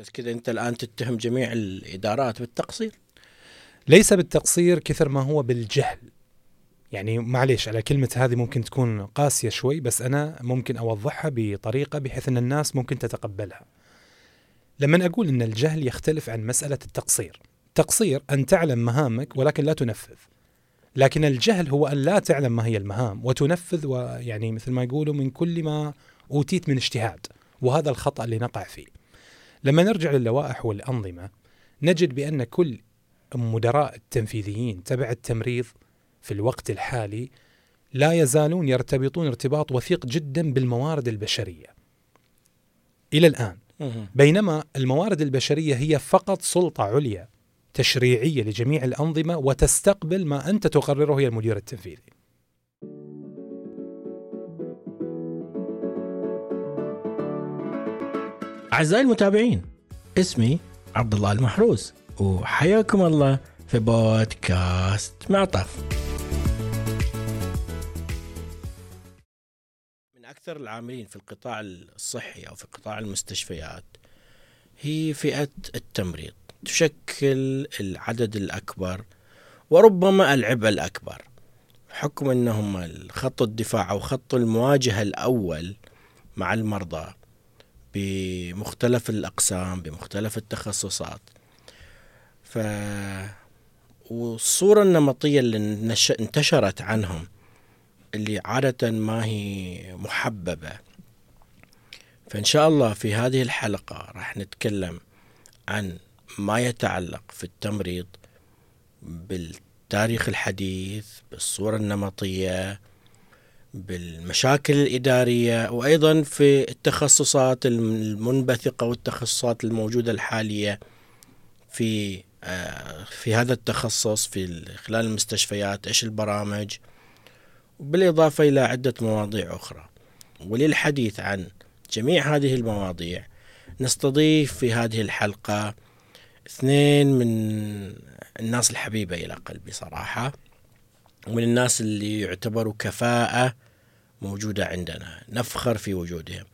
بس كذا انت الآن تتهم جميع الإدارات بالتقصير. ليس بالتقصير كثر ما هو بالجهل. يعني معليش على كلمة هذه ممكن تكون قاسية شوي بس أنا ممكن أوضحها بطريقة بحيث أن الناس ممكن تتقبلها. لما أقول أن الجهل يختلف عن مسألة التقصير. تقصير أن تعلم مهامك ولكن لا تنفذ. لكن الجهل هو أن لا تعلم ما هي المهام وتنفذ ويعني مثل ما يقولوا من كل ما أوتيت من اجتهاد. وهذا الخطأ اللي نقع فيه. لما نرجع للوائح والأنظمة نجد بأن كل مدراء التنفيذيين تبع التمريض في الوقت الحالي لا يزالون يرتبطون ارتباط وثيق جدا بالموارد البشرية. إلى الآن بينما الموارد البشرية هي فقط سلطة عليا تشريعية لجميع الأنظمة وتستقبل ما أنت تقرره هي المدير التنفيذي. أعزائي المتابعين اسمي عبد الله المحروس وحياكم الله في بودكاست معطف. من أكثر العاملين في القطاع الصحي أو في قطاع المستشفيات هي فئة التمريض. تشكل العدد الأكبر وربما العبء الأكبر. حكم أنهم خط الدفاع أو خط المواجهة الأول مع المرضى. بمختلف الأقسام بمختلف التخصصات. ف والصورة النمطية اللي انتشرت عنهم اللي عادة ما هي محببة. فإن شاء الله في هذه الحلقة راح نتكلم عن ما يتعلق في التمريض بالتاريخ الحديث بالصورة النمطية بالمشاكل الإدارية وأيضا في التخصصات المنبثقة والتخصصات الموجودة الحالية في آه، في هذا التخصص في خلال المستشفيات إيش البرامج بالإضافة إلى عدة مواضيع أخرى. وللحديث عن جميع هذه المواضيع نستضيف في هذه الحلقة اثنين من الناس الحبيبة إلى قلبي صراحة. ومن الناس اللي يعتبروا كفاءة موجودة عندنا نفخر في وجودهم.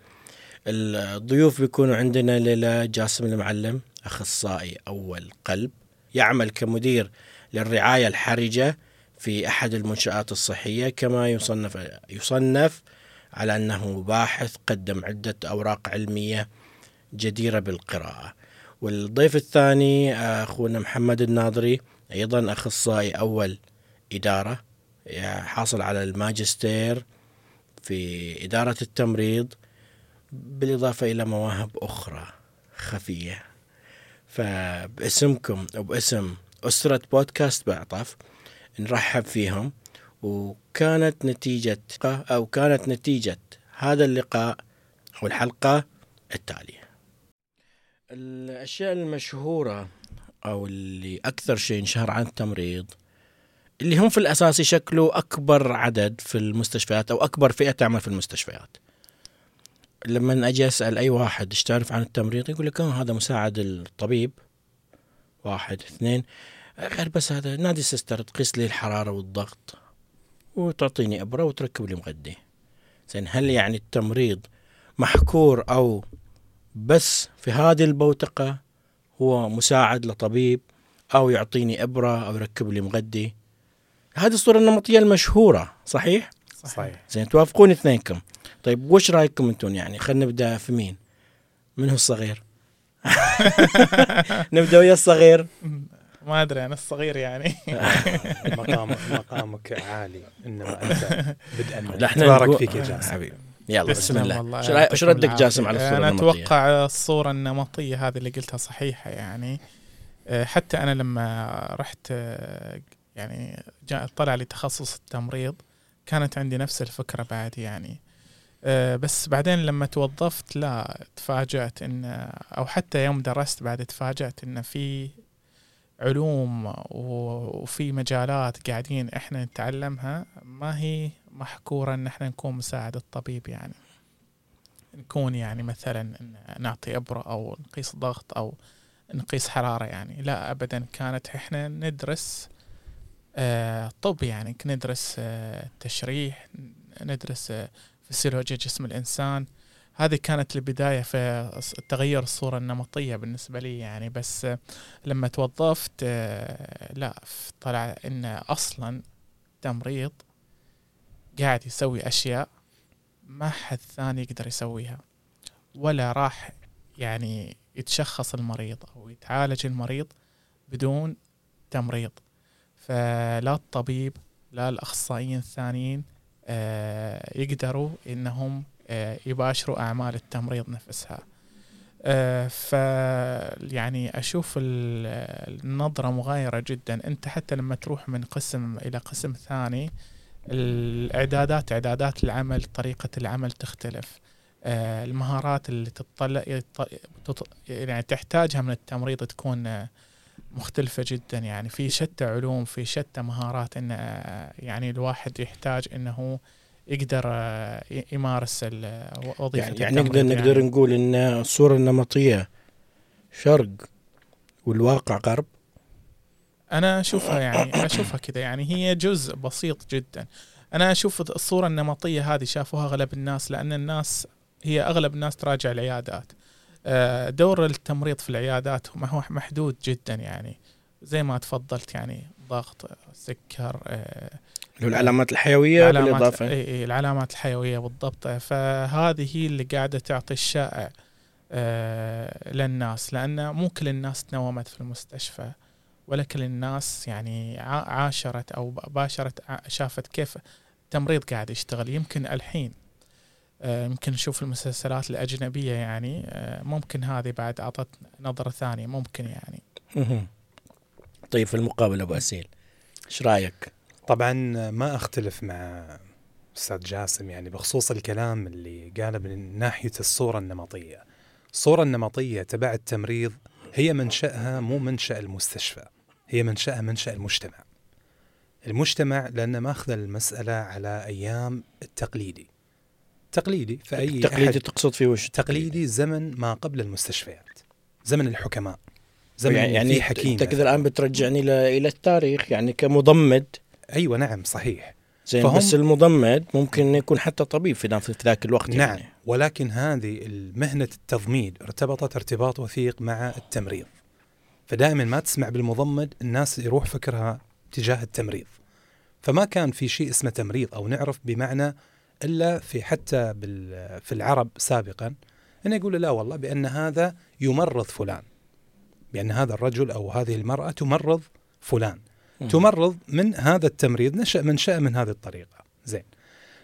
الضيوف بيكونوا عندنا ليلى جاسم المعلم أخصائي أول قلب يعمل كمدير للرعاية الحرجة في أحد المنشآت الصحية كما يصنف يصنف على أنه باحث قدم عدة أوراق علمية جديرة بالقراءة. والضيف الثاني أخونا محمد الناظري أيضا أخصائي أول إدارة حاصل على الماجستير في إدارة التمريض بالإضافة إلى مواهب أخرى خفية. فباسمكم وباسم أسرة بودكاست بعطف نرحب فيهم. وكانت نتيجة أو كانت نتيجة هذا اللقاء أو الحلقة التالية. الأشياء المشهورة أو اللي أكثر شيء انشهر عن التمريض اللي هم في الأساس يشكلوا أكبر عدد في المستشفيات أو أكبر فئة تعمل في المستشفيات. لما أجي أسأل أي واحد إيش تعرف عن التمريض يقول لك هذا مساعد الطبيب. واحد اثنين غير بس هذا نادي سيستر تقيس لي الحرارة والضغط وتعطيني إبرة وتركب لي مغدي زين هل يعني التمريض محكور أو بس في هذه البوتقة هو مساعد لطبيب أو يعطيني إبرة أو يركب لي مغدي هذه الصورة النمطية المشهورة صحيح؟ صحيح. زين توافقون اثنينكم. طيب وش رأيكم أنتم يعني؟ خلينا نبدأ في مين؟ من هو الصغير؟ نبدأ ويا الصغير. ما أدري أنا الصغير يعني. مقامك مقامك عالي إنما أنت بدءا تبارك فيك يا جاسم. حبيبي. يلا بسم الله. إيش ردك جاسم على الصورة أنا أتوقع الصورة النمطية هذه اللي قلتها صحيحة يعني. أه، حتى أنا لما رحت أه، يعني جاء طلع لي تخصص التمريض. كانت عندي نفس الفكرة بعد يعني. أه، بس بعدين لما توظفت لا تفاجأت إن أو حتى يوم درست بعد تفاجأت إن في علوم وفي مجالات قاعدين إحنا نتعلمها ما هي محكورة إن إحنا نكون مساعد الطبيب يعني. نكون يعني مثلا نعطي إبرة أو نقيس ضغط أو نقيس حرارة يعني. لا ابدا كانت إحنا ندرس آه طب يعني ندرس آه تشريح ندرس آه فسيولوجيا جسم الإنسان. هذه كانت البداية في تغير الصورة النمطية بالنسبة لي يعني. بس لما توظفت آه، لا طلع إن أصلا تمريض قاعد يسوي أشياء ما حد ثاني يقدر يسويها ولا راح يعني يتشخص المريض أو يتعالج المريض بدون تمريض. فلا الطبيب لا الأخصائيين الثانيين آه، يقدروا إنهم آه، يباشروا أعمال التمريض نفسها. آه، ف يعني أشوف النظرة مغايرة جدا. أنت حتى لما تروح من قسم إلى قسم ثاني الإعدادات إعدادات العمل طريقة العمل تختلف. المهارات اللي تطلع يعني تحتاجها من التمريض تكون مختلفة جدا. يعني في شتى علوم في شتى مهارات إن يعني الواحد يحتاج إنه يقدر آه، يمارس وظيفة يعني, يعني نقدر يعني. نقدر نقول إن الصورة النمطية شرق والواقع غرب؟ أنا أشوفها يعني أشوفها كذا. يعني هي جزء بسيط جدا. أنا أشوف الصورة النمطية هذه شافوها أغلب الناس لأن الناس هي أغلب الناس تراجع العيادات. آه، دور التمريض في العيادات هو محدود جدا يعني. زي ما تفضلت يعني ضغط سكر آه، اللي العلامات الحيوية العلامات بالإضافة. إي إي العلامات الحيوية بالضبط. فهذه هي اللي قاعدة تعطي الشائع آه، للناس. لأن مو كل الناس تنومت في المستشفى ولا كل الناس يعني عاشرت أو باشرت شافت كيف التمريض قاعد يشتغل. يمكن الحين آه، يمكن نشوف المسلسلات الأجنبية يعني آه، ممكن هذه بعد أعطت نظرة ثانية ممكن يعني. طيب في المقابل أبو أسيل إيش رأيك؟ طبعا ما أختلف مع أستاذ جاسم يعني بخصوص الكلام اللي قاله من ناحية الصورة النمطية. الصورة النمطية تبع التمريض هي منشأها مو منشأ المستشفى هي منشأها منشأ المجتمع. المجتمع لأنه ماخذ المسألة على أيام التقليدي. تقليدي فأي تقليدي تقصد فيه وش تقليدي زمن ما قبل المستشفيات زمن الحكماء زمن يعني في حكيم انت كذا الآن بترجعني إلى التاريخ يعني كمضمد. أيوه نعم صحيح. زين بس المضمد ممكن يكون حتى طبيب في في ذاك الوقت نعم يعني. ولكن هذه المهنة التضميد ارتبطت ارتباط وثيق مع التمريض. فدائما ما تسمع بالمضمد الناس يروح فكرها تجاه التمريض. فما كان في شيء اسمه تمريض أو نعرف بمعنى إلا في حتى في العرب سابقا انه يقول لا والله بأن هذا يمرض فلان. بأن هذا الرجل أو هذه المرأة تمرض فلان. م. تمرض من هذا التمريض نشا منشأ من هذه الطريقة. زين.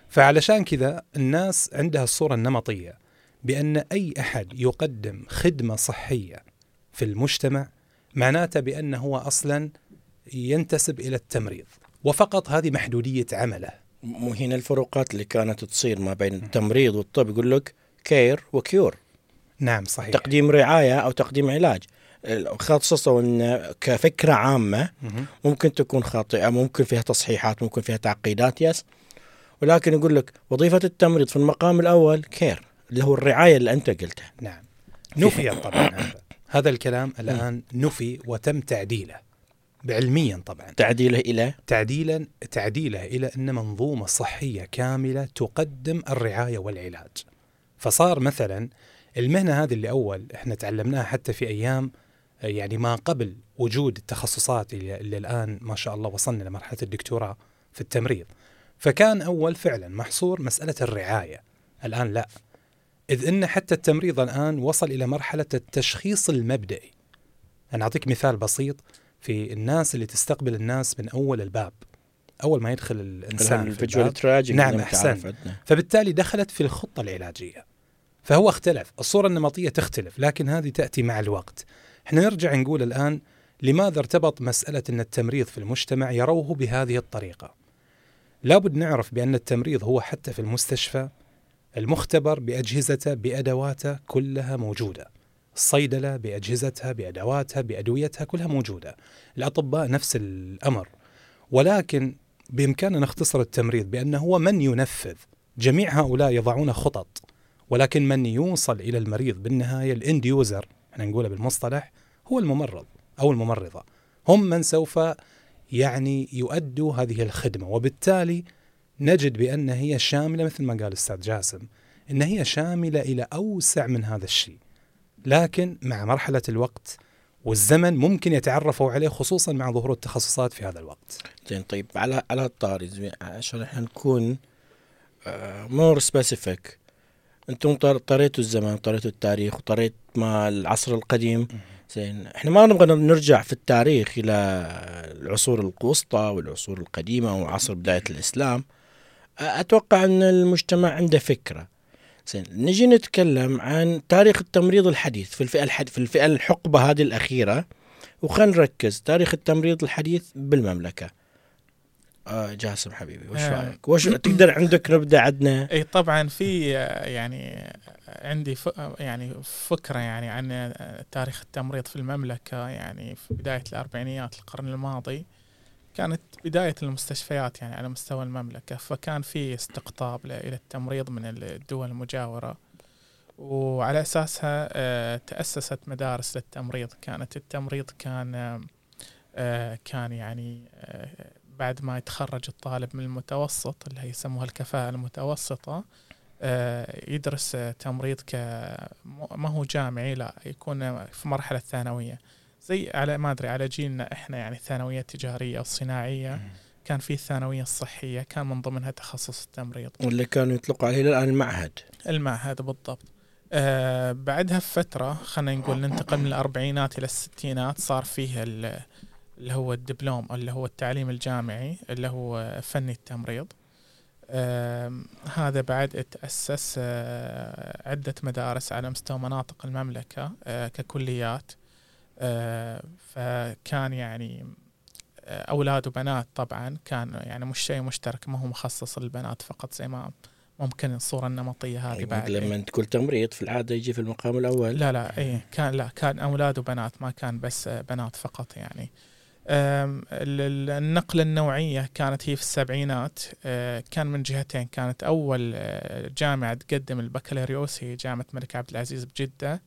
فعلشان كذا الناس عندها الصورة النمطية بأن أي أحد يقدم خدمة صحية في المجتمع معناته بانه هو أصلا ينتسب إلى التمريض. وفقط هذه محدودية عمله. مو هنا الفروقات اللي كانت تصير ما بين التمريض والطب يقول لك كير وكيور نعم صحيح. تقديم رعاية أو تقديم علاج. خصصوا إن كفكرة عامة ممكن تكون خاطئة ممكن فيها تصحيحات ممكن فيها تعقيدات يس. ولكن يقول لك وظيفة التمريض في المقام الأول كير اللي هو الرعاية اللي أنت قلتها. نعم. نفي طبعا هذا. هذا الكلام الآن نفي وتم تعديله. علميا طبعا. تعديله إلى؟ تعديلا تعديله إلى أن منظومة صحية كاملة تقدم الرعاية والعلاج. فصار مثلا المهنة هذه اللي أول إحنا تعلمناها حتى في أيام يعني ما قبل وجود التخصصات اللي, اللي الآن ما شاء الله وصلنا لمرحلة الدكتوراه في التمريض. فكان أول فعلا محصور مسألة الرعاية. الآن لا. إذ إن حتى التمريض الآن وصل إلى مرحلة التشخيص المبدئي. أنا أعطيك مثال بسيط. في الناس اللي تستقبل الناس من أول الباب أول ما يدخل الإنسان في الباب. نعم أحسن. فبالتالي دخلت في الخطة العلاجية. فهو اختلف الصورة النمطية تختلف لكن هذه تأتي مع الوقت. إحنا نرجع نقول الآن لماذا ارتبط مسألة أن التمريض في المجتمع يروه بهذه الطريقة؟ لابد نعرف بأن التمريض هو حتى في المستشفى المختبر بأجهزته بأدواته كلها موجودة. الصيدلة بأجهزتها بأدواتها بأدويتها كلها موجودة. الأطباء نفس الأمر. ولكن بإمكاننا نختصر التمريض بأنه هو من ينفذ. جميع هؤلاء يضعون خطط. ولكن من يوصل إلى المريض بالنهاية الاند يوزر إحنا نقولها بالمصطلح هو الممرض أو الممرضة. هم من سوف يعني يؤدوا هذه الخدمة. وبالتالي نجد بأن هي شاملة مثل ما قال الأستاذ جاسم إن هي شاملة إلى أوسع من هذا الشيء. لكن مع مرحلة الوقت والزمن ممكن يتعرفوا عليه خصوصا مع ظهور التخصصات في هذا الوقت. زين طيب على على الطاري عشان إحنا نكون more specific أنتم طر- طريتوا الزمن طريتوا التاريخ وطريت ما العصر القديم. زين إحنا ما نبغى نرجع في التاريخ إلى العصور الوسطى والعصور القديمة وعصر بداية الإسلام. أتوقع أن المجتمع عنده فكرة. زين نجي نتكلم عن تاريخ التمريض الحديث في الفئة الحد في الفئة الحقبة هذه الأخيرة. وخلينا نركز تاريخ التمريض الحديث بالمملكة. آه جاسم حبيبي وش آه. رأيك؟ وش تقدر عندك نبدأ عندنا إي طبعا في آه، يعني عندي ف... يعني فكرة يعني عن آه، تاريخ التمريض في المملكة يعني في بداية الأربعينيات القرن الماضي. كانت بداية المستشفيات يعني على مستوى المملكة فكان في استقطاب إلى التمريض من الدول المجاورة. وعلى أساسها آه، تأسست مدارس للتمريض. كانت التمريض كان آه، آه، كان يعني بعد ما يتخرج الطالب من المتوسط اللي هي يسموها الكفاءة المتوسطة يدرس تمريض ك ما هو جامعي لا يكون في مرحلة ثانوية. زي على ما أدري على جيلنا إحنا يعني الثانوية التجارية أو الصناعية كان في الثانوية الصحية كان من ضمنها تخصص التمريض. واللي كانوا يطلقوا عليه الآن المعهد. المعهد بالضبط. آه بعدها بفترة خلينا نقول ننتقل من الأربعينات إلى الستينات صار فيه ال- اللي هو الدبلوم اللي هو التعليم الجامعي اللي هو فني التمريض. آم، هذا بعد تأسس آه، عدة مدارس على مستوى مناطق المملكة آه، ككليات. آه، فكان يعني آه، أولاد وبنات طبعا كان يعني مش شيء مشترك ما هو مخصص للبنات فقط زي ما ممكن الصورة النمطية هذه يعني بعد. لما تقول تمريض في العادة يجي في المقام الأول. لا لا اي كان لا كان أولاد وبنات ما كان بس بنات فقط يعني. النقلة النوعية كانت هي في السبعينات أه، كان من جهتين كانت أول جامعة تقدم البكالوريوس هي جامعة الملك عبد العزيز بجدة.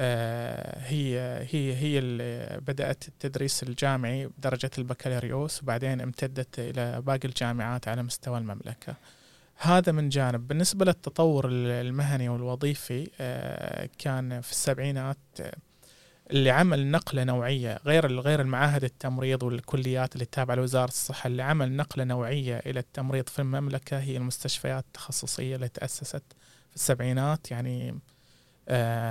هي هي هي اللي بدأت التدريس الجامعي بدرجة البكالوريوس وبعدين امتدت إلى باقي الجامعات على مستوى المملكة. هذا من جانب. بالنسبة للتطور المهني والوظيفي آه، كان في السبعينات آه، اللي عمل نقلة نوعية غير غير المعاهد التمريض والكليات اللي تابعة لوزارة الصحة اللي عمل نقلة نوعية إلى التمريض في المملكة. هي المستشفيات التخصصية اللي تأسست في السبعينات يعني آه،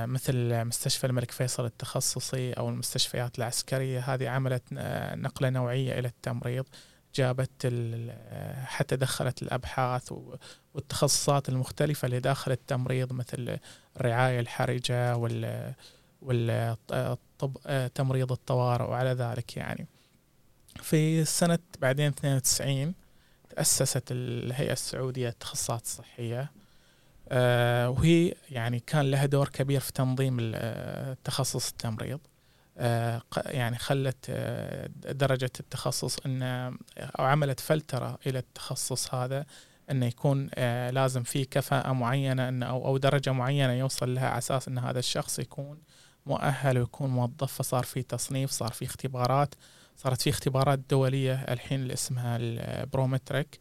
مثل مستشفى الملك فيصل التخصصي أو المستشفيات العسكرية. هذه عملت آه، نقلة نوعية إلى التمريض جابت آه، حتى دخلت الأبحاث والتخصصات المختلفة اللي داخل التمريض مثل الرعاية الحرجة وال والطب تمريض الطوارئ وعلى ذلك يعني. في سنة بعدين 92 تأسست الهيئة السعودية للتخصصات الصحية. آه، وهي يعني كان لها دور كبير في تنظيم آه، تخصص التمريض. آه، يعني خلت آه، درجة التخصص أن أو عملت فلترة إلى التخصص هذا أنه يكون آه، لازم في كفاءة معينة أو درجة معينة يوصل لها أساس أن هذا الشخص يكون مؤهل ويكون موظف فصار في تصنيف صار في اختبارات. صارت في اختبارات دولية الحين اللي اسمها البرومتريك.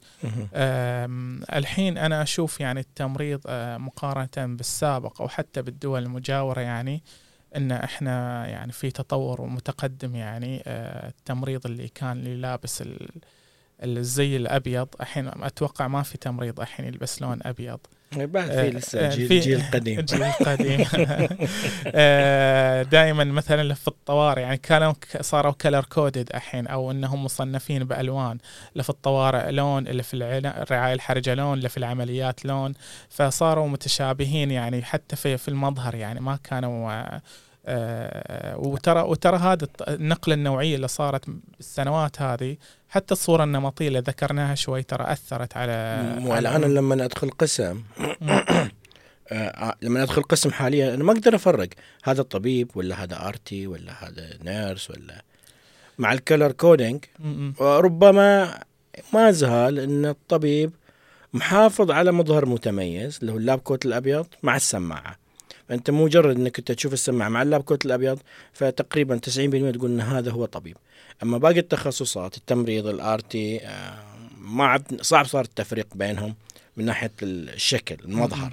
الحين أنا أشوف يعني التمريض أه، مقارنة بالسابق أو حتى بالدول المجاورة يعني إن إحنا يعني في تطور ومتقدم يعني أه، التمريض اللي كان اللي لابس ال- الزي الأبيض. الحين أتوقع ما في تمريض الحين يلبس لون أبيض. بعد آه، في لسه آه، جيل في- جيل قديم. الجيل القديم دائما مثلا في الطوارئ يعني كانوا صاروا كلر كودد الحين أو إنهم مصنفين بألوان. اللي في الطوارئ لون اللي في الرعاية الحرجة لون اللي في العمليات لون. فصاروا متشابهين يعني حتى في في المظهر يعني ما كانوا آه، آه، وترى وترى هذا النقلة النوعية اللي صارت بالسنوات هذه حتى الصورة النمطية اللي ذكرناها شوي ترى أثرت على والآن لما أدخل قسم آه، لما أدخل قسم حاليا أنا ما أقدر أفرق هذا طبيب ولا هذا RT ولا هذا nurse ولا مع ال color coding. ربما ما زال إن الطبيب محافظ على مظهر متميز اللي هو ال lab coat الأبيض مع السماعة. فأنت مجرد إنك انت تشوف السماعة مع ال lab coat الأبيض فتقريبا 90% تقول إن هذا هو طبيب. أما باقي التخصصات التمريض ال RT ما عاد صعب صار التفريق بينهم من ناحية الشكل المظهر.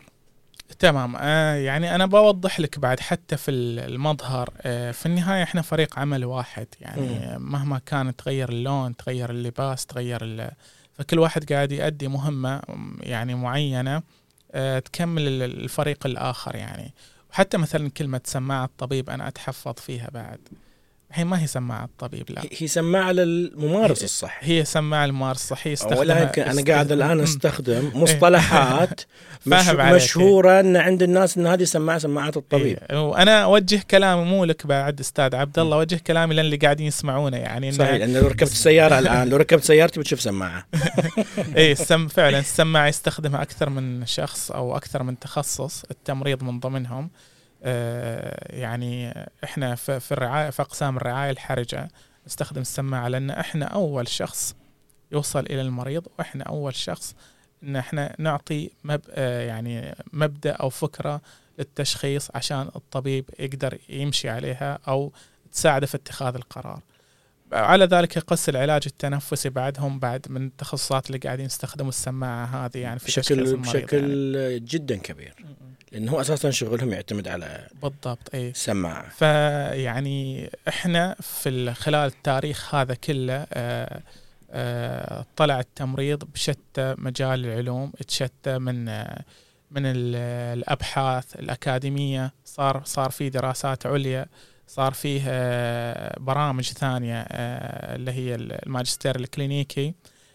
تمام. آه يعني أنا بوضح لك بعد حتى في المظهر آه في النهاية إحنا فريق عمل واحد. يعني مم. مهما كان تغير اللون تغير اللباس تغير فكل واحد قاعد يؤدي مهمة يعني معينة آه تكمل ال- الفريق الآخر يعني. وحتى مثلا كلمة سماعه طبيب أنا أتحفظ فيها بعد. الحين ما هي سماعة طبيب لا. هي- هي سماعة للممارس الصحي هي سماعة الممارس الصحي يستخدمها ولا يمكن أنا قاعد الآن مم. أستخدم مصطلحات مش. مشهورة إن عند الناس إن هذه سماعه سماعات الطبيب. إيه، وأنا أوجه كلامي مو لك بعد أستاذ عبد الله أوجه كلامي للي قاعدين يسمعونه يعني إنه- صحيح لأن لو ركبت السياره الآن لو ركبت سيارتي بتشوف سماعة. اي السم فعلا السماعة يستخدمها أكثر من شخص أو أكثر من تخصص التمريض من ضمنهم. يعني إحنا في في الرعاية في أقسام الرعاية الحرجة نستخدم السماعة لأن إحنا أول شخص يوصل إلى المريض وإحنا أول شخص إن إحنا نعطي مب آه، يعني مبدأ أو فكرة للتشخيص عشان الطبيب يقدر يمشي عليها أو تساعده في اتخاذ القرار. على ذلك يقص العلاج التنفسي بعدهم بعد من التخصصات اللي قاعدين يستخدموا السماعة هذه يعني في بشكل بشكل يعني. جدا كبير. لأنه هو أساسا شغلهم يعتمد على بالضبط اي سماعة. فيعني إحنا في ال- خلال التاريخ هذا كله آه، آه، طلع التمريض بشتى مجال العلوم تشتى من آه، من ال- الأبحاث الأكاديمية صار صار في دراسات عليا. صار فيه آه، برامج ثانية آه، اللي هي الماجستير الكلينيكي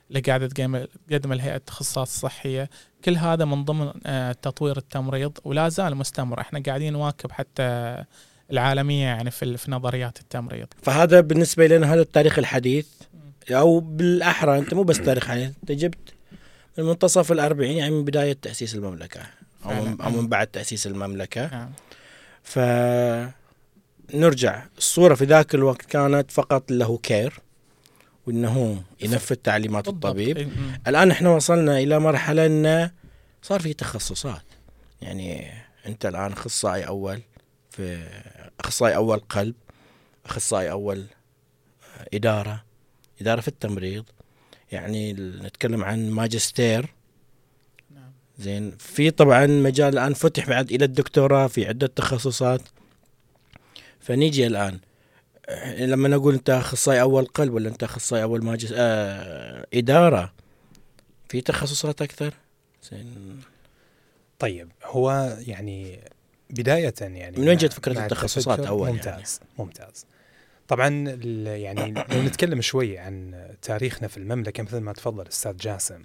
اللي قاعدة تقيم- تقدم الهيئه التخصصات الصحيه كل هذا من ضمن آه، تطوير التمريض ولا زال مستمر. إحنا قاعدين نواكب حتى العالمية يعني في في نظريات التمريض. فهذا بالنسبة لنا هذا التاريخ الحديث. أو بالأحرى أنت مو بس تاريخ حديث أنت جبت من منتصف الأربعين يعني من بداية تأسيس المملكة أو من. أو من بعد تأسيس المملكة. نعم. فنرجع الصورة في ذاك الوقت كانت فقط له كير وإنه ينفذ تعليمات. الطبيب إيه،. الآن إحنا وصلنا إلى مرحلة انه صار في تخصصات يعني أنت الآن أخصائي أول في أخصائي أول قلب أخصائي أول إدارة إدارة في التمريض يعني نتكلم عن ماجستير نعم. زين في طبعا مجال الآن فتح بعد إلى الدكتوراه في عدة تخصصات فنيجي الآن. لما نقول أنت أخصائي أول قلب ولا أنت أخصائي أول ماجس آه إدارة في تخصصات أكثر؟ زين. طيب هو يعني بداية يعني من وين جت فكرة مع التخصصات التفكر- أول يعني؟ ممتاز ممتاز. طبعا يعني لو نتكلم شوي عن تاريخنا في المملكة مثل ما تفضل أستاذ جاسم.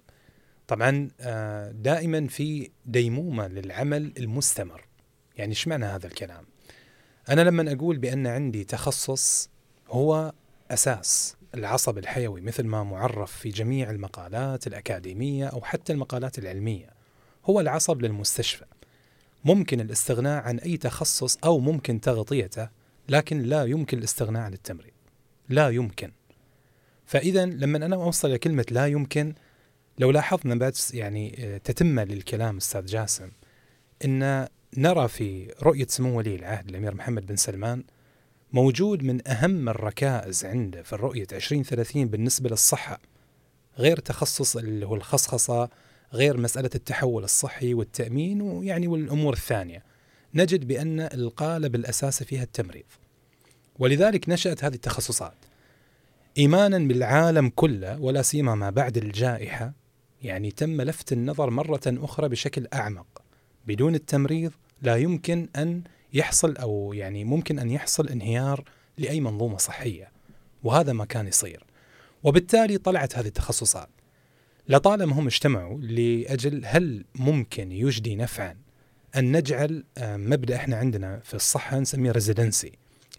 طبعا آه، دائما في ديمومة للعمل المستمر. يعني إيش معنى هذا الكلام؟ أنا لما أقول بأن عندي تخصص هو أساس العصب الحيوي مثل ما معرف في جميع المقالات الأكاديمية أو حتى المقالات العلمية هو العصب للمستشفى. ممكن الاستغناء عن أي تخصص أو ممكن تغطيته لكن لا يمكن الاستغناء عن التمريض لا يمكن. فإذا لما أنا أوصل إلى كلمة لا يمكن لو لاحظنا بس يعني آه، تتمة للكلام أستاذ جاسم أن نرى في رؤية سمو ولي العهد الأمير محمد بن سلمان موجود من أهم الركائز عنده في الرؤية 2030 بالنسبة للصحة غير تخصص اللي هو الخصخصة غير مسألة التحول الصحي والتأمين ويعني والأمور الثانية. نجد بأن القالب الأساسي فيها التمريض. ولذلك نشأت هذه التخصصات. إيمانا بالعالم كله ولا سيما ما بعد الجائحة يعني تم لفت النظر مرة أخرى بشكل أعمق بدون التمريض لا يمكن أن يحصل أو يعني ممكن أن يحصل انهيار لأي منظومة صحية وهذا ما كان يصير. وبالتالي طلعت هذه التخصصات. لطالما هم اجتمعوا لأجل هل ممكن يجدي نفعا أن نجعل آه، مبدأ إحنا عندنا في الصحة نسميه ريزيدنسي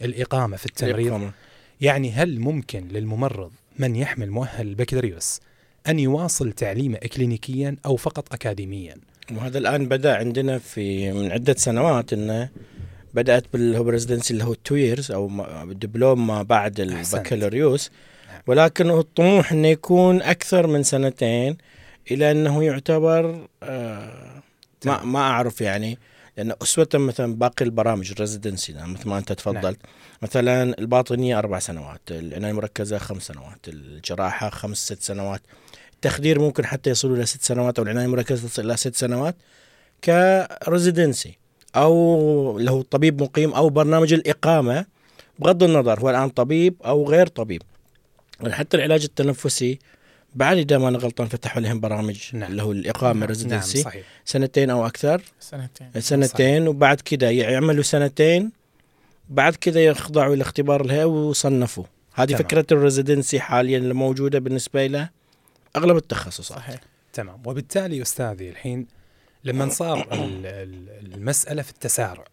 الإقامة في التمريض. الإقامة. يعني هل ممكن للممرض من يحمل مؤهل البكالوريوس أن يواصل تعليمه إكلينيكيا أو فقط أكاديميا؟ وهذا الآن بدأ عندنا في من عدة سنوات إنه بدأت باللي هو ب residency اللي هو two years أو الدبلوم ما بعد. البكالوريوس نعم. ولكن الطموح إنه يكون أكثر من سنتين إلى إنه يعتبر آه ما. ما أعرف يعني لأن أسوة مثلا باقي البرامج ال residency مثل ما أنت تفضلت نعم. مثلا الباطنية أربع سنوات العناية المركزة خمس سنوات الجراحة خمس ست سنوات التخدير ممكن حتى يصلوا إلى ست سنوات أو العناية المركزة تصل إلى ست سنوات ك residency أو له طبيب مقيم أو برنامج الإقامة بغض النظر هو الآن طبيب أو غير طبيب. حتى العلاج التنفسي بعد إذا ما أنا غلطان فتحوا لهم برامج نعم. اللي هو الإقامة نعم. residency صحيح. سنتين أو أكثر. سنتين. سنتين وبعد كذا يعملوا سنتين بعد كذا يخضعوا لاختبار الهيئه ويصنفوا. هذه تمام. فكرة الريزيدنسي حاليا الموجوده بالنسبة له أغلب التخصصات. صحيح. تمام. وبالتالي أستاذي الحين لما صار ال- ال- المسألة في التسارع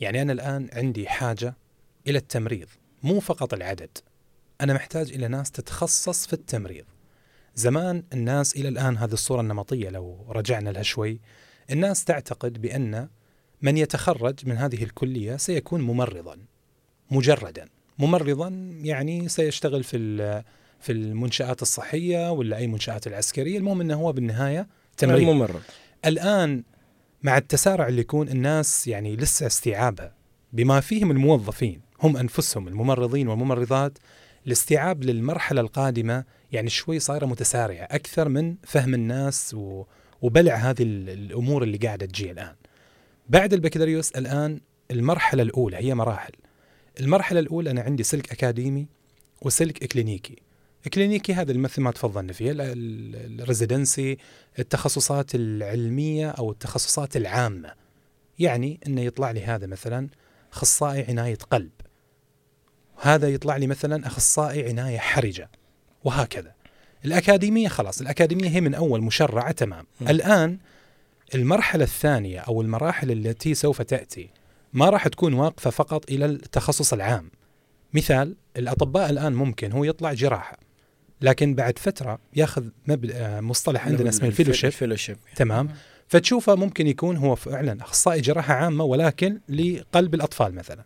يعني أنا الآن عندي حاجة إلى التمريض مو فقط العدد. أنا محتاج إلى ناس تتخصص في التمريض. زمان الناس إلى الآن هذه الصورة النمطية لو رجعنا لها شوي الناس تعتقد بأن من يتخرج من هذه الكلية سيكون ممرضا مجردا. ممرضا يعني سيشتغل في في المنشآت الصحية ولا أي منشآت العسكرية المهم أنه هو بالنهاية تمريض الممرض الآن مع التسارع اللي يكون الناس يعني لسه استيعابها بما فيهم الموظفين هم أنفسهم الممرضين والممرضات الاستيعاب للمرحلة القادمة يعني شوي صايرة متسارعة أكثر من فهم الناس و... وبلع هذه ال- الأمور اللي قاعدة تجي الآن. بعد البكالوريوس الآن المرحلة الأولى هي مراحل. المرحلة الأولى أنا عندي سلك أكاديمي وسلك إكلينيكي. إكلينيكي هذا مثل ما تفضلنا فيه ال- ال- الريزيدنسي التخصصات العلمية أو التخصصات العامة. يعني أنه يطلع لي هذا مثلا أخصائي عناية قلب. هذا يطلع لي مثلا أخصائي عناية حرجة. وهكذا. الأكاديمية خلاص الأكاديمية هي من أول مشرعة تمام. م. الآن المرحلة الثانية أو المراحل التي سوف تأتي ما راح تكون واقفة فقط إلى التخصص العام. مثال الأطباء الآن ممكن هو يطلع جراحة. لكن بعد فترة ياخذ مبد... آه، مصطلح عندنا اسمه ال fellowship. ال fellowship. تمام. فتشوفه ممكن يكون هو فعلا أخصائي جراحة عامة ولكن لقلب الأطفال مثلا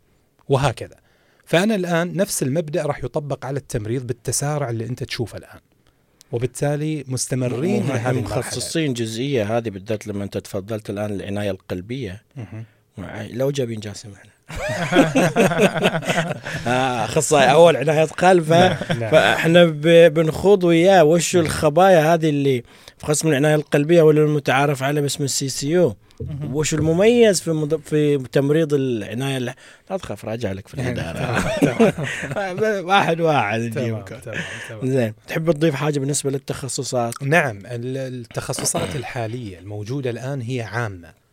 وهكذا. فأنا الآن نفس المبدأ راح يطبق على التمريض بالتسارع اللي أنت تشوفه الآن. وبالتالي مستمرين لهذه مخصصين جزئية هذه بالذات لما أنت تفضلت الآن العناية القلبية. لو جايبين جاسم أحنا. أخصائي أول عناية قلب ف- نعم. فإحنا بنخوض وياه وش الخبايا هذه اللي في قسم العناية القلبية واللي المتعارف عليه باسم ال CCU وش المميز في مض... في تمريض العناية لا تخاف راجع لك في الإدارة. واحد واحد تمام نجيبك زين تحب تضيف حاجة بالنسبة للتخصصات؟ نعم ال- التخصصات الحالية الموجودة الآن هي عامة.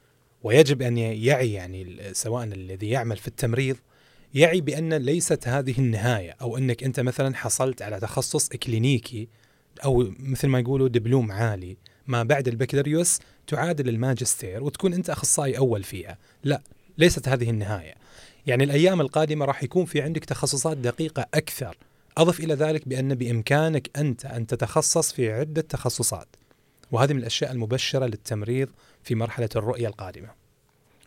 ويجب ي- يعي يعني سواء الذي يعمل في التمريض يعي بأن ليست هذه النهاية أو أنك أنت مثلا حصلت على تخصص كلينيكي أو مثل ما يقولوا دبلوم عالي ما بعد البكالوريوس تعادل الماجستير وتكون أنت أخصائي أول فيها لا ليست هذه النهاية. يعني الأيام القادمة راح يكون في عندك تخصصات دقيقة أكثر. أضف إلى ذلك بأن بإمكانك أنت أن تتخصص في عدة تخصصات. وهذه من الأشياء المبشرة للتمريض في مرحلة الرؤية القادمة.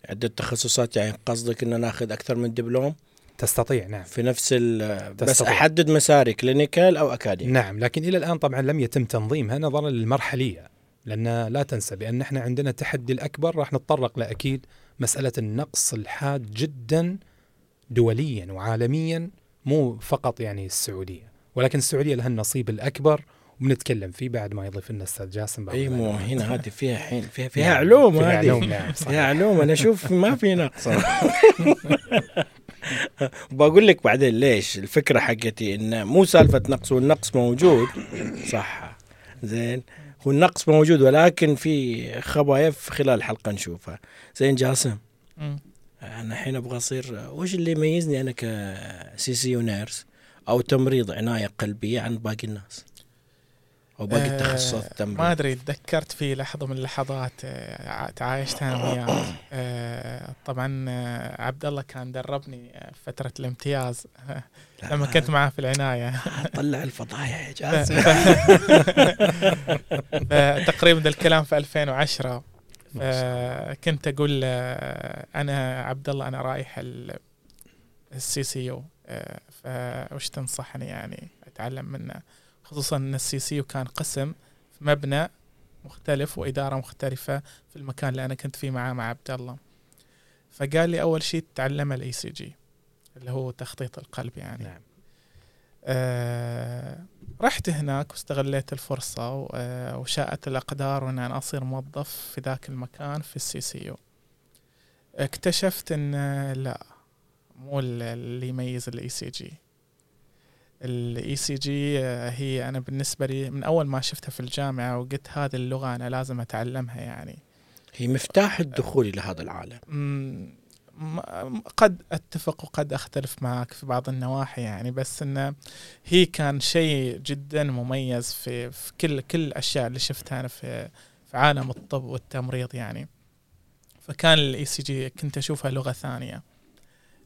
عدة تخصصات يعني قصدك ان ناخذ أكثر من دبلوم؟ تستطيع نعم. في نفس ال بس. أحدد مساري clinical أو اكاديمي نعم لكن إلى الآن طبعا لم يتم تنظيمها نظرا للمرحلية لأن لا تنسى بان إحنا عندنا التحدي الأكبر راح نتطرق له أكيد مسألة النقص الحاد جدا دوليا وعالميا مو فقط يعني السعودية. ولكن السعودية لها النصيب الأكبر وبنتكلم فيه بعد ما يضيف لنا أستاذ جاسم بعد إي مو. هنا هذه فيها حين فيها فيها نعم، علوم فيها علوم نعم فيها. علوم أنا أشوف ما في نقص بقول لك بعدين ليش؟ الفكرة حقتي انه مو سالفة نقص والنقص موجود. صح. زين. هو النقص موجود ولكن في خبايا في خلال الحلقة نشوفها. زين جاسم. أنا الحين أبغى أصير وش اللي يميزني أنا ك CC nurse أو تمريض عناية قلبية عن باقي الناس. أو باقي آه، التخصصات ما التمريض أدري تذكرت في لحظة من اللحظات آه، تعايشت أنا وياه. آه، طبعا عبد الله كان دربني فترة الامتياز. لما كنت معاه في العناية. طلع الفضايح يا جاسم. تقريبا ذا الكلام في 2010 آه، كنت أقول أنا عبد الله أنا رايح ال CCU فوش تنصحني يعني أتعلم منه؟ خصوصا إن ال CCU كان قسم في مبنى مختلف وإدارة مختلفة في المكان اللي أنا كنت فيه معاه مع عبد الله. فقال لي أول شيء تتعلم ال ECG اللي هو تخطيط القلب يعني. نعم. آه رحت هناك واستغليت الفرصة آه، وشاءت الأقدار وأن أنا أصير موظف في ذاك المكان في ال CCU. اكتشفت أن لا مو ال- اللي يميز الاي سي جي الاي سي جي هي أنا بالنسبة لي من أول ما شفتها في الجامعة وقلت هذه اللغة أنا لازم أتعلمها يعني. هي مفتاح الدخول إلى هذا العالم. قد أتفق وقد أختلف معك في بعض النواحي يعني بس انه هي كان شيء جدا مميز في في كل كل الأشياء اللي شفتها أنا في في عالم الطب والتمريض يعني. فكان ال ECG كنت أشوفها لغة ثانية. آه،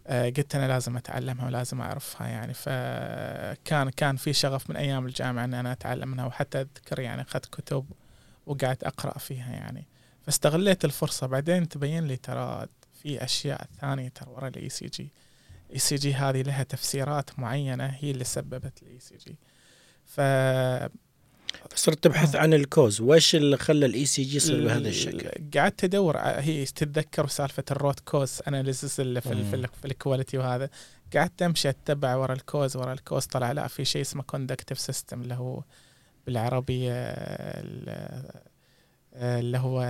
قلت أنا لازم أتعلمها ولازم أعرفها يعني. فكان كان في شغف من أيام الجامعة ان أنا أتعلم منها وحتى أذكر يعني أخذت كتب وقعدت أقرأ فيها يعني. فاستغليت الفرصة. بعدين تبين لي ترى في أشياء ثانية ترى ورا الاي سي جي الاي سي جي هذه لها تفسيرات معينة هي اللي سببت ال ECG ف صرت تبحث عن ال cause. وإيش اللي خلى ال ECG يصير بهذا الشكل؟ قعدت أدور هي تتذكر سالفة ال root cause analysis اللي في في, في ال quality وهذا. قعدت أمشي أتبع ورا ال cause ورا ال cause طلع لا في شيء اسمه conductive system اللي هو بالعربي آه، آه، اللي هو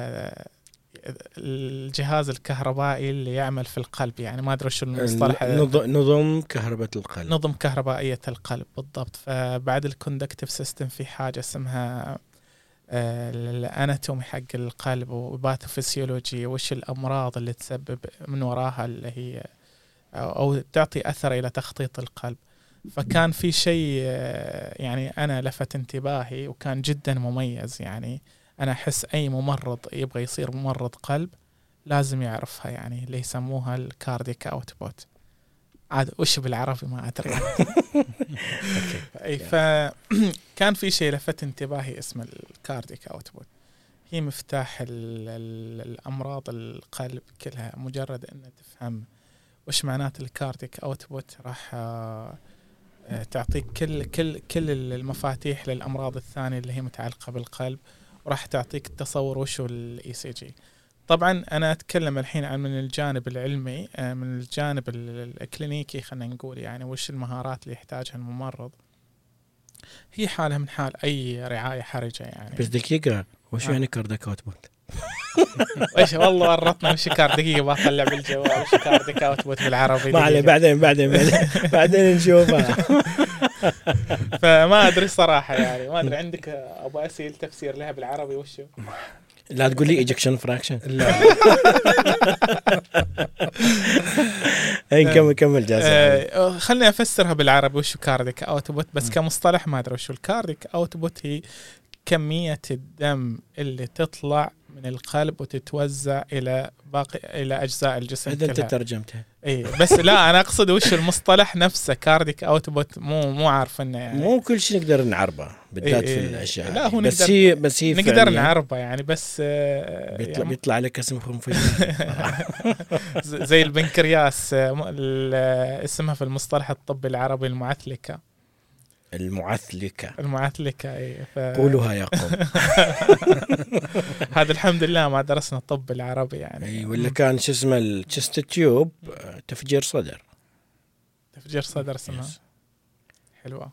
الجهاز الكهربائي اللي يعمل في القلب يعني ما أدري وش المصطلح. نظ- نظم كهرباء القلب. نظم كهربائية القلب بالضبط. فبعد ال conductive system في حاجة اسمها آه، ال anatomy حق القلب و pathophysiology وش الأمراض اللي تسبب من وراها اللي هي أو تعطي أثر إلى تخطيط القلب. فكان في شيء آه، يعني أنا لفت انتباهي وكان جدا مميز يعني أنا أحس أي ممرض يبغى يصير ممرض قلب لازم يعرفها يعني اللي يسموها ال cardiac output عاد وش بالعربي ما أدري. إي فكان في شيء لفت انتباهي اسمه ال cardiac output هي مفتاح ال ال الأمراض القلب كلها مجرد إن تفهم وش معنات ال cardiac output راح آه، آه، تعطيك كل كل كل المفاتيح للأمراض الثانية اللي هي متعلقة بالقلب. وراح تعطيك التصور وشو ال ECG طبعا أنا أتكلم الحين عن من الجانب العلمي آه، من الجانب ال- الكلينيكي خلينا نقول يعني وش المهارات اللي يحتاجها الممرض هي حالها من حال أي رعاية حرجة يعني بس دقيقة وش آه. يعني cardiac output؟ وش والله ورطنا وش كار دقيقة بطلع بالجوال. وش cardiac output بالعربي. ما عليه. بعدين بعدين بعدين. بعدين نشوفها فما أدري صراحة يعني. ما أدري عندك أبغى اسال تفسير لها بالعربي وشو لا تقول لي ejection fraction لا. اي كمل كمل جاسم. آه خلني أفسرها بالعربي وشو cardiac output بس. كمصطلح ما أدري وشو ال cardiac output هي كمية الدم اللي تطلع من القلب وتتوزع إلى باقي إلى أجزاء الجسم إذا أنت ترجمتها. إي بس لا أنا أقصد وش المصطلح نفسه cardiac output مو مو عارف إنه يعني. مو كل شيء نقدر نعربه بالذات إيه في. الأشياء لا،. هو بس نقدر- هي بس هي نقدر نعربه يعني بس آه، بيطلع يعني بيطلع لك اسم خنفسي زي البنكرياس آه، آه، اسمها في المصطلح الطبي العربي المعثلكه المعثلكة. المعثلكة اي ف... قولوها يا قوم. هذا الحمد لله ما درسنا الطب بالعربي يعني. اي ولا كان شو اسمه ال chest tube تفجير صدر. تفجير صدر اسمها. yes. حلوة.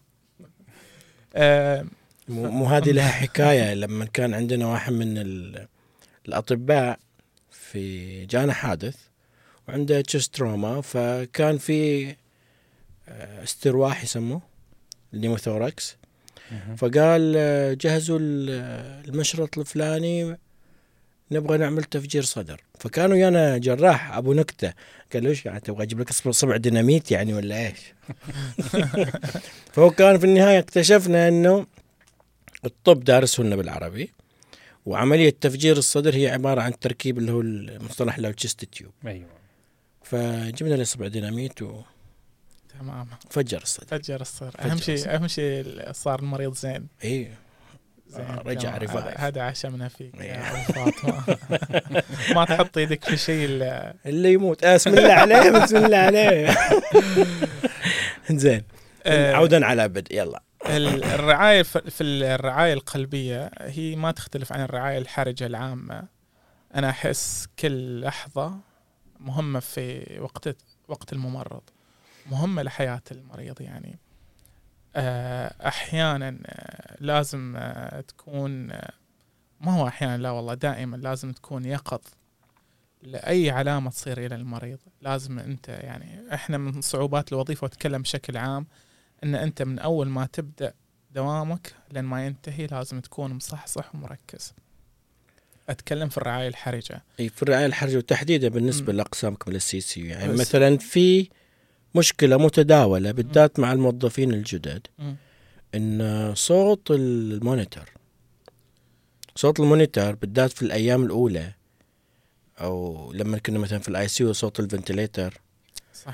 آه مو هذه لها حكاية. لما كان عندنا واحد من ال- الأطباء في جانا حادث وعنده chest trauma فكان في آه، استرواح يسموه. ال pneumothorax فقال آه، جهزوا ال- المشرط الفلاني نبغى نعمل تفجير صدر. فكانوا ويانا جراح أبو نكتة. قال له إيش يعني تبغى أجيب لك صبع- ديناميت يعني ولا إيش؟ فهو كان في النهاية اكتشفنا إنه الطب دارسه لنا بالعربي وعملية تفجير الصدر هي عبارة عن تركيب اللي هو المصطلح ال chest tube أيوه. فجبنا له صبع ديناميت تمام وفجر الصدر. فجر الصدر. فجر أهم شيء. أهم شيء صار المريض زين. اي زين آه، رجع revive. هذا- عشمنا فيك إيه. يا فاطمة. ما تحط يدك في شيء إلا- اللي يموت. آه بسم الله عليه بسم الله عليه. زين. آه، عودا على بدء. يلا. ال- الرعاية في الرعاية القلبية هي ما تختلف عن الرعاية الحرجة العامة. أنا أحس كل لحظة مهمة في وقت وقت الممرض. مهمة لحياة المريض يعني. آه، أحيانا آه، لازم آه، تكون ما هو أحيانا لا والله دائما لازم تكون يقظ لأي علامة تصير إلى المريض. لازم أنت يعني إحنا من صعوبات الوظيفة وأتكلم بشكل عام إن أنت من أول ما تبدأ دوامك لين ما ينتهي لازم تكون مصحصح ومركز. أتكلم في الرعاية الحرجة. إي في الرعاية الحرجة وتحديدا بالنسبة. لاقسامكم ال CC يعني بس- مثلا في مشكلة متداولة بالذات مع الموظفين الجدد. إن صوت ال monitor صوت ال monitor بالذات في الأيام الأولى أو لما كنا مثلا في ال IC صوت ال ventilator.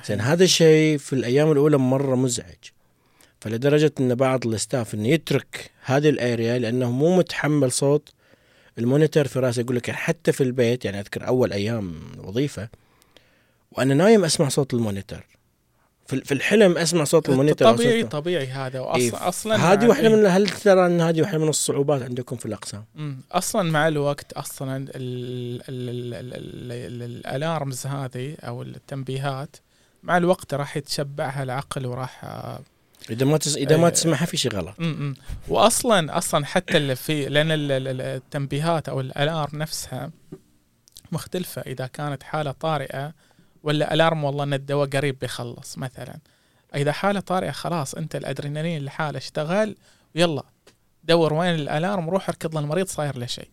زين هذا الشيء في الأيام الأولى مرة مزعج فلدرجة إن بعض ال staff انه يترك هذه ال area لأنه مو متحمل صوت ال monitor في راسه يقول لك حتى في البيت يعني أذكر أول أيام الوظيفه وأنا نايم أسمع صوت ال monitor في في الحلم أسمع صوت ال monitor طبيعي طبيعي هذا إيه، واصلا أصلا هذه واحدة من هل ترى إن هذه واحدة من الصعوبات عندكم في الأقسام؟ أصلا مع الوقت أصلا ال ال ال ال ال ال ال alarms هذه أو التنبيهات مع الوقت راح يتشبعها العقل وراح آه، إذا ما تس... إذا ما إيه. تسمعها في شيء غلط مم، مم. واصلا أصلا حتى اللي في لأن ال- ال- ال- التنبيهات أو ال alarm نفسها مختلفة إذا كانت حالة طارئة ولا alarm والله إن الدواء قريب بيخلص مثلا. إذا حالة طارئة خلاص أنت الأدرينالين الحاله اشتغل يلا. دور وين ال alarm روح اركض للمريض صاير له شيء.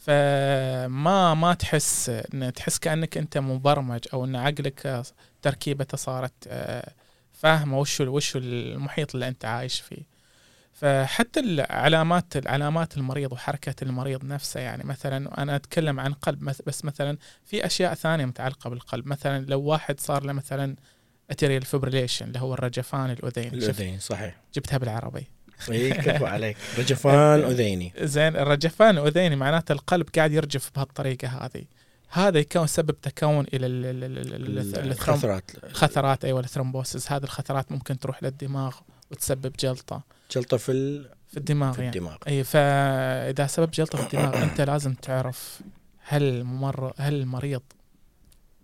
فما ما تحس إن تحس كأنك أنت مبرمج أو إن عقلك آه، تركيبته صارت آه، فاهمة وش وش المحيط اللي أنت عايش فيه. فحتى العلامات العلامات المريض وحركة المريض نفسه يعني مثلا أنا أتكلم عن قلب بس مثلا في أشياء ثانية متعلقة بالقلب. مثلا لو واحد صار له مثلا atrial fibrillation اللي هو الرجفان الأذيني شفت؟ الاذين صحيح. جبتها بالعربي. اي كفو عليك. رجفان أذيني. زين الرجفان الاذيني معناته القلب قاعد يرجف بهالطريقة هذه. هذا يكون سبب تكون إلى الخثرات. الخثرات أيوه الثرومبوسيس. هذه الخثرات ممكن تروح للدماغ وتسبب جلطة. جلطة في ال- في الدماغ في يعني. الدماغ. اي فإذا سبب جلطة في الدماغ أنت لازم تعرف هل الممر هل المريض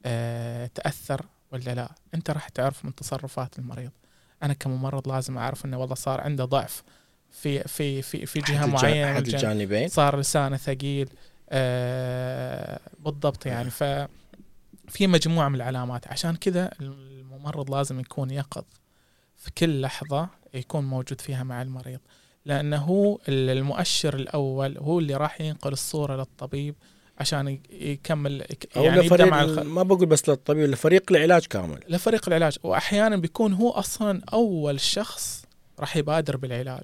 آه تأثر ولا لا. أنت راح تعرف من تصرفات المريض. أنا كممرض لازم أعرف إنه والله صار عنده ضعف في في في في جهة معينة احد الجانب. الجانبين صار لسانه ثقيل آه بالضبط يعني. ف في مجموعة من العلامات. عشان كذا الممرض لازم يكون يقظ في كل لحظة يكون موجود فيها مع المريض. لأنه هو المؤشر الأول هو اللي راح ينقل الصورة للطبيب عشان يكمل يعني لفريق مع الخ... ما بقول بس للطبيب لفريق العلاج كامل. لفريق العلاج. وأحيانا بيكون هو أصلا أول شخص راح يبادر بالعلاج.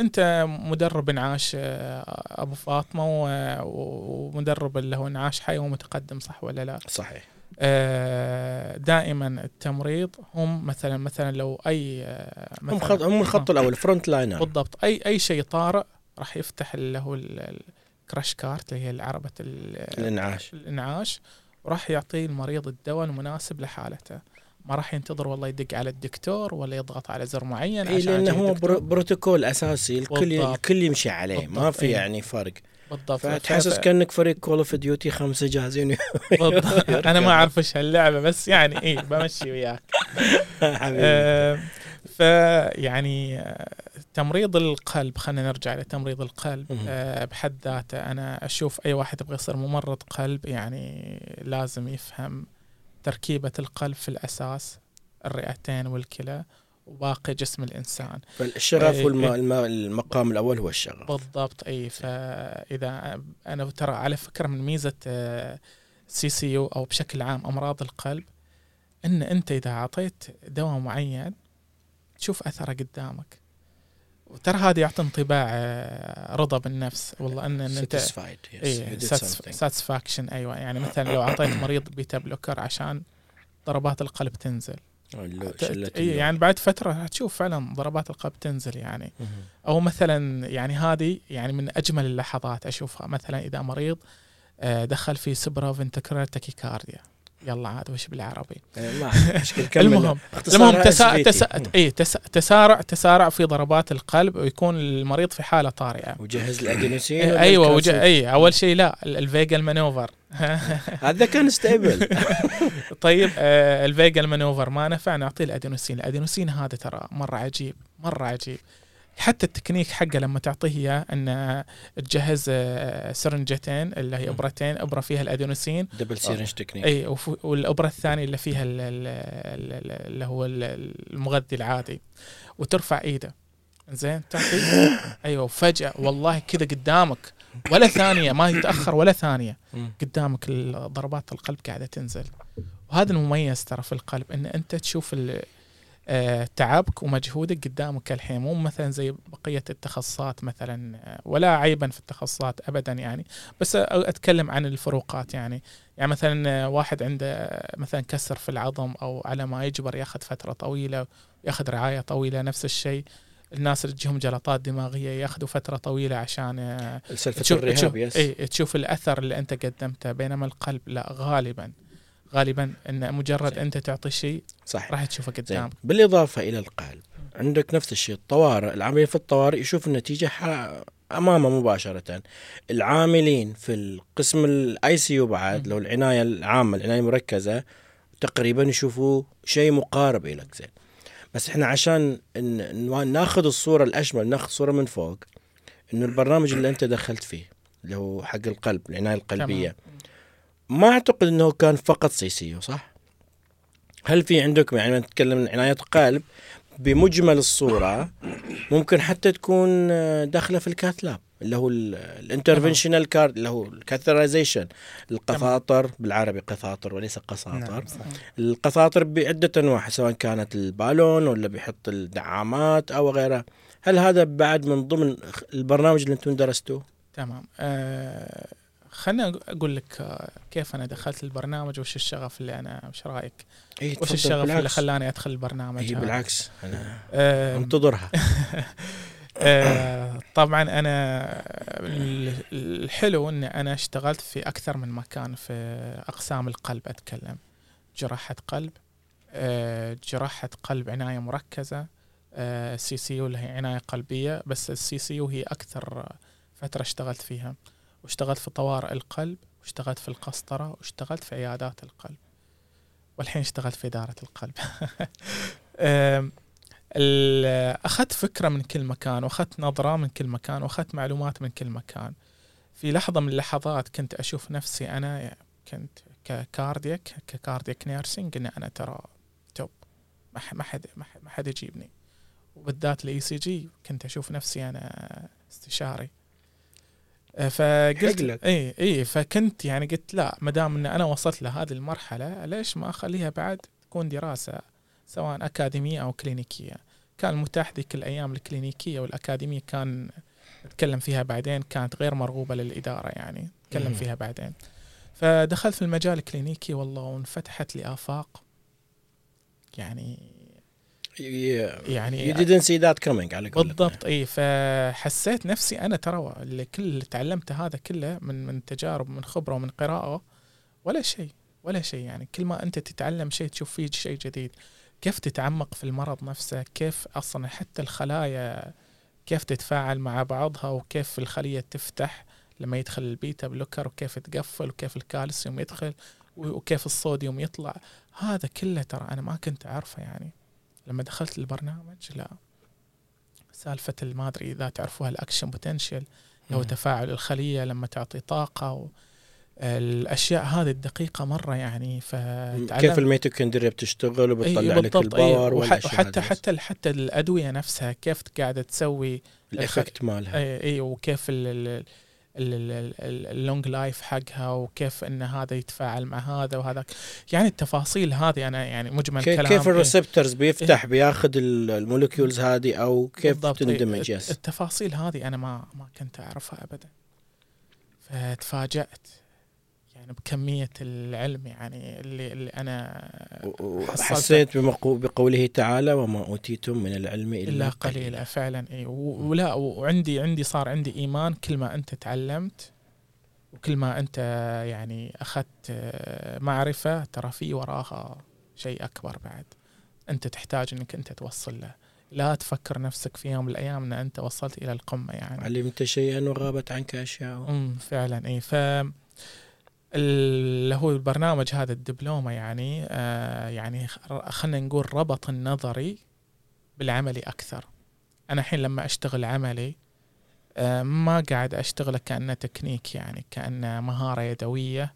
أنت مدرب انعاش آه، أبو فاطمة ومدرب اللي هو انعاش حي ومتقدم صح ولا لا؟ صحيح. دائما التمريض هم مثلا مثلا لو أي آه، هم مثلا خط هم الخط الأول frontliner بالضبط. اي أي شيء طارئ راح يفتح اللي هو ال- ال crash cart اللي هي عربه ال- الإنعاش. الإنعاش. وراح يعطي المريض الدواء المناسب لحالته. ما راح ينتظر والله يدق على الدكتور ولا يضغط على زر معين عشان لأنه هو بروتوكول أساسي الكل. الكل يمشي عليه. ما في إيه. يعني فرق. بالضبط. فتحسس كأنك فريق Call of Duty خمسة جاهزين. بالضبط. أنا ما أعرف إيش هاللعبه بس يعني إيه بمشي وياك. حبيبي. آه، فيعني آه، تمريض القلب خلينا نرجع لتمريض القلب. آه، بحد ذاته أنا أشوف أي واحد يبغى يصير ممرض قلب يعني لازم يفهم تركيبة القلب في الأساس الرئتين والكلى. وباقي جسم الإنسان. فالشغف إيه، والم... إيه. الأول هو الشغف. بالضبط اي فإذا أنا ترى على فكرة من ميزة CCU أو بشكل عام أمراض القلب إن أنت إذا أعطيت دواء معين تشوف أثره قدامك. وترى هذا يعطي انطباع آه، رضا بالنفس. والله ان, إن أنت satisfaction أيوه. يعني مثلا لو أعطيت مريض beta blocker عشان ضربات القلب تنزل. اللون. يعني بعد فترة هتشوف فعلا ضربات القلب تنزل يعني. أو مثلا يعني هذه يعني من أجمل اللحظات أشوفها. مثلا إذا مريض آه، دخل في supraventricular tachycardia يلا عاد وش بالعربي؟ كمل. المهم المهم تسا... تسا... اي تس... تسارع تسارع في ضربات القلب ويكون المريض في حالة طارئة. وجهز الادينوسين إيه، أيوه؟ وج... اي أول شيء لا ال- ال vagal maneuver هذا كان stable طيب آه ال vagal maneuver ما نفع نعطيه ال adenosine. ال adenosine هذا ترى مرة عجيب مرة عجيب. حتى التكنيك حقه لما تعطيه إياه إن تجهز آه، سرنجتين اللي هي. أبرتين أبرة فيها ال adenosine. Double syringe technique اي والأبرة الثانية اللي فيها ال- ال- ال- اللي هو ال- المغذي العادي. وترفع إيده. زين تعطي. أيوه وفجأة والله كذا قدامك. ولا ثانية ما يتأخر ولا ثانية. قدامك ضربات القلب قاعدة تنزل. وهذا المميز ترى في القلب إن أنت تشوف آه، تعبك ومجهودك قدامك الحين. مو مثلا زي بقية التخصصات مثلا آه، ولا عيبا في التخصصات ابدا يعني. بس أتكلم عن الفروقات يعني. يعني مثلا آه، واحد عنده مثلا كسر في العظم أو على ما يجبر ياخذ فترة طويلة ياخذ رعاية طويلة نفس الشيء. الناس اللي تجيهم جلطات دماغية ياخذوا فترة طويلة عشان آه، سلفة تشوف الرهاب تشوف, yes اي تشوف الأثر اللي أنت قدمته بينما القلب لا غالبا غالبا إن مجرد زين. أنت تعطي شيء صح راح تشوفه قدامك. بالإضافة إلى القلب عندك نفس الشيء الطوارئ العاملين في الطوارئ يشوف النتيجة أمامه مباشرة. العاملين في القسم ال ICU بعد. لو العناية العامة العناية المركزة تقريبا يشوفوا شيء مقارب لك زين. بس إحنا عشان ناخذ الصورة الاشمل ناخذ صورة من فوق إنه البرنامج اللي أنت دخلت فيه اللي هو حق القلب العناية القلبية تمام. ما أعتقد إنه كان فقط CC صح؟ هل في عندكم يعني نتكلم عن عناية قلب بمجمل الصورة ممكن حتى تكون داخلة في ال cath lab اللي هو ال interventional card اللي هو ال catheterization القساطر بالعربي قساطر وليس قساطر نعم صح. القساطر بعدة أنواع سواء كانت البالون ولا بيحط الدعامات أو غيرها. هل هذا بعد من ضمن البرنامج اللي أنتم درستوه؟ تمام. آه خلنا أقول لك آه، كيف أنا دخلت البرنامج وش الشغف اللي أنا وش رأيك؟ اي وش الشغف اللي بالعكس. خلاني أدخل البرنامج هذا؟ بالعكس أنا آه أنتظرها. آه، طبعا أنا ال- الحلو ان أنا اشتغلت في أكثر من مكان في أقسام القلب أتكلم جراحة قلب آه، جراحة قلب عناية مركزة CCU اللي هي عناية قلبية بس ال CCU هي أكثر فترة اشتغلت فيها. واشتغلت في طوارئ القلب واشتغلت في القسطرة واشتغلت في عيادات القلب. والحين اشتغلت في إدارة القلب. أخذت فكرة من كل مكان وأخذت نظرة من كل مكان وأخذت معلومات من كل مكان. في لحظة من اللحظات كنت أشوف نفسي أنا كنت ك cardiac ك cardiac nursing إن أنا ترى top. ما ما حد ما حد- يجيبني. وبالذات ال ECG كنت أشوف نفسي أنا استشاري. آه، فقلت. اي إي فكنت يعني قلت لا ما دام إن أنا وصلت لهذه المرحلة ليش ما أخليها بعد تكون دراسة سواء أكاديمية أو clinic ية. كان متاح ذيك الأيام ال clinic ية والأكاديمية كان نتكلم فيها بعدين كانت غير مرغوبة للإدارة يعني نتكلم مم. فيها بعدين. فدخلت في المجال الكلينيكي والله وانفتحت لي آفاق. يعني يعني you didn't see that coming على قولتنا. بالضبط إي فحسيت نفسي أنا ترى اللي كل اللي تعلمته هذا كله من من تجارب من خبرة ومن قراءة ولا شيء ولا شيء يعني. كل ما أنت تتعلم شيء تشوف فيه شيء جديد. كيف تتعمق في المرض نفسه؟ كيف أصلا حتى الخلايا كيف تتفاعل مع بعضها؟ وكيف الخلية تفتح لما يدخل ال beta blocker؟ وكيف تقفل؟ وكيف الكالسيوم يدخل؟ وكيف الصوديوم يطلع؟ هذا كله ترى أنا ما كنت أعرفه يعني. لما دخلت البرنامج لا. سالفة ما أدري إذا تعرفوها ال action potential مم. تفاعل الخلية لما تعطي طاقة و الأشياء هذه الدقيقة مرة يعني فتعلم كيف الميتوكوندريا بتشتغل وبتطلع إيه لك بالضبط. إيه ال power وح- والاشياء وحتى هذه. حتى حتى الأدوية نفسها كيف قاعدة تسوي ال effect مالها. اي اي وكيف ال long life حقها وكيف إن هذا يتفاعل مع هذا وهذا يعني التفاصيل هذه أنا يعني مجمل كيف, كلام. كيف إيه. ال receptors بيفتح بياخذ ال- ال molecules هذه أو كيف إيه. تندمج؟ التفاصيل هذه أنا ما ما كنت أعرفها ابدا. فتفاجأت. يعني بكمية العلم يعني اللي, اللي أنا بمقو بقوله تعالى وما أوتيتم من العلم إلا, إلا قليلا. فعلا اي ولا وعندي عندي صار عندي إيمان كل ما أنت تعلمت وكل ما أنت يعني أخذت آه، معرفة ترى في وراها شيء أكبر بعد. أنت تحتاج إنك أنت توصل له. لا تفكر نفسك في يوم من الأيام إن أنت وصلت إلى القمة يعني. علمت شيئا وغابت عنك أشياء. امم فعلا اي ف اللي هو البرنامج هذا الدبلومة يعني آه يعني خ- خلينا نقول ربط النظري بالعملي أكثر. أنا الحين لما أشتغل عملي آه ما قاعد أشتغله كأنه تكنيك يعني كأنه مهارة يدوية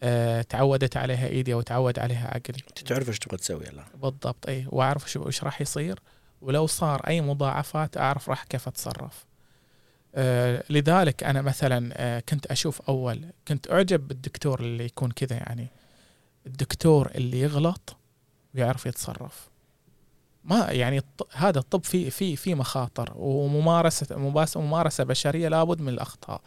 آه تعودت عليها إيدي وتعود عليها عقلي. أنت تعرف إيش تبغى تسوي الآن. بالضبط اي وأعرف إيش راح يصير. ولو صار أي مضاعفات أعرف راح كيف أتصرف. آه لذلك أنا مثلا آه كنت أشوف أول كنت أعجب بالدكتور اللي يكون كذا يعني الدكتور اللي يغلط ويعرف يتصرف. ما يعني هذا الطب فيه فيه فيه مخاطر وممارسة ممارسة بشرية لابد من الأخطاء.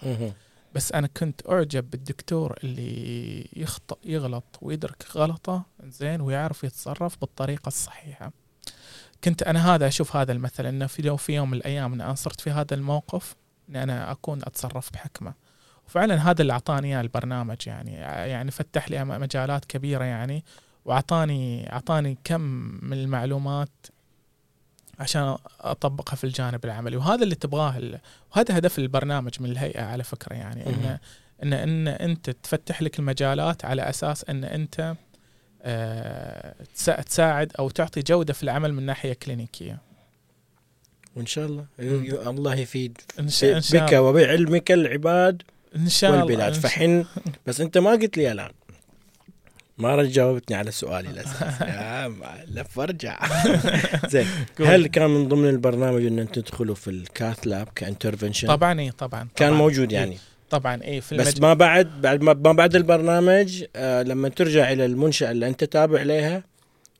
بس أنا كنت أعجب بالدكتور اللي يخطئ يغلط ويدرك غلطة زين ويعرف يتصرف بالطريقة الصحيحة. كنت أنا هذا أشوف هذا المثل إنه في لو في يوم من الأيام ان أنا صرت في هذا الموقف. ان أنا أكون أتصرف بحكمة. وفعلا هذا اللي أعطاني إياه البرنامج يعني. يعني فتح لي مجالات كبيرة يعني وأعطاني أعطاني كم من المعلومات عشان أطبقها في الجانب العملي. وهذا اللي تبغاه ال- وهذا هدف البرنامج من الهيئة على فكرة يعني. إن إن إن أنت تفتح لك المجالات على أساس إن أنت آه، تسا- تساعد أو تعطي جودة في العمل من ناحية كلينيكية. وإن شاء الله. الله يفيد. إن شاء بك وبعلمك العباد إن شاء الله. والبلاد. فحين بس أنت ما قلت لي الآن. ما جاوبتني على سؤالي الاساسي لف وارجع زين. هل كان من ضمن البرنامج أن أنتم تدخلوا في ال cath lab ك intervention؟ طبعا اي طبعا كان. موجود إيه، يعني طبعا اي في بس. ما بعد بعد ما ما بعد البرنامج آه لما ترجع إلى المنشأة اللي أنت تابع لها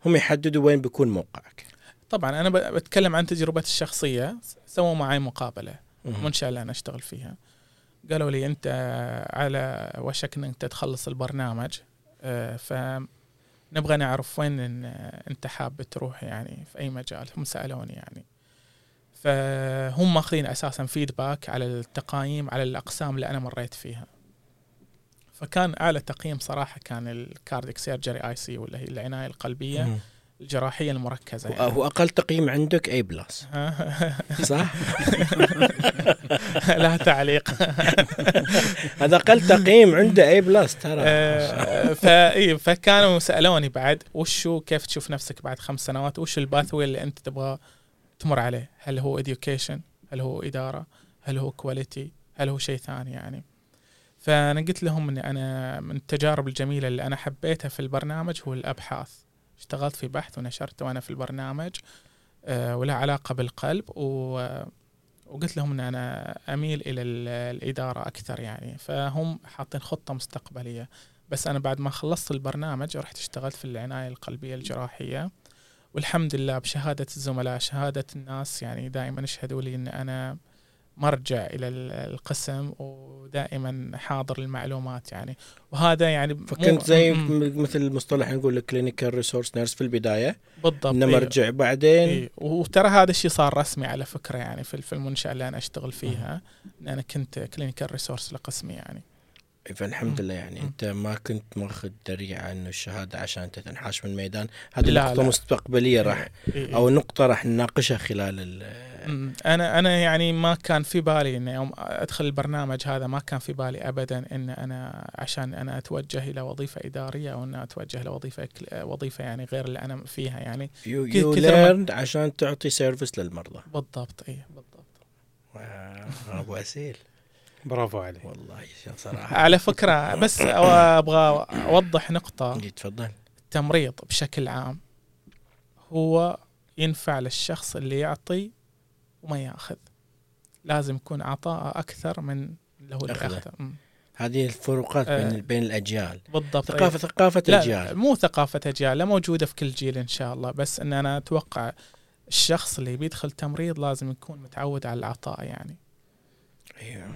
هم يحددوا وين بيكون موقعك. طبعا أنا بتكلم عن تجربتي الشخصية. سووا معي مقابلة. المنشاه اللي أنا أشتغل فيها. قالوا لي أنت على وشك إنك تخلص البرنامج. آه، فنبغى نعرف وين إن أنت حاب تروح يعني في أي مجال. هم سألوني يعني. فهم ماخذين أساسا فيدباك على التقايم على الأقسام اللي أنا مريت فيها. فكان أعلى تقييم صراحة كان ال cardiac surgery ICU اللي هي العناية القلبية. الجراحيه المركزه هو- هو أقل تقييم عندك A plus صح؟ لا تعليق. هذا أقل تقييم عنده A plus ترى. آه، فاي فكانوا سألوني بعد وشو كيف تشوف نفسك بعد خمس سنوات؟ وش ال pathway اللي أنت تبغى تمر عليه؟ هل هو education هل هو إدارة؟ هل هو كواليتي هل هو شيء ثاني يعني؟ فأنا قلت لهم إني أنا من التجارب الجميلة اللي أنا حبيتها في البرنامج هو الأبحاث. اشتغلت في بحث ونشرته وأنا في البرنامج آه، وله علاقة بالقلب و وقلت لهم إن أنا أميل إلى ال- الإدارة أكثر يعني فهم حاطين خطة مستقبلية. بس أنا بعد ما خلصت البرنامج رحت اشتغلت في العناية القلبية الجراحية والحمد لله بشهادة الزملاء شهادة الناس يعني دائما يشهدوا لي إن أنا مرجع إلى ال- القسم ودائما حاضر المعلومات يعني وهذا يعني فكنت زي مثل المصطلح نقول clinical resource nurse في البداية بالضبط انما إيه. ارجع بعدين إيه. وترى هذا الشيء صار رسمي على فكرة يعني في المنشأة اللي أنا أشتغل فيها إن أنا كنت clinical resource لقسمي يعني فالحمد. لله يعني. أنت ما كنت ماخذ دريعه إنه الشهادة عشان أنت تنحاش من الميدان هذه نقطة. مستقبلية راح إيه. أو نقطة راح نناقشها خلال أنا أنا يعني ما كان في بالي ان يوم أدخل البرنامج هذا ما كان في بالي ابدا إن أنا عشان أنا أتوجه إلى وظيفة إدارية أو ان اتوجه لوظيفه كل- وظيفة يعني غير اللي أنا فيها يعني. you you ما- learned عشان تعطي service للمرضى. بالضبط اي بالضبط أبو أسيل. برافو عليك. والله صراحة. على فكرة بس أبغى أوضح نقطة. إيه، تفضل. التمريض بشكل عام هو ينفع للشخص اللي يعطي وما ياخذ لازم يكون عطاء أكثر من اللي هو اللي. هذه الفروقات آه. بين بين الأجيال. بالضبط. ثقافه ثقافة لا أجيال. مو ثقافة أجيال لا موجودة في كل جيل إن شاء الله. بس إن أنا أتوقع الشخص اللي بيدخل تمريض لازم يكون متعود على العطاء يعني. أيوه.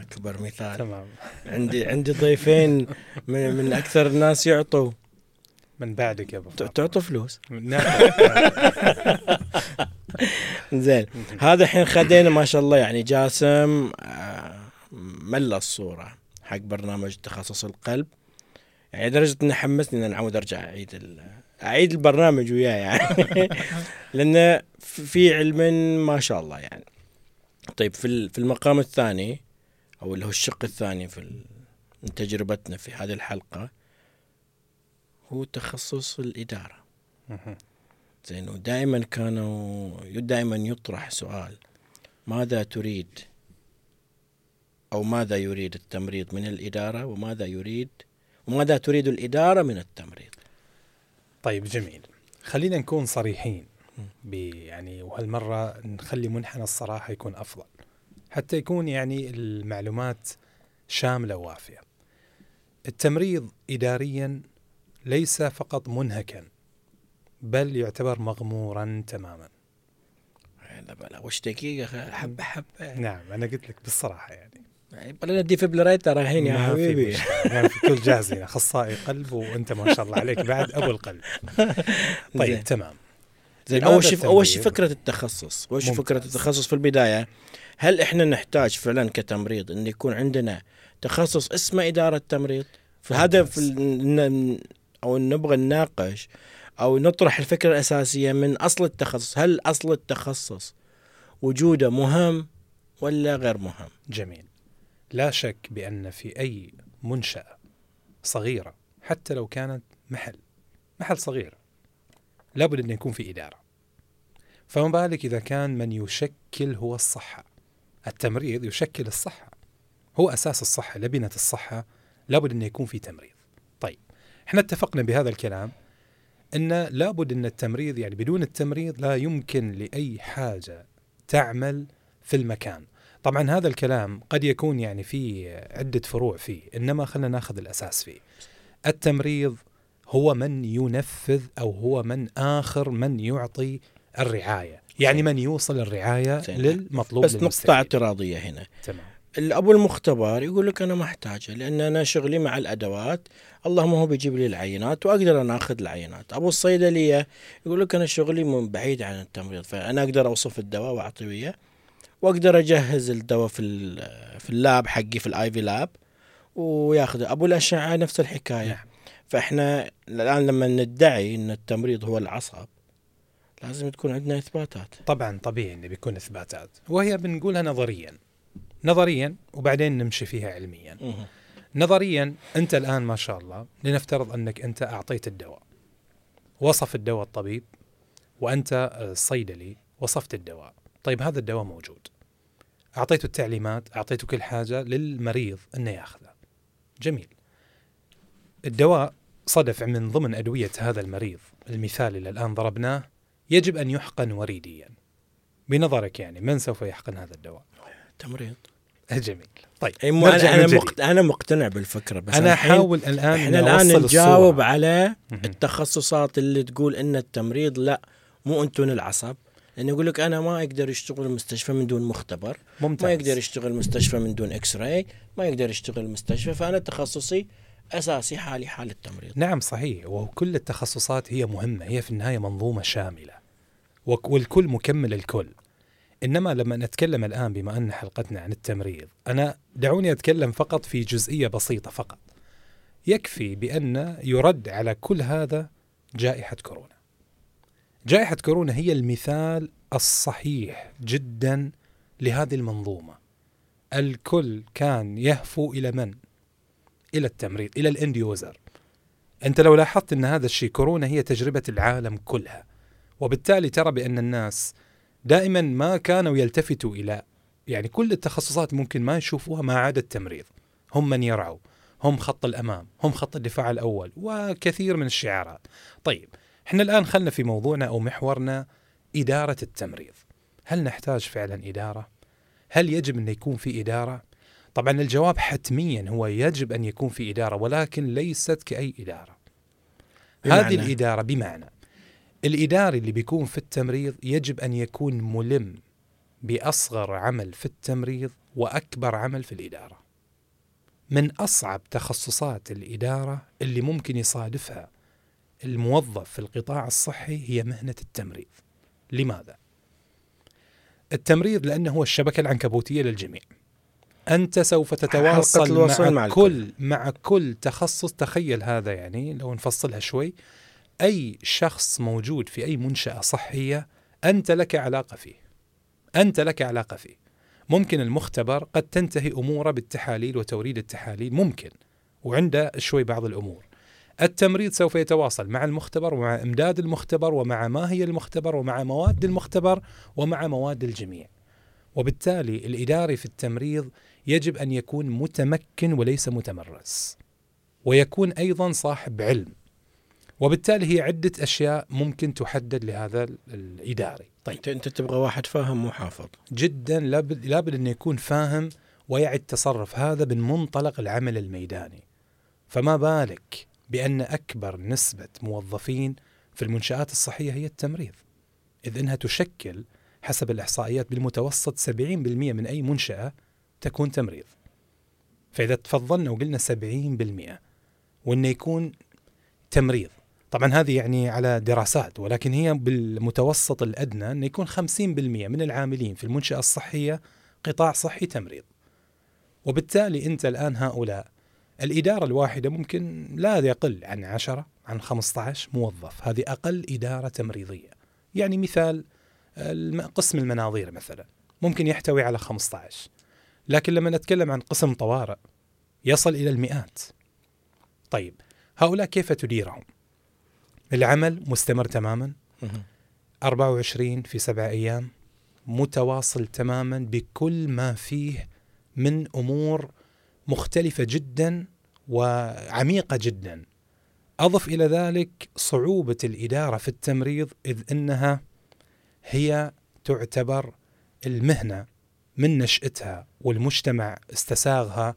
أكبر مثال. تمام. عندي عندي ضيفين من, من أكثر الناس يعطوا. من بعدك يا أبو تعطوا فلوس. زين. هذا الحين خدينا ما شاء الله يعني جاسم آه، ملى الصورة حق برنامج تخصص القلب. يعني لدرجه إنه حمسني إن أنا أرجع أعيد أعيد البرنامج وياه يعني. لأنه في علم ما شاء الله يعني. طيب في في المقام الثاني أو اللي هو الشق الثاني في تجربتنا في هذه الحلقة هو تخصص الإدارة. مهم. زين ودائما كانوا دائما يطرح سؤال ماذا تريد؟ أو ماذا يريد التمريض من الإدارة؟ وماذا يريد؟ وماذا تريد الإدارة من التمريض؟ طيب جميل. خلينا نكون صريحين. يعني وهالمرة نخلي منحنى الصراحة يكون أفضل. حتى يكون يعني المعلومات شاملة ووافية. التمريض إداريا ليس فقط منهكا. بل يعتبر مغمورا تماما. لا بلا وش دقيقة؟ حبة حبة نعم أنا قلت لك بالصراحة يعني. يعني بلا ديفبريتر الحين يا حبيبي. يعني كل جاهزين أخصائي قلب وأنت ما شاء الله عليك بعد أبو القلب. طيب زين. تمام. زين أول شيء أول شيء؟ فكرة التخصص. أول شيء ممتاز. فكره التخصص في البداية هل إحنا نحتاج فعلا كتمريض إن يكون عندنا تخصص اسمه إدارة تمريض؟ فهذا أو نبغى نناقش أو نطرح الفكرة الأساسية من أصل التخصص. هل أصل التخصص وجوده مهم ولا غير مهم؟ جميل. لا شك بأن في أي منشأة صغيرة حتى لو كانت محل محل صغير لابد أن يكون في إدارة. فما بالك إذا كان من يشكل هو الصحة؟ التمريض يشكل الصحة. هو أساس الصحة لبنة الصحة لابد أن يكون في تمريض. طيب إحنا اتفقنا بهذا الكلام. أن لابد أن التمريض يعني بدون التمريض لا يمكن لأي حاجة تعمل في المكان طبعا هذا الكلام قد يكون يعني في عدة فروع فيه إنما خلينا ناخذ الأساس فيه التمريض هو من ينفذ أو هو من آخر من يعطي الرعاية يعني. من يوصل الرعاية زين. للمطلوب بس نقطة. اعتراضية هنا تمام الأبو المختبر يقول لك أنا ما أحتاجه لأن أنا شغلي مع الأدوات. اللهم هو بيجيب لي العينات وأقدر أنا أخذ العينات. أبو الصيدلية يقول لك أنا شغلي من بعيد عن التمريض فأنا أقدر أوصف الدواء وأعطيه وياه. وأقدر أجهز الدواء في في اللاب حقي في الآي في لاب وياخذ. أبو الأشعة نفس الحكاية. نعم. فإحنا الآن لما ندعي إن التمريض هو العصب لازم تكون عندنا إثباتات. طبعا طبيعي انه بيكون إثباتات. وهي بنقولها نظريا. نظريا وبعدين نمشي فيها علميا. نظريا أنت الآن ما شاء الله لنفترض أنك أنت أعطيت الدواء. وصف الدواء الطبيب وأنت الصيدلي وصفت الدواء. طيب هذا الدواء موجود. أعطيته التعليمات أعطيته كل حاجة للمريض إنه يأخذه. جميل. الدواء صدف من ضمن أدوية هذا المريض المثال اللي الآن ضربناه يجب أن يحقن وريديا. بنظرك يعني من سوف يحقن هذا الدواء؟ تمريض. جميل. طيب أنا أنا. مقت... أنا مقتنع بالفكرة بس أنا أحاول الآن إحنا الآن نجاوب الصورة. على. التخصصات اللي تقول إن التمريض لا مو أنتم العصب. لأنه يقول لك أنا ما أقدر يشتغل مستشفى من دون مختبر ممتاز. ما يقدر يشتغل مستشفى من دون إكس راي ما يقدر يشتغل مستشفى فأنا تخصصي أساسي حالي حال التمريض. نعم صحيح. وكل التخصصات هي مهمة هي في النهاية منظومة شاملة. وك- والكل مكمل الكل. إنما لما نتكلم الآن بما أن حلقتنا عن التمريض أنا دعوني أتكلم فقط في جزئية بسيطة فقط. يكفي بأن يرد على كل هذا جائحة كورونا. جائحة كورونا هي المثال الصحيح جدا لهذه المنظومة. الكل كان يهفو إلى من؟ إلى التمريض إلى الإند يوزر أنت لو لاحظت أن هذا الشيء كورونا هي تجربة العالم كلها. وبالتالي ترى بأن الناس دائما ما كانوا يلتفتوا إلى يعني كل التخصصات ممكن ما يشوفوها ما عدا التمريض. هم من يرعوا هم خط الأمام هم خط الدفاع الأول وكثير من الشعارات. طيب إحنا الآن خلنا في موضوعنا أو محورنا إدارة التمريض. هل نحتاج فعلا إدارة؟ هل يجب أن يكون في إدارة؟ طبعا الجواب حتميا هو يجب أن يكون في إدارة ولكن ليست كأي إدارة. بمعنى؟ هذه الإدارة بمعنى الإداري اللي بيكون في التمريض يجب أن يكون ملم بأصغر عمل في التمريض وأكبر عمل في الإدارة. من أصعب تخصصات الإدارة اللي ممكن يصادفها الموظف في القطاع الصحي هي مهنة التمريض. لماذا؟ التمريض لأنه هو الشبكة العنكبوتية للجميع. أنت سوف تتواصل مع, مع كل. مع كل تخصص تخيل هذا يعني لو نفصلها شوي أي شخص موجود في أي منشأة صحية أنت لك علاقة فيه أنت لك علاقة فيه ممكن المختبر قد تنتهي أموره بالتحاليل وتوريد التحاليل ممكن وعنده شوي بعض الأمور. التمريض سوف يتواصل مع المختبر ومع إمداد المختبر ومع ماهي المختبر ومع مواد المختبر ومع مواد الجميع. وبالتالي الإداري في التمريض يجب أن يكون متمكن وليس متمرس. ويكون أيضا صاحب علم. وبالتالي هي عدة أشياء ممكن تحدد لهذا الإداري. طيب انت تبغى واحد فاهم محافظ جدا لابد لابد انه يكون فاهم ويعي التصرف هذا من منطلق العمل الميداني. فما بالك بأن أكبر نسبة موظفين في المنشآت الصحية هي التمريض. إذ إنها تشكل حسب الإحصائيات بالمتوسط 70% من أي منشأة تكون تمريض. فإذا تفضلنا وقلنا 70% وإنه يكون تمريض طبعا هذه يعني على دراسات ولكن هي بالمتوسط الأدنى إنه يكون 50% من العاملين في المنشأة الصحية قطاع صحي تمريض. وبالتالي أنت الآن هؤلاء الإدارة الواحدة ممكن لا يقل عن 10 عن 15 موظف، هذه أقل إدارة تمريضية. يعني مثال قسم المناظير مثلا ممكن يحتوي على 15 لكن لما نتكلم عن قسم طوارئ يصل إلى المئات. طيب هؤلاء كيف تديرهم؟ العمل مستمر تماما. 24 في سبع أيام متواصل تماما بكل ما فيه من أمور مختلفة جدا وعميقة جدا. أضف إلى ذلك صعوبة الإدارة في التمريض إذ أنها هي تعتبر المهنة من نشأتها والمجتمع استساغها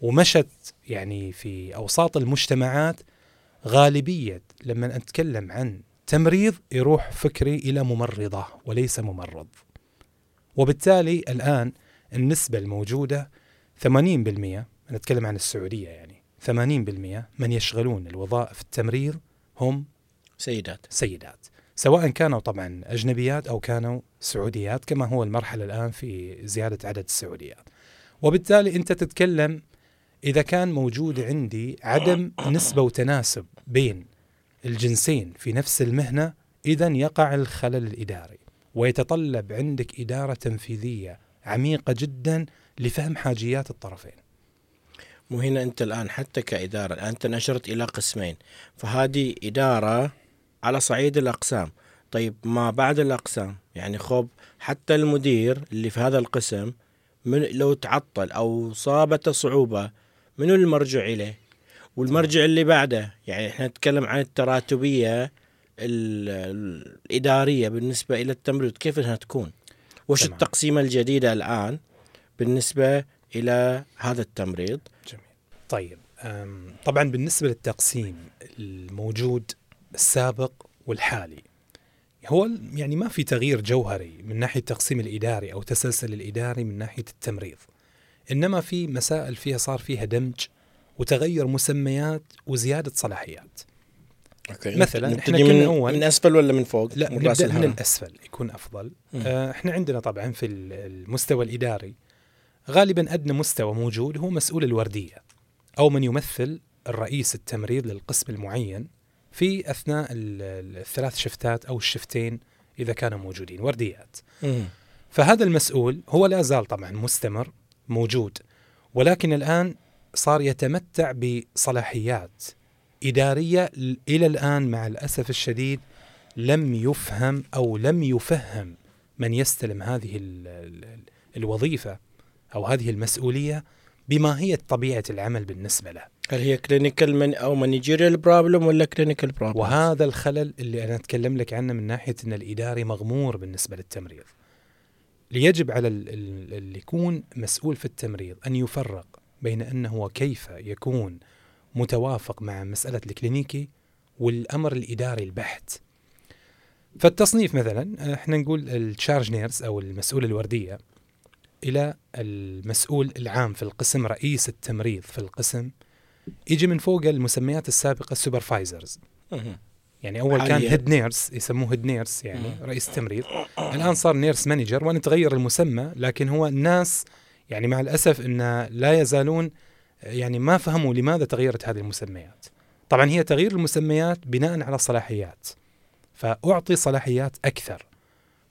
ومشت يعني في أوساط المجتمعات غالبية لما أتكلم عن تمريض يروح فكري إلى ممرضة وليس ممرض. وبالتالي الآن النسبة الموجودة 80% نتكلم عن السعودية يعني 80% من يشغلون الوظائف التمريض هم سيدات. سيدات. سواء كانوا طبعا أجنبيات أو كانوا سعوديات كما هو المرحلة الآن في زيادة عدد السعوديات. وبالتالي أنت تتكلم إذا كان موجود عندي عدم نسبة وتناسب بين الجنسين في نفس المهنة إذا يقع الخلل الإداري ويتطلب عندك إدارة تنفيذية عميقة جدا لفهم حاجيات الطرفين. وهنا أنت الآن حتى كإدارة الآن أنت نشرت إلى قسمين فهذه إدارة على صعيد الأقسام. طيب ما بعد الأقسام؟ يعني خب حتى المدير اللي في هذا القسم من لو تعطل أو صابته صعوبة منو المرجع إليه؟ والمرجع اللي بعده. يعني إحنا نتكلم عن التراتبية الإدارية بالنسبة إلى التمريض كيف إنها تكون؟ وش تمام. التقسيمة الجديدة الآن بالنسبة إلى هذا التمريض؟ جميل. طيب طبعا بالنسبة للتقسيم الموجود السابق والحالي هو يعني ما في تغيير جوهري من ناحية التقسيم الإداري أو تسلسل الإداري من ناحية التمريض إنما في مسائل فيها صار فيها دمج وتغير مسميات وزيادة صلاحيات. أوكي مثلا إحنا كنا اول من اسفل ولا من فوق؟ لا من نبدأ من الأسفل يكون أفضل. آه إحنا عندنا طبعا في المستوى الإداري غالبا أدنى مستوى موجود هو مسؤول الوردية أو من يمثل الرئيس التمريض للقسم المعين في أثناء الثلاث شفتات أو الشفتين إذا كانوا موجودين ورديات. مم. فهذا المسؤول هو لا زال طبعا مستمر موجود ولكن الآن صار يتمتع بصلاحيات إدارية إلى الآن مع الأسف الشديد لم يفهم أو لم يفهم من يستلم هذه الوظيفة أو هذه المسؤولية بما هي طبيعة العمل بالنسبة له. هل هي clinical من أو managerial problem ولا clinical problem وهذا الخلل اللي أنا أتكلم لك عنه من ناحية أن الإداري مغمور بالنسبة للتمريض. ليجب على اللي يكون مسؤول في التمريض أن يفرق بين أنه وكيف يكون متوافق مع مسألة ال clinical والأمر الإداري البحت. فالتصنيف مثلا إحنا نقول ال charge nurse أو المسؤول الوردية إلى المسؤول العام في القسم رئيس التمريض في القسم يجي من فوق المسميات السابقة ال supervisors يعني أول كان head nurse يسموه head nurse يعني. رئيس التمريض الآن صار nurse manager وان تغير المسمى لكن هو الناس يعني مع الأسف إن لا يزالون يعني ما فهموا لماذا تغيرت هذه المسميات. طبعا هي تغيير المسميات بناء على صلاحيات فأعطي صلاحيات أكثر.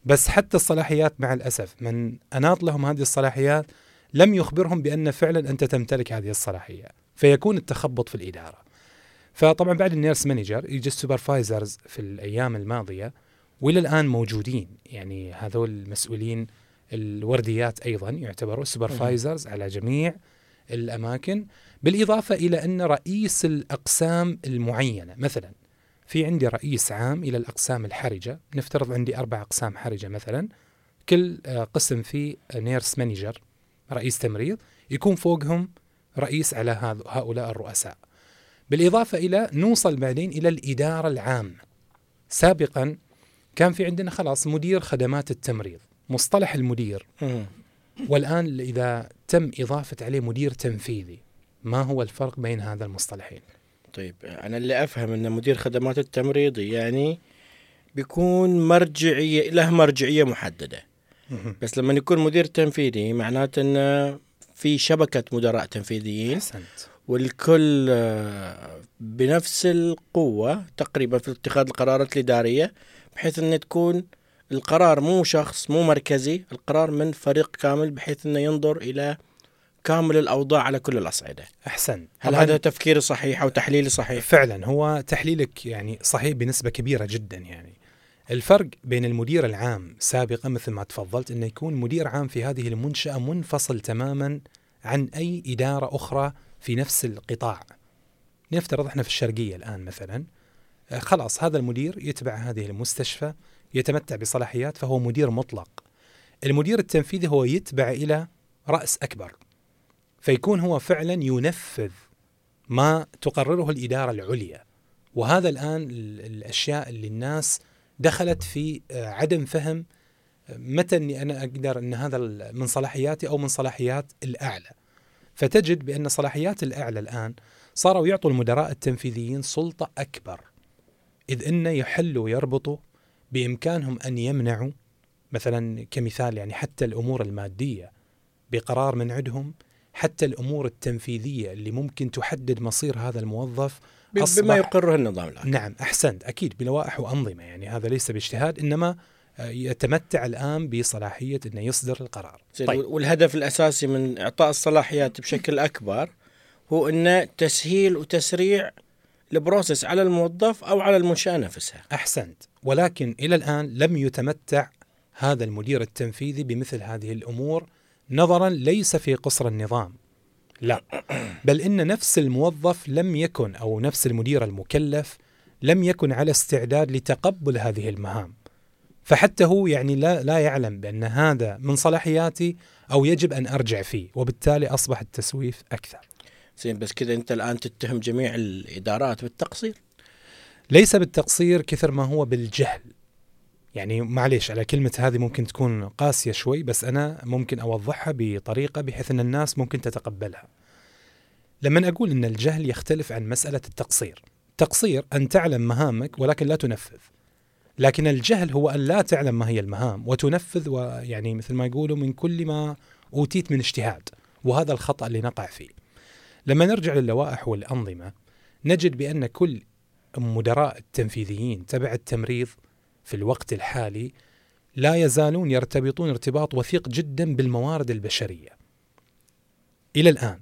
بس حتى الصلاحيات مع الأسف من أناط لهم هذه الصلاحيات لم يخبرهم بأن فعلا أنت تمتلك هذه الصلاحية فيكون التخبط في الإدارة. فطبعا بعد ال nurse manager يجي ال supervisors في الأيام الماضية والى الآن موجودين يعني هذول المسؤولين الورديات أيضا يعتبروا supervisors على جميع الأماكن بالإضافة إلى أن رئيس الأقسام المعينة مثلا في عندي رئيس عام إلى الأقسام الحرجة نفترض عندي أربع أقسام حرجة مثلا كل آه، قسم فيه nurse manager رئيس تمريض يكون فوقهم رئيس على هؤلاء الرؤساء. بالإضافة إلى نوصل بعدين إلى الإدارة العامة. سابقا كان في عندنا خلاص مدير خدمات التمريض. مصطلح المدير. والآن إذا تم إضافة عليه مدير تنفيذي ما هو الفرق بين هذا المصطلحين؟ طيب أنا اللي أفهم أن مدير خدمات التمريض يعني بيكون مرجعية له مرجعية محددة. بس لما يكون مدير تنفيذي معناته أنه في شبكة مدراء تنفيذيين أحسنت. والكل آه، بنفس القوة تقريبا في اتخاذ القرارات الإدارية بحيث أن تكون القرار مو شخص مو مركزي القرار من فريق كامل بحيث إنه ينظر إلى كامل الأوضاع على كل الأصعدة. احسنت هل هذا تفكيري صحيح أو تحليلي صحيح؟ فعلا هو تحليلك يعني صحيح بنسبة كبيرة جدا يعني. الفرق بين المدير العام سابقا مثل ما تفضلت إنه يكون مدير عام في هذه المنشأة منفصل تماما عن أي إدارة أخرى في نفس القطاع. نفترض إحنا في الشرقية الآن مثلا. آه، خلاص هذا المدير يتبع هذه المستشفى يتمتع بصلاحيات فهو مدير مطلق. المدير التنفيذي هو يتبع إلى رأس أكبر فيكون هو فعلا ينفذ ما تقرره الإدارة العليا. وهذا الآن الأشياء اللي الناس دخلت في آه، عدم فهم آه، متى إني أنا أقدر إن هذا من صلاحياتي أو من صلاحيات الأعلى. فتجد بأن صلاحيات الأعلى الآن صاروا يعطوا المدراء التنفيذيين سلطة أكبر إذ إنه يحلوا ويربطوا بإمكانهم أن يمنعوا مثلا كمثال يعني حتى الأمور المادية بقرار من عندهم حتى الأمور التنفيذية اللي ممكن تحدد مصير هذا الموظف بما يقره النظام الآن. نعم أحسنت أكيد بلوائح وأنظمة يعني هذا ليس باجتهاد إنما آه، يتمتع الآن بصلاحية إنه يصدر القرار. طيب. والهدف الأساسي من إعطاء الصلاحيات بشكل أكبر هو انه تسهيل وتسريع البروسيس على الموظف أو على المنشأة نفسها. أحسنت ولكن إلى الآن لم يتمتع هذا المدير التنفيذي بمثل هذه الأمور نظرا ليس في قصر النظام. لا بل إن نفس الموظف لم يكن أو نفس المدير المكلف لم يكن على استعداد لتقبل هذه المهام. فحتى هو يعني لا لا يعلم بأن هذا من صلاحياتي أو يجب أن أرجع فيه وبالتالي أصبح التسويف أكثر. زين بس كذا أنت الآن تتهم جميع الإدارات بالتقصير؟ ليس بالتقصير كثر ما هو بالجهل. يعني معليش على كلمة هذه ممكن تكون قاسية شوي بس أنا ممكن أوضحها بطريقة بحيث أن الناس ممكن تتقبلها. لما أقول أن الجهل يختلف عن مسألة التقصير. تقصير أن تعلم مهامك ولكن لا تنفذ. لكن الجهل هو أن لا تعلم ما هي المهام وتنفذ ويعني مثل ما يقولوا من كل ما أوتيت من اجتهاد. وهذا الخطأ اللي نقع فيه. لما نرجع للوائح والأنظمة نجد بأن كل مدراء التنفيذيين تبع التمريض في الوقت الحالي لا يزالون يرتبطون ارتباط وثيق جدا بالموارد البشرية. إلى الآن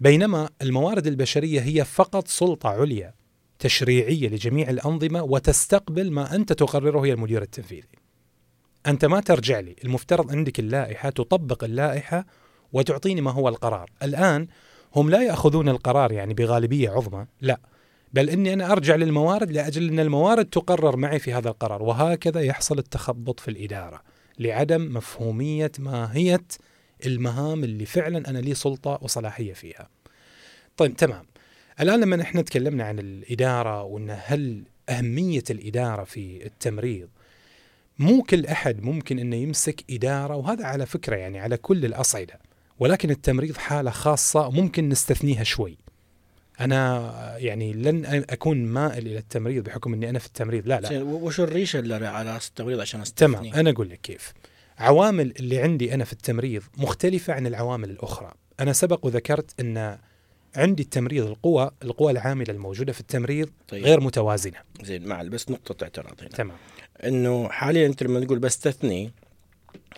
بينما الموارد البشرية هي فقط سلطة عليا تشريعية لجميع الأنظمة وتستقبل ما أنت تقرره هي المدير التنفيذي. أنت ما ترجع لي، المفترض عندك اللائحة تطبق اللائحة وتعطيني ما هو القرار. الآن هم لا يأخذون القرار يعني بغالبية عظمى، لا بل إني أنا أرجع للموارد لأجل أن الموارد تقرر معي في هذا القرار وهكذا يحصل التخبط في الإدارة لعدم مفهومية ماهية المهام اللي فعلا أنا لي سلطة وصلاحية فيها. طيب تمام. الآن لما إحنا تكلمنا عن الإدارة وأن هل أهمية الإدارة في التمريض مو كل أحد ممكن أنه يمسك إدارة وهذا على فكرة يعني على كل الأصعدة ولكن التمريض حالة خاصة ممكن نستثنيها شوي. أنا يعني لن أكون مائل إلى التمريض بحكم إني أنا في التمريض. لا لا. وش الريشة اللي على رأس التمريض عشان أستثني؟ تمام أنا أقول لك كيف. عوامل اللي عندي أنا في التمريض مختلفة عن العوامل الأخرى. أنا سبق وذكرت إن عندي التمريض القوى القوى العاملة الموجودة في التمريض طيب. غير متوازنة. زين مع بس نقطة اعتراض هنا. تمام. إنه حاليا أنت لما تقول بستثني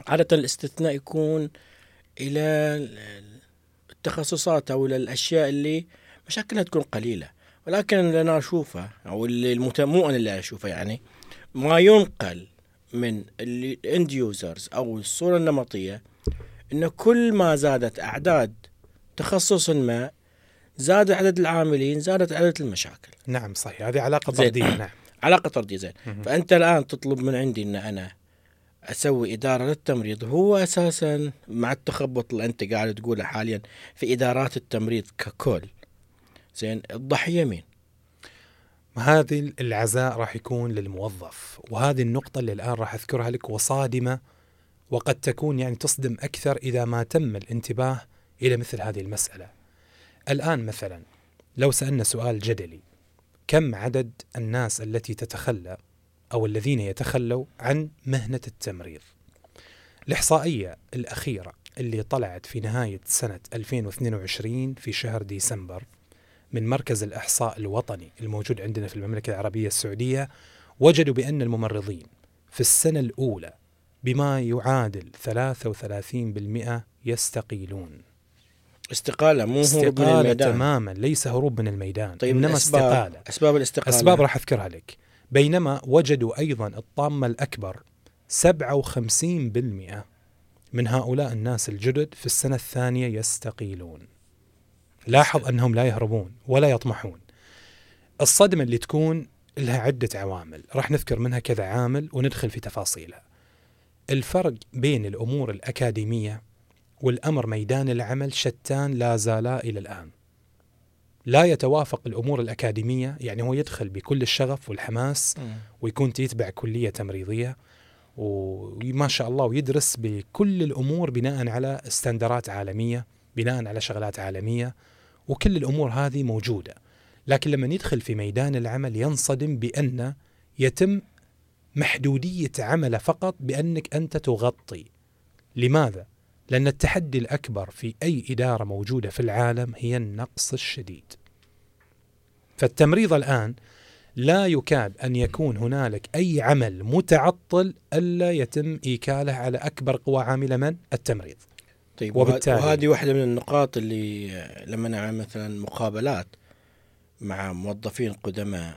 عادة الاستثناء يكون إلى التخصصات أو الأشياء اللي مشاكلها تكون قليلة ولكن اللي أنا أشوفه أو اللي. مو أنا اللي أشوفه يعني ما ينقل من ال end users أو الصورة النمطية إنه كل ما زادت أعداد تخصص ما زاد عدد العاملين زادت عدد المشاكل نعم صحيح هذه علاقة. طردية نعم علاقة طردية زين. فأنت الآن تطلب من عندي إن أنا أسوي إدارة للتمريض هو أساسا مع التخبط اللي أنت قاعد تقوله حاليا في إدارات التمريض ككل زين الضحية مين؟ هذه العزاء راح يكون للموظف وهذه النقطة اللي الآن راح أذكرها لك وصادمة وقد تكون يعني تصدم أكثر إذا ما تم الانتباه إلى مثل هذه المسألة الآن مثلا لو سألنا سؤال جدلي كم عدد الناس التي تتخلى أو الذين يتخلوا عن مهنة التمريض الإحصائية الأخيرة اللي طلعت في نهاية سنة 2022 في شهر ديسمبر من مركز الإحصاء الوطني الموجود عندنا في المملكة العربية السعودية وجدوا بأن الممرضين في السنة الأولى بما يعادل 33% يستقيلون. استقالة مو هروب من استقالة الميدان. تماما ليس هروب من الميدان طيب إنما الأسباب استقالة. أسباب الاستقالة. أسباب راح أذكرها لك. بينما وجدوا أيضا الطامة الأكبر 57% من هؤلاء الناس الجدد في السنة الثانية يستقيلون. لاحظ أنهم لا يهربون ولا يطمحون. الصدمة اللي تكون لها عدة عوامل. راح نذكر منها كذا عامل وندخل في تفاصيلها. الفرق بين الأمور الأكاديمية والأمر ميدان العمل شتان لا زالا إلى الآن. لا يتوافق الأمور الأكاديمية يعني هو يدخل بكل الشغف والحماس. ويكون يتبع كلية تمريضية وما شاء الله ويدرس بكل الأمور بناء على استندرات عالمية بناء على شغلات عالمية. وكل الأمور هذه موجودة لكن لما يدخل في ميدان العمل ينصدم بأن يتم محدودية عمله فقط بأنك أنت تغطي لماذا؟ لأن التحدي الأكبر في أي إدارة موجودة في العالم هي النقص الشديد فالتمريض الآن لا يكاد أن يكون هنالك أي عمل متعطل ألا يتم إيكاله على أكبر قوى عاملة من؟ التمريض طيب وبالتالي- وهذه واحدة من النقاط اللي لما نعمل مثلا مقابلات مع موظفين قدماء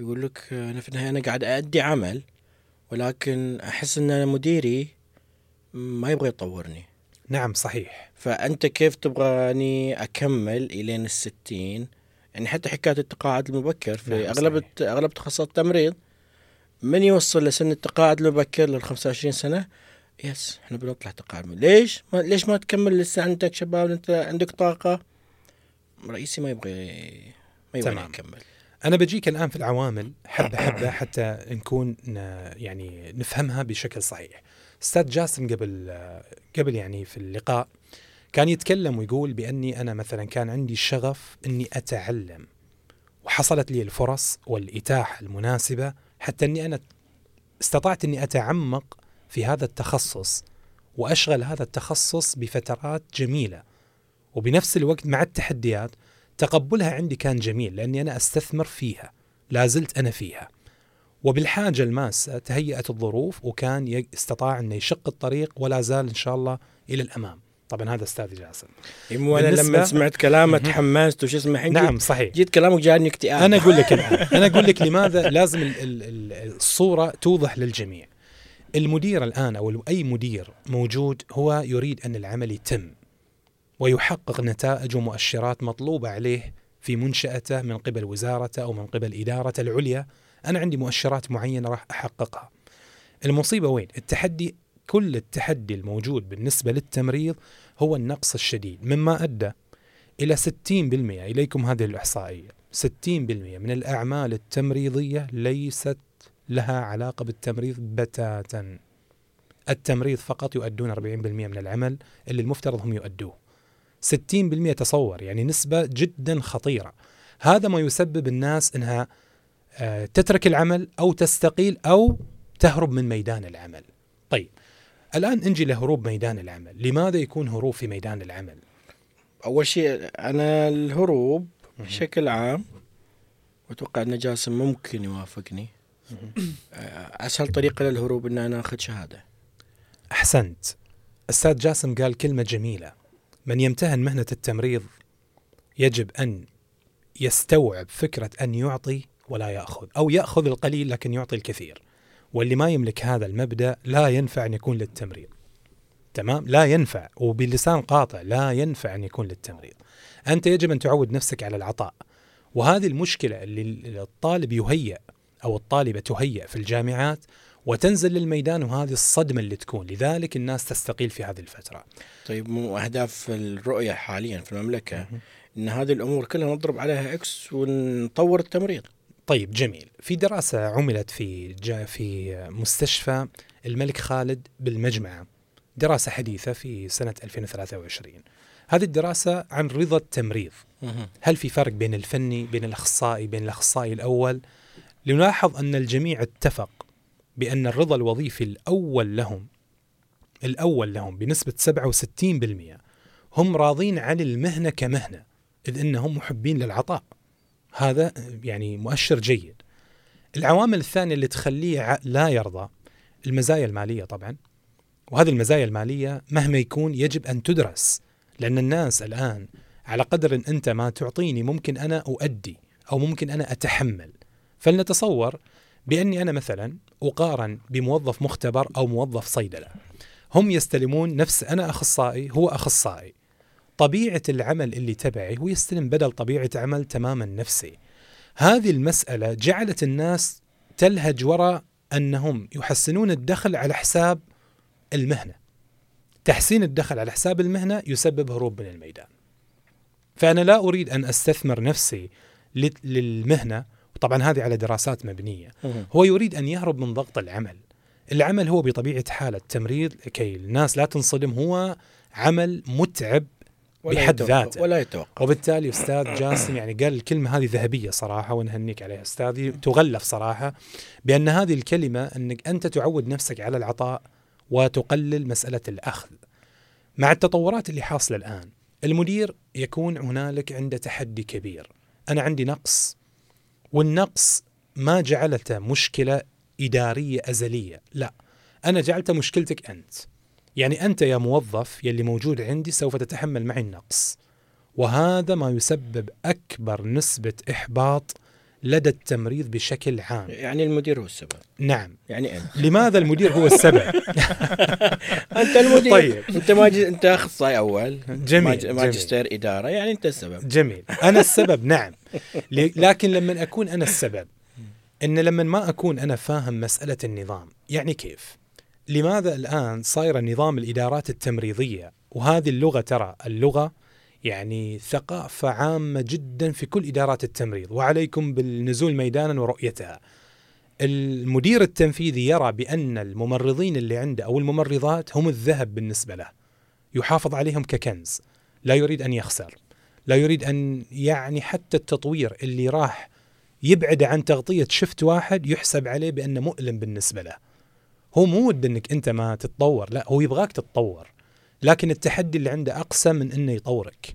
يقول لك أنا في النهاية أنا قاعد أدي عمل ولكن أحس إن أنا مديري ما يبغى يطورني. نعم صحيح. فأنت كيف تبغاني أكمل إلين الستين؟ يعني حتى حكاية التقاعد المبكر في نعم، أغلب صحيح. أغلب تخصصات التمريض من يوصل لسن التقاعد المبكر لل 25 سنة؟ يس إحنا بنطلع تقاعد. ليش؟ ما ليش ما تكمل لسه عندك شباب أنت عندك طاقة رئيسي ما يبغى ما يبغى تمام. يكمل أنا بجيك الآن في العوامل حبة حبة حتى نكون يعني نفهمها بشكل صحيح. أستاذ جاسم قبل قبل يعني في اللقاء كان يتكلم ويقول بأني أنا مثلا كان عندي الشغف أني أتعلم وحصلت لي الفرص والإتاحة المناسبة حتى أني أنا استطعت أني أتعمق في هذا التخصص وأشغل هذا التخصص بفترات جميلة. وبنفس الوقت مع التحديات تقبلها عندي كان جميل لأني أنا أستثمر فيها لا زلت أنا فيها. وبالحاجة الماسه تهيأت الظروف وكان استطاع إنه يشق الطريق ولا زال إن شاء الله إلى الأمام. طبعا هذا أستاذ جاسم. مو أنا بالنسبة- لما سمعت كلامه مهم. تحمست وش اسمه الحين نعم صحيح. جيت كلامك جاني اكتئاب. أنا أقول لك الآن. أنا أقول لك لماذا لازم ال- ال- ال- الصورة توضح للجميع. المدير الآن أو أي مدير موجود هو يريد أن العمل يتم ويحقق نتائج ومؤشرات مطلوبة عليه في منشأته من قبل وزارته أو من قبل إدارته العليا. أنا عندي مؤشرات معينة راح أحققها. المصيبة وين؟ التحدي كل التحدي الموجود بالنسبة للتمريض هو النقص الشديد. مما أدى إلى 60% إليكم هذه الإحصائية. 60% من الأعمال التمريضية ليست لها علاقة بالتمريض بتاتا. التمريض فقط يؤدون 40% من العمل اللي المفترض هم يؤدوه. 60% تصور يعني نسبة جدا خطيرة. هذا ما يسبب الناس إنها آه، تترك العمل أو تستقيل أو تهرب من ميدان العمل. طيب الآن نجي لهروب ميدان العمل، لماذا يكون هروب في ميدان العمل؟ أول شيء أنا الهروب بشكل عام وأتوقع أن جاسم ممكن يوافقني. أسهل طريقة للهروب إن أنا أخذ شهادة. أحسنت. أستاذ جاسم قال كلمة جميلة. من يمتهن مهنة التمريض يجب أن يستوعب فكرة أن يعطي ولا يأخذ أو يأخذ القليل لكن يعطي الكثير. واللي ما يملك هذا المبدأ لا ينفع أن يكون للتمريض. تمام؟ لا ينفع وبلسان قاطع لا ينفع أن يكون للتمريض. أنت يجب أن تعود نفسك على العطاء. وهذه المشكلة اللي الطالب يهيأ أو الطالبة تهيأ في الجامعات وتنزل للميدان وهذه الصدمة اللي تكون. لذلك الناس تستقيل في هذه الفترة. طيب مو أهداف الرؤية حاليا في المملكة إن هذه الأمور كلها نضرب عليها إكس ونطور التمريض. طيب جميل. في دراسة عملت في جا في مستشفى الملك خالد بالمجمعه دراسة حديثة في سنة 2023 هذه الدراسة عن رضا التمريض. هل في فرق بين الفني بين الأخصائي بين الأخصائي الأول؟ لنلاحظ أن الجميع اتفق بأن الرضا الوظيفي الأول لهم الأول لهم بنسبة 67% هم راضين عن المهنة كمهنة إذ إنهم محبين للعطاء. هذا يعني مؤشر جيد. العوامل الثانية اللي تخليه لا يرضى المزايا المالية طبعا. وهذه المزايا المالية مهما يكون يجب أن تدرس لأن الناس الآن على قدر إن أنت ما تعطيني ممكن أنا أؤدي أو ممكن أنا أتحمل. فلنتصور بأني أنا مثلا أقارن بموظف مختبر أو موظف صيدلة. هم يستلمون نفس أنا أخصائي هو أخصائي. طبيعة العمل اللي تبعي هو يستلم بدل طبيعة عمل تماما نفسي. هذه المسألة جعلت الناس تلهج وراء أنهم يحسنون الدخل على حساب المهنة. تحسين الدخل على حساب المهنة يسبب هروب من الميدان. فأنا لا أريد أن أستثمر نفسي للمهنة طبعا هذه على دراسات مبنية. هو يريد أن يهرب من ضغط العمل. العمل هو بطبيعة حال التمريض كي الناس لا تنصدم هو عمل متعب بحد ذاته. ولا يتوقف. وبالتالي أستاذ جاسم يعني قال الكلمة هذه ذهبية صراحة ونهنيك عليها. استاذي تغلف صراحة بأن هذه الكلمة أنك أنت تعود نفسك على العطاء وتقلل مسألة الأخذ. مع التطورات اللي حاصلة الآن المدير يكون هنالك عنده تحدي كبير. أنا عندي نقص والنقص ما جعلته مشكلة إدارية أزلية. لا أنا جعلته مشكلتك أنت. يعني أنت يا موظف يلي موجود عندي سوف تتحمل معي النقص. وهذا ما يسبب أكبر نسبة إحباط لدى التمريض بشكل عام. يعني المدير هو السبب. نعم. يعني أنت. لماذا المدير هو السبب؟ أنت المدير. طيب. أنت ما ج... أنت أخصائي أول. جميل ماجستير إدارة. يعني أنت السبب. جميل. أنا السبب نعم. لكن لما أكون أنا السبب إن لما ما أكون أنا فاهم مسألة النظام يعني كيف؟ لماذا الآن صايره نظام الإدارات التمريضية؟ وهذه اللغة ترى اللغة يعني ثقافة عامة جدا في كل إدارات التمريض. وعليكم بالنزول ميدانا ورؤيتها. المدير التنفيذي يرى بأن الممرضين اللي عنده أو الممرضات هم الذهب بالنسبة له. يحافظ عليهم ككنز. لا يريد أن يخسر. لا يريد أن يعني حتى التطوير اللي راح يبعد عن تغطية شفت واحد يحسب عليه بأنه مؤلم بالنسبة له. هو مو ود أنك أنت ما تتطور. لا هو يبغاك تتطور. لكن التحدي اللي عنده أقسى من إنه يطورك.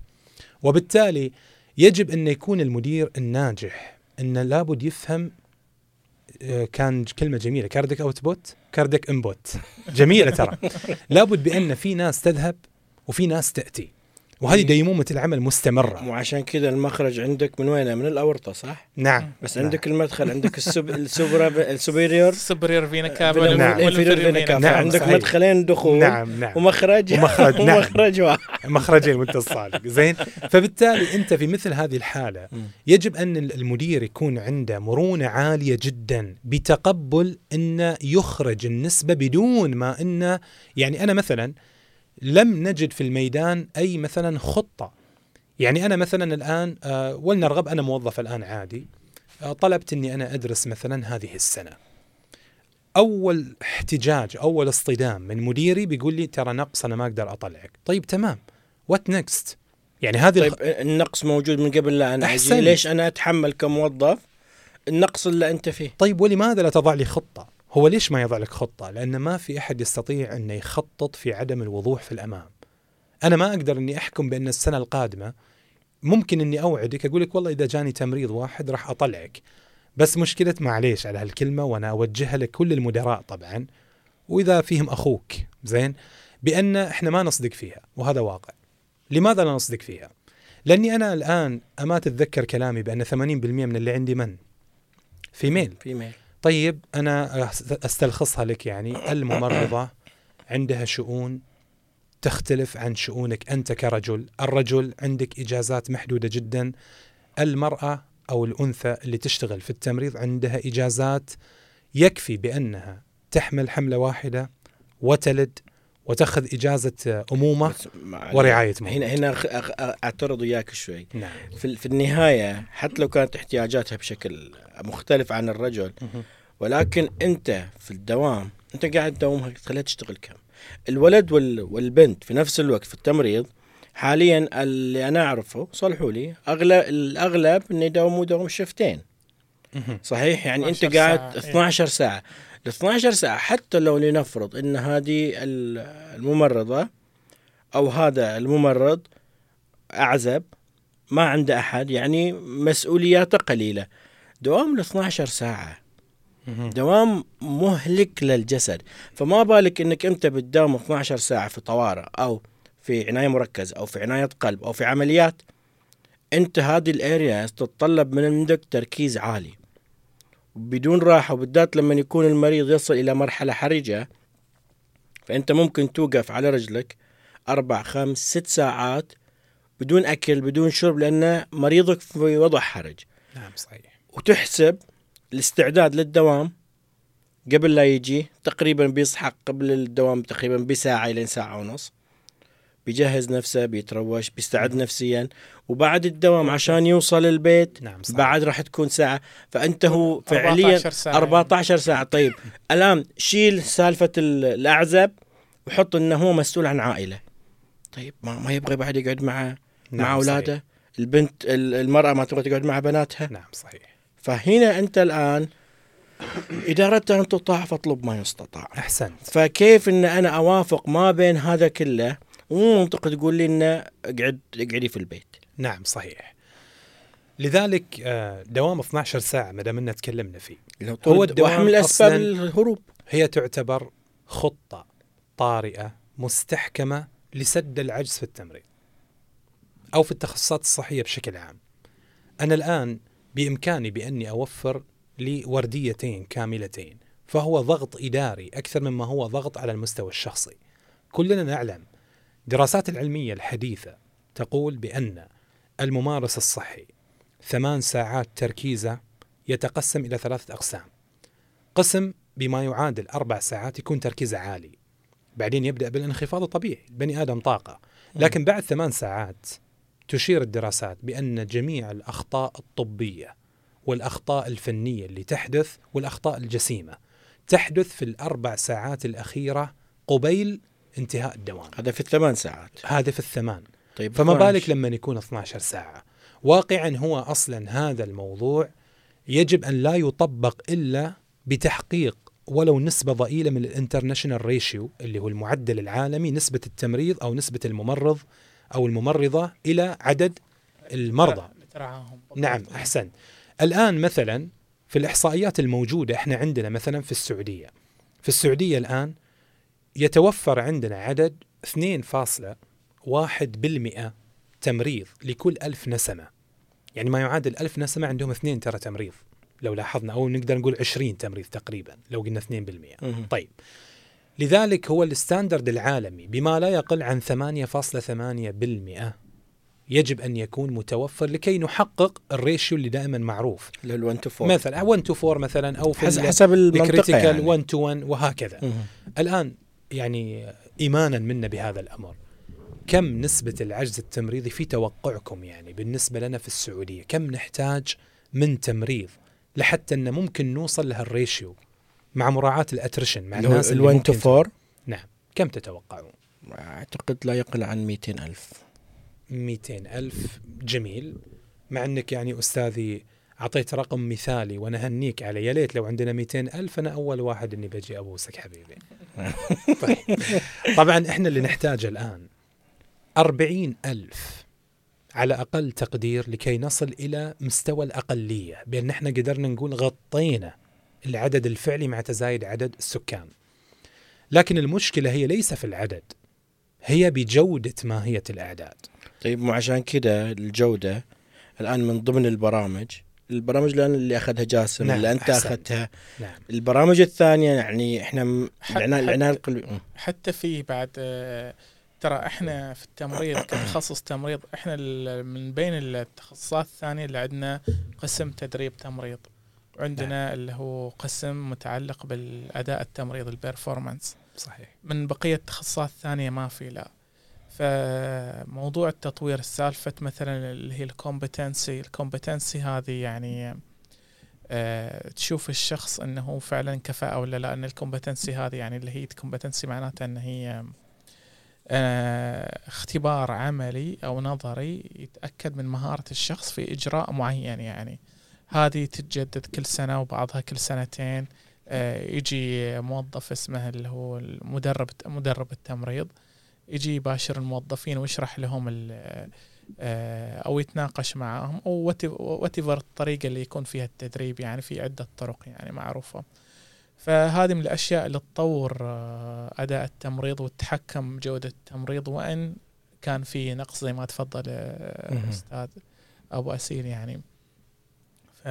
وبالتالي يجب إنه يكون المدير الناجح انه لابد يفهم آه، كان كلمة جميلة cardiac output cardiac input جميلة ترى. لابد بأن في ناس تذهب وفي ناس تأتي. وهذه إيه. ديمومة العمل مستمرة وعشان كذا المخرج عندك من وين من الأورطة صح؟ نعم بس نعم. عندك المدخل عندك السب... السوبر السوبريور السوبريور فينا كافا نعم. فينا كافا نعم. عندك صحيح. مدخلين دخول نعم نعم ومخرج ومخرج نعم. ومخرج واحد مخرجين وانت الصادق زين فبالتالي أنت في مثل هذه الحالة يجب أن المدير يكون عنده مرونة عالية جدا بتقبل انه يخرج النسبة بدون ما انه يعني أنا مثلا لم نجد في الميدان أي مثلا خطة. يعني أنا مثلا الآن آه ولنرغب أنا موظف الآن عادي آه طلبت إني أنا أدرس مثلا هذه السنة. أول احتجاج أول اصطدام من مديري بيقول لي ترى نقص أنا ما أقدر أطلعك. طيب تمام. what next يعني هذه طيب الخ... النقص موجود من قبل لا أنا أحسن. ليش أنا أتحمل كموظف النقص اللي أنت فيه؟ طيب ولماذا لا تضع لي خطة؟ هو ليش ما يضع لك خطة؟ لأن ما في أحد يستطيع أن يخطط في عدم الوضوح في الأمام. أنا ما أقدر أني أحكم بأن السنة القادمة ممكن أني أوعدك أقول لك والله إذا جاني تمريض واحد راح أطلعك. بس مشكلة معليش على هالكلمة وأنا أوجهها لكل المدراء طبعا. وإذا فيهم أخوك زين؟ بأن إحنا ما نصدق فيها وهذا واقع. لماذا لا نصدق فيها؟ لأني أنا الآن أما تتذكر كلامي بأن 80% من اللي عندي من؟ فيميل فيميل طيب أنا أستلخصها لك يعني. الممرضة عندها شؤون تختلف عن شؤونك أنت كرجل، الرجل عندك إجازات محدودة جدا، المرأة أو الأنثى اللي تشتغل في التمريض عندها إجازات يكفي بأنها تحمل حملة واحدة وتلد وتأخذ إجازة أمومة ورعاية مرضى. هنا هنا أعترض وياك شوي نعم في, في النهاية حتى لو كانت احتياجاتها بشكل مختلف عن الرجل. ولكن أنت في الدوام أنت قاعد تداومها تخليها تشتغل كم الولد وال والبنت في نفس الوقت في التمريض حاليا اللي أنا أعرفه صلحوا لي اغلب الأغلب إنه يداوموا دوام شفتين. صحيح يعني أنت 12 قاعد ساعة، إيه. 12 ساعة ال 12 ساعة حتى لو لنفرض إن هذه ال- الممرضة أو هذا الممرض أعزب ما عنده أحد يعني مسؤولياته قليلة. دوام ال 12 ساعة. مهم. دوام مهلك للجسد. فما بالك إنك أنت بتداوم 12 ساعة في طوارئ أو في عناية مركزه أو في عناية قلب أو في عمليات أنت هذه الارياز تتطلب من عندك تركيز عالي. بدون راحة وبالذات لما يكون المريض يصل إلى مرحلة حرجة فأنت ممكن توقف على رجلك أربع خمس ست ساعات بدون أكل بدون شرب لأن مريضك في وضع حرج. نعم صحيح. وتحسب الاستعداد للدوام قبل لا يجي تقريبا بيصحى قبل الدوام تقريبا بساعة إلى ساعة ونص. بيجهز نفسه بيتروش بيستعد نفسيا وبعد الدوام عشان يوصل البيت نعم صحيح. بعد راح تكون ساعة. فأنت هو 14 فعليا ساعة. 14 ساعة. طيب الآن شيل سالفة ال- الأعزب وحط إنه هو مسؤول عن عائلة. طيب ما, ما يبغى بعد يقعد مع مع نعم أولاده. البنت ال- المرأة ما تبغى تقعد مع بناتها. صحيح. نعم صحيح. فهنا أنت الآن إذا أردت أن تطاع فاطلب ما يستطاع. أحسنت. فكيف إن أنا أوافق ما بين هذا كله؟ مو منطق تقول لي إنه اقعد اقعدي في البيت. نعم صحيح. لذلك آه، دوام 12 ساعة ما دام تكلمنا فيه. هو الدوام واحد من أصلاً- الهروب. هي تعتبر خطة طارئة مستحكمة لسد العجز في التمريض أو في التخصصات الصحية بشكل عام. أنا الآن بإمكاني بأني أوفر لي ورديتين كاملتين فهو ضغط إداري أكثر مما هو ضغط على المستوى الشخصي. كلنا نعلم دراسات العلمية الحديثة تقول بأن الممارس الصحي ثمان ساعات تركيزة يتقسم إلى ثلاثة أقسام. قسم بما يعادل أربع ساعات يكون تركيزه عالي. بعدين يبدأ بالانخفاض الطبيعي بني آدم طاقة. لكن بعد ثمان ساعات تشير الدراسات بأن جميع الأخطاء الطبية والأخطاء الفنية اللي تحدث والأخطاء الجسيمة تحدث في الأربع ساعات الأخيرة قبيل انتهاء الدوام. هذا في الثمان ساعات. هذا في الثمان. طيب فما 12. بالك لما يكون 12 ساعة؟ واقعا هو أصلا هذا الموضوع يجب أن لا يطبق إلا بتحقيق ولو نسبة ضئيلة من ال international ratio اللي هو المعدل العالمي نسبة التمريض أو نسبة الممرض أو الممرضة إلى عدد المرضى. نعم أحسن. الآن مثلا في الإحصائيات الموجودة إحنا عندنا مثلا في السعودية. في السعودية الآن يتوفر عندنا عدد 2.1 بالمئة تمريض لكل ألف نسمة. يعني ما يعادل ألف نسمة عندهم اثنين ترى تمريض. لو لاحظنا أو نقدر نقول 20 تمريض تقريبا لو قلنا 2% مهم. طيب. لذلك هو الستاندرد العالمي بما لا يقل عن 8.8% يجب أن يكون متوفر لكي نحقق ال ratio اللي دائما معروف. هو 1 to 4 مثلا 1 to 4 مثلا أو في حسب ال- حسب المنطقة ال critical يعني. 1 to 1 وهكذا. مهم. الآن يعني إيمانا منا بهذا الأمر. كم نسبة العجز التمريضي في توقعكم يعني بالنسبة لنا في السعودية؟ كم نحتاج من تمريض لحتى ان ممكن نوصل لهال ratio مع مراعاة ال attrition مع الناس ال اللي 1 ممكن to 4 نعم. كم تتوقعون؟ أعتقد لا يقل عن 200 ألف. 200 ألف. جميل. مع أنك يعني أستاذي أعطيت رقم مثالي وأنا هنيك عليه يا ليت لو عندنا 200 ألف أنا أول واحد أني بجي أبوسك حبيبي. طيب. طبعا إحنا اللي نحتاجه الآن 40 ألف على أقل تقدير لكي نصل إلى مستوى الأقلية بأن إحنا قدرنا نقول غطينا العدد الفعلي مع تزايد عدد السكان. لكن المشكلة هي ليس في العدد هي بجودة ماهية الأعداد. طيب مو عشان كده الجودة الآن من ضمن البرامج البرامج الآن اللي أخذها جاسم نعم، اللي أنت. أخذتها. نعم. البرامج الثانية يعني إحنا م- العنايه العنايه القلبيه حتى في بعد آه، ترى إحنا في التمريض كتخصص تمريض إحنا ال- من بين التخصصات الثانية اللي عندنا قسم تدريب تمريض. وعندنا اللي هو قسم متعلق بالأداء التمريض ال performance صحيح. من بقية التخصصات الثانية ما في لا. فموضوع التطوير سالفة مثلا اللي هي ال competency ال competency هذه يعني آه، تشوف الشخص إنه هو فعلا كفاءة ولا لا ان ال competency هذه يعني اللي هي competency معناتها إن هي آه، اختبار عملي أو نظري يتأكد من مهارة الشخص في إجراء معين يعني. هذه تتجدد كل سنة وبعضها كل سنتين آه، يجي موظف اسمه اللي هو المدرب مدرب التمريض. يجي يباشر الموظفين ويشرح لهم ال- آه، أو يتناقش معهم أو واتيفر الطريقة اللي يكون فيها التدريب يعني في عدة طرق يعني معروفة فهذه من الأشياء اللي تطور آه، أداء التمريض والتحكم بجوده التمريض وإن كان في نقص زي ما تفضل آه،. أستاذ أبو أسيل يعني ف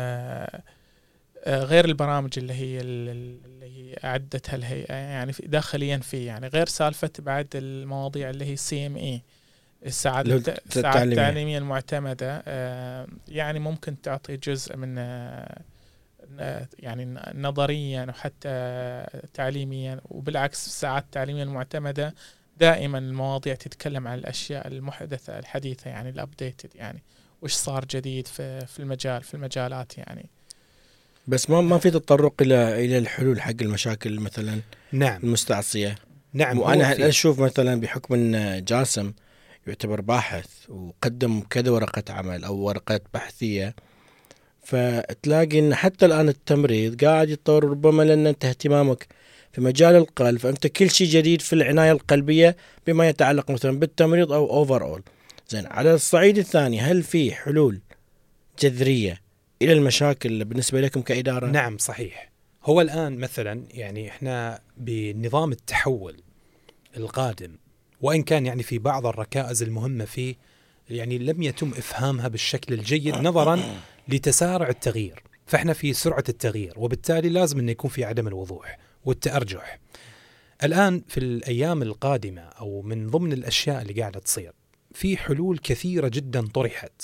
غير البرامج اللي هي اللي هي اعدتها الهيئه يعني داخليا في يعني غير سالفة بعد المواضيع اللي هي CME الساعات. التعليمية المعتمدة آه، يعني ممكن تعطي جزء من آه، آه، يعني نظريا وحتى تعليميا وبالعكس الساعات التعليمية المعتمدة دائما المواضيع تتكلم عن الأشياء المحدثة الحديثة يعني ال updated يعني وش صار جديد في في المجال في المجالات يعني بس ما ما في تطرق إلى إلى الحلول حق المشاكل مثلا نعم. المستعصية. نعم وأنا أشوف مثلا بحكم إن جاسم يعتبر باحث وقدم كذا ورقة عمل أو ورقه بحثية فتلاقي إن حتى الآن التمريض قاعد يتطور ربما لأن انت اهتمامك في مجال القلب فأنت كل شيء جديد في العناية القلبية بما يتعلق مثلا بالتمريض أو اوفر اول زين على الصعيد الثاني هل في حلول جذرية إلى المشاكل بالنسبة لكم كإدارة؟ نعم صحيح. هو الآن مثلا يعني إحنا بنظام التحول القادم وإن كان يعني في بعض الركائز المهمة فيه يعني لم يتم إفهامها بالشكل الجيد نظرا لتسارع التغيير. فإحنا في سرعة التغيير وبالتالي لازم أن يكون في عدم الوضوح والتأرجح. الآن في الأيام القادمة أو من ضمن الأشياء اللي قاعدة تصير في حلول كثيرة جدا طرحت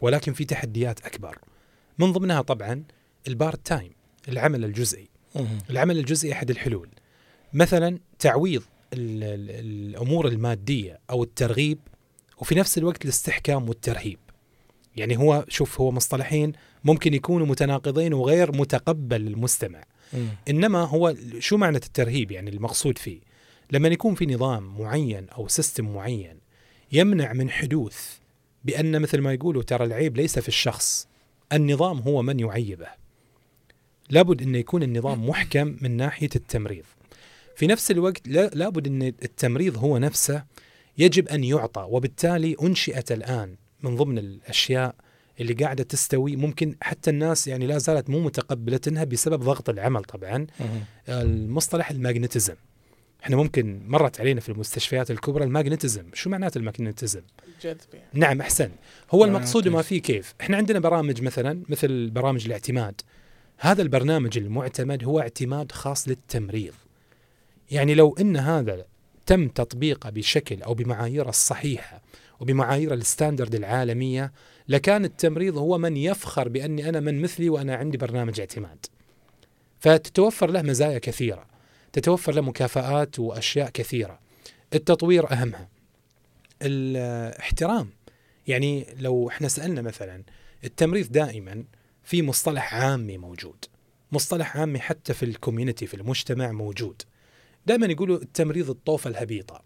ولكن في تحديات أكبر. من ضمنها طبعا ال part time العمل الجزئي. العمل الجزئي أحد الحلول. مثلا تعويض ال- ال- الأمور المادية أو الترغيب وفي نفس الوقت الاستحكام والترهيب. يعني هو شوف هو مصطلحين ممكن يكونوا متناقضين وغير متقبل للمستمع. إنما هو شو معنى الترهيب يعني المقصود فيه؟ لما يكون في نظام معين أو سيستم معين يمنع من حدوث بأن مثل ما يقولوا ترى العيب ليس في الشخص النظام هو من يعيبه. لابد أن يكون النظام محكم من ناحية التمريض. في نفس الوقت لا- لابد أن التمريض هو نفسه يجب أن يعطى وبالتالي أنشئت الآن من ضمن الأشياء اللي قاعدة تستوي. ممكن حتى الناس يعني لا زالت مو متقبلتها بسبب ضغط العمل طبعا. المصطلح الماغنتيزم إحنا ممكن مرت علينا في المستشفيات الكبرى الماغنتيزم شو معنات الماغنتيزم الجذب يعني. نعم أحسن. هو المقصود؟ ما فيه كيف؟ إحنا عندنا برامج مثلا مثل برامج الاعتماد. هذا البرنامج المعتمد هو اعتماد خاص للتمريض. يعني لو إن هذا تم تطبيقه بشكل أو بمعاييره الصحيحة وبمعايير ال standard العالمية لكان التمريض هو من يفخر بأني أنا من مثلي وأنا عندي برنامج اعتماد. فتتوفر له مزايا كثيرة. تتوفر له مكافآت وأشياء كثيرة. التطوير أهمها. الاحترام. يعني لو إحنا سألنا مثلا التمريض دائما في مصطلح عامي موجود. مصطلح عامي حتى في ال community في المجتمع موجود. دائما يقولوا التمريض الطوفة الهبيطة.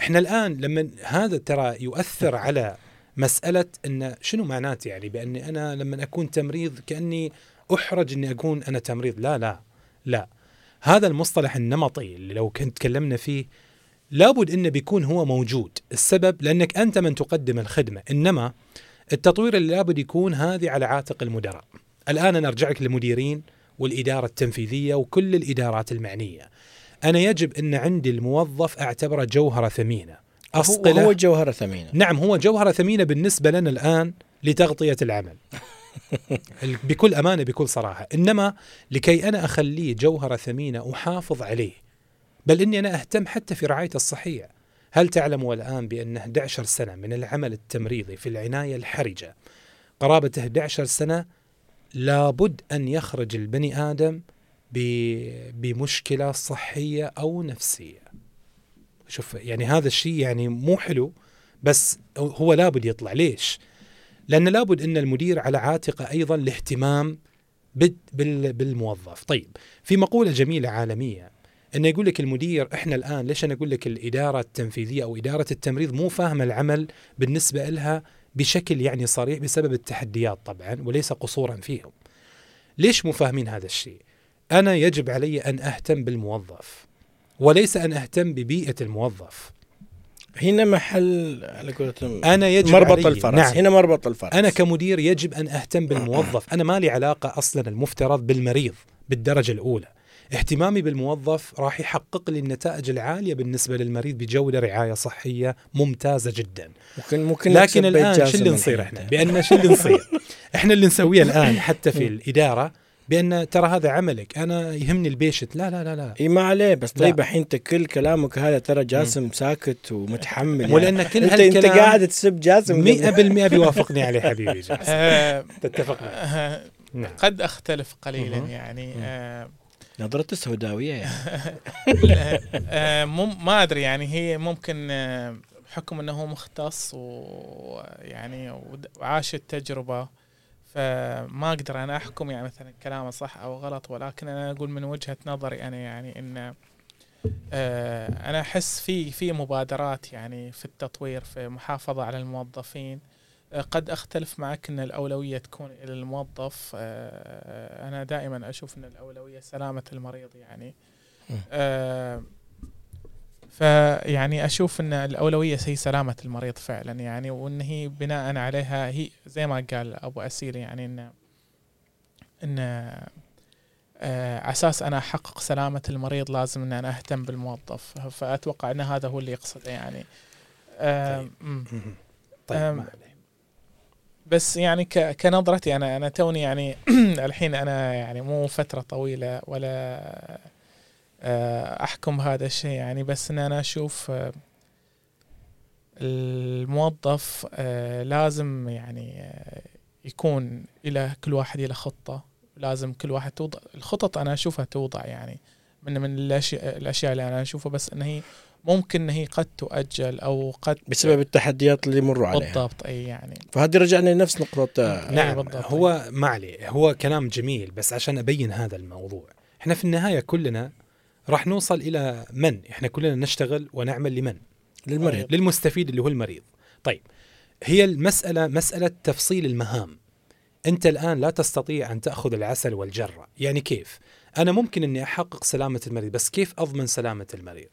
إحنا الآن لما هذا ترى يؤثر على مسألة إن شنو معناته يعني؟ بأني أنا لما أكون تمريض كأني أحرج إني أكون أنا تمريض. لا لا لا. هذا المصطلح النمطي اللي لو كنت تكلمنا فيه لابد إنه بيكون هو موجود. السبب لأنك أنت من تقدم الخدمة إنما التطوير اللي لابد يكون هذه على عاتق المدراء. الآن أنا أرجع لك للمديرين والإدارة التنفيذية وكل الإدارات المعنية. أنا يجب إن عندي الموظف أعتبره جوهرة ثمينة. اصقله هو جوهرة ثمينة. نعم هو جوهرة ثمينة بالنسبة لنا الآن لتغطية العمل. ال- بكل أمانة بكل صراحة. إنما لكي أنا اخليه جوهره ثمينة أحافظ عليه بل إني أنا أهتم حتى في رعايته الصحية. هل تعلموا الان بأن 11 سنة من العمل التمريضي في العناية الحرجة قرابة 11 سنة لابد أن يخرج البني آدم بمشكلة صحية أو نفسية؟ شوف يعني هذا الشيء يعني مو حلو بس هو لابد يطلع. ليش؟ لأن لابد أن المدير على عاتقه أيضا الاهتمام بال- بال- بالموظف. طيب في مقولة جميلة عالمية أنه يقول لك المدير إحنا الآن ليش أنا أقول لك الإدارة التنفيذية أو إدارة التمريض مو فاهمة العمل بالنسبة لها بشكل يعني صريح بسبب التحديات طبعا وليس قصورا فيهم. ليش مو فاهمين هذا الشيء؟ أنا يجب علي أن أهتم بالموظف وليس أن أهتم ببيئة الموظف. هنا محل على قولتهم أنا يجب مربط علي الفرس. نعم. هنا مربط الفرس. أنا كمدير يجب أن أهتم بالموظف. أنا ما لي علاقة أصلا المفترض بالمريض بالدرجة الأولى. اهتمامي بالموظف راح يحقق لي النتائج العالية بالنسبة للمريض بجودة رعاية صحية ممتازة جدا. ممكن ممكن لكن الآن شو اللي نصير. إحنا؟ بأن شو اللي نصير؟ إحنا اللي نسويه الآن حتى في الإدارة. بأن ترى هذا عملك أنا يهمني البيشت. لا لا لا لا. إي ما عليه بس. طيب الحين أنت كل كلامك هذا ترى جاسم ساكت ومتحمل ولان كل انت أنت قاعد تسب جاسم؟ 100% بيوافقني عليه حبيبي جاسم. آه، تتفق. معي. آه، نعم. قد أختلف قليلا. يعني. آه، نظرته السوداوية يعني. آه، مم ما أدري يعني هي ممكن بحكم إنه هو مختص ويعني ود- وعاش التجربة. فما أقدر أنا أحكم يعني مثلا كلامه صح أو غلط ولكن أنا أقول من وجهة نظري أنا يعني إن آه، أنا أحس في في مبادرات يعني في التطوير في محافظة على الموظفين. آه، قد أختلف معك إن الأولوية تكون إلى الموظف. آه، أنا دائما أشوف إن الأولوية سلامة المريض يعني. فيعني أشوف إن الأولوية هي سلامة المريض فعلا يعني وإن هي بناء عليها هي زي ما قال أبو اسيل يعني إن إن آه، أساس أنا أحقق سلامة المريض لازم إن أنا أهتم بالموظف فأتوقع إن هذا هو اللي يقصده يعني آه، طيب. طيب. بس يعني كنظرتي أنا أنا توني يعني الحين أنا يعني مو فترة طويلة ولا أحكم هذا الشيء يعني بس إن أنا أشوف آه، الموظف آه، لازم يعني آه، يكون إلى كل واحد له خطة. لازم كل واحد توضع الخطط أنا أشوفها توضع يعني من من الاشياء الأشياء اللي أنا أشوفها بس إن هي ممكن إن هي قد تؤجل أو قد بسبب التحديات اللي يمروا عليها. بالضبط أي يعني. فهذه رجعنا لنفس نقطة. آه، نعم بالضبط. هو ما عليه هو كلام جميل بس عشان أبين هذا الموضوع إحنا في النهاية كلنا راح نوصل إلى من؟ إحنا كلنا نشتغل ونعمل لمن؟ للمريض للمستفيد اللي هو المريض. طيب هي المسألة مسألة تفصيل المهام. أنت الآن لا تستطيع أن تأخذ العسل والجرة. يعني كيف؟ أنا ممكن إني أحقق سلامة المريض بس كيف أضمن سلامة المريض؟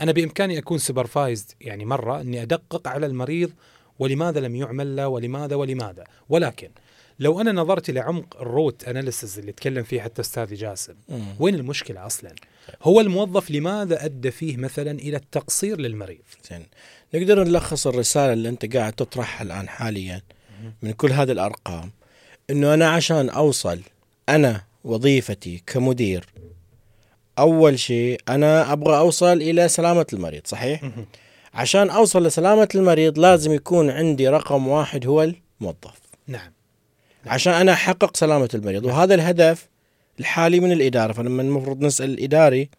أنا بإمكاني أكون سوبرفايزد يعني مرة إني أدقق على المريض ولماذا لم يعمل له ولماذا ولماذا. ولكن لو أنا نظرت إلى عمق ال root analysis اللي تكلم فيه حتى أستاذ جاسم. وين المشكلة أصلا؟ هو الموظف لماذا أدى فيه مثلا إلى التقصير للمريض؟ زين نقدر نلخص الرسالة اللي أنت قاعد تطرحها الآن حاليا من كل هذه الأرقام. إنه أنا عشان أوصل أنا وظيفتي كمدير أول شيء أنا أبغى أوصل إلى سلامة المريض صحيح؟ عشان أوصل لسلامة المريض لازم يكون عندي رقم واحد هو الموظف. نعم. عشان أنا أحقق سلامة المريض وهذا الهدف الحالي من الإدارة فلما المفروض نسأل الإداري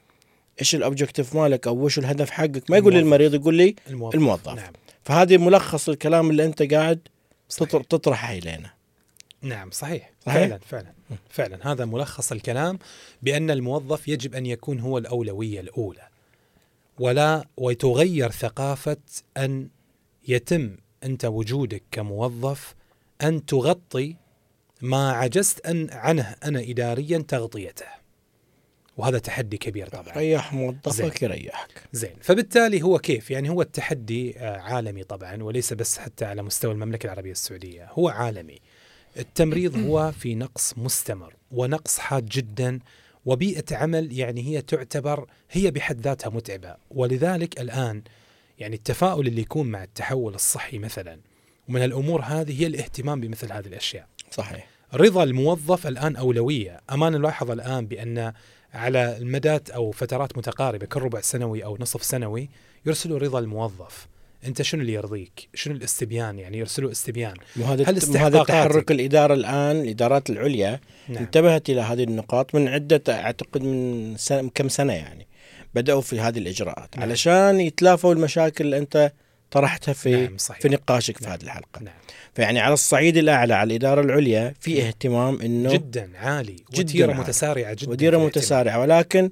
إيش الاوبجكتيف مالك أو وش الهدف حقك ما يقول لي. المريض يقول لي الموظف, الموظف. نعم فهذه ملخص الكلام اللي أنت قاعد صحيح. تطر- تطرحه إلينا نعم صحيح, صحيح؟ فعلا فعلا فعلا هذا ملخص الكلام بأن الموظف يجب أن يكون هو الأولوية الأولى ولا وتغير ثقافة أن يتم أنت وجودك كموظف أن تغطي ما عجزت أن عنه أنا إداريا تغطيته. وهذا تحدي كبير طبعا. ريح موظفك يريحك. زين. فبالتالي هو كيف؟ يعني هو التحدي آه، عالمي طبعا وليس بس حتى على مستوى المملكة العربية السعودية. هو عالمي. التمريض هو في نقص مستمر ونقص حاد جدا. وبيئة عمل يعني هي تعتبر هي بحد ذاتها متعبة. ولذلك الآن يعني التفاؤل اللي يكون مع التحول الصحي مثلا ومن الأمور هذه هي الاهتمام بمثل هذه الأشياء. صحيح. رضا الموظف الآن أولوية. اما نلاحظ الآن بأن على المدات أو فترات متقاربة كل ربع سنوي أو نصف سنوي يرسلوا رضا الموظف. أنت شنو اللي يرضيك؟ شنو الاستبيان يعني؟ يرسلوا استبيان. وهذا هل وهذا؟ تحرك الإدارة الآن الإدارات العليا؟ نعم. انتبهت إلى هذه النقاط من عدة أعتقد من سنة كم سنة يعني بدأوا في هذه الإجراءات. نعم. علشان يتلافوا المشاكل اللي أنت طرحتها في نعم صحيح في نقاشك في نعم. هذه الحلقة نعم. فيعني على الصعيد الأعلى على الإدارة العليا في اهتمام إنه جدا عالي جداً عالي. متسارعة جدا وتيرة متسارعة ولكن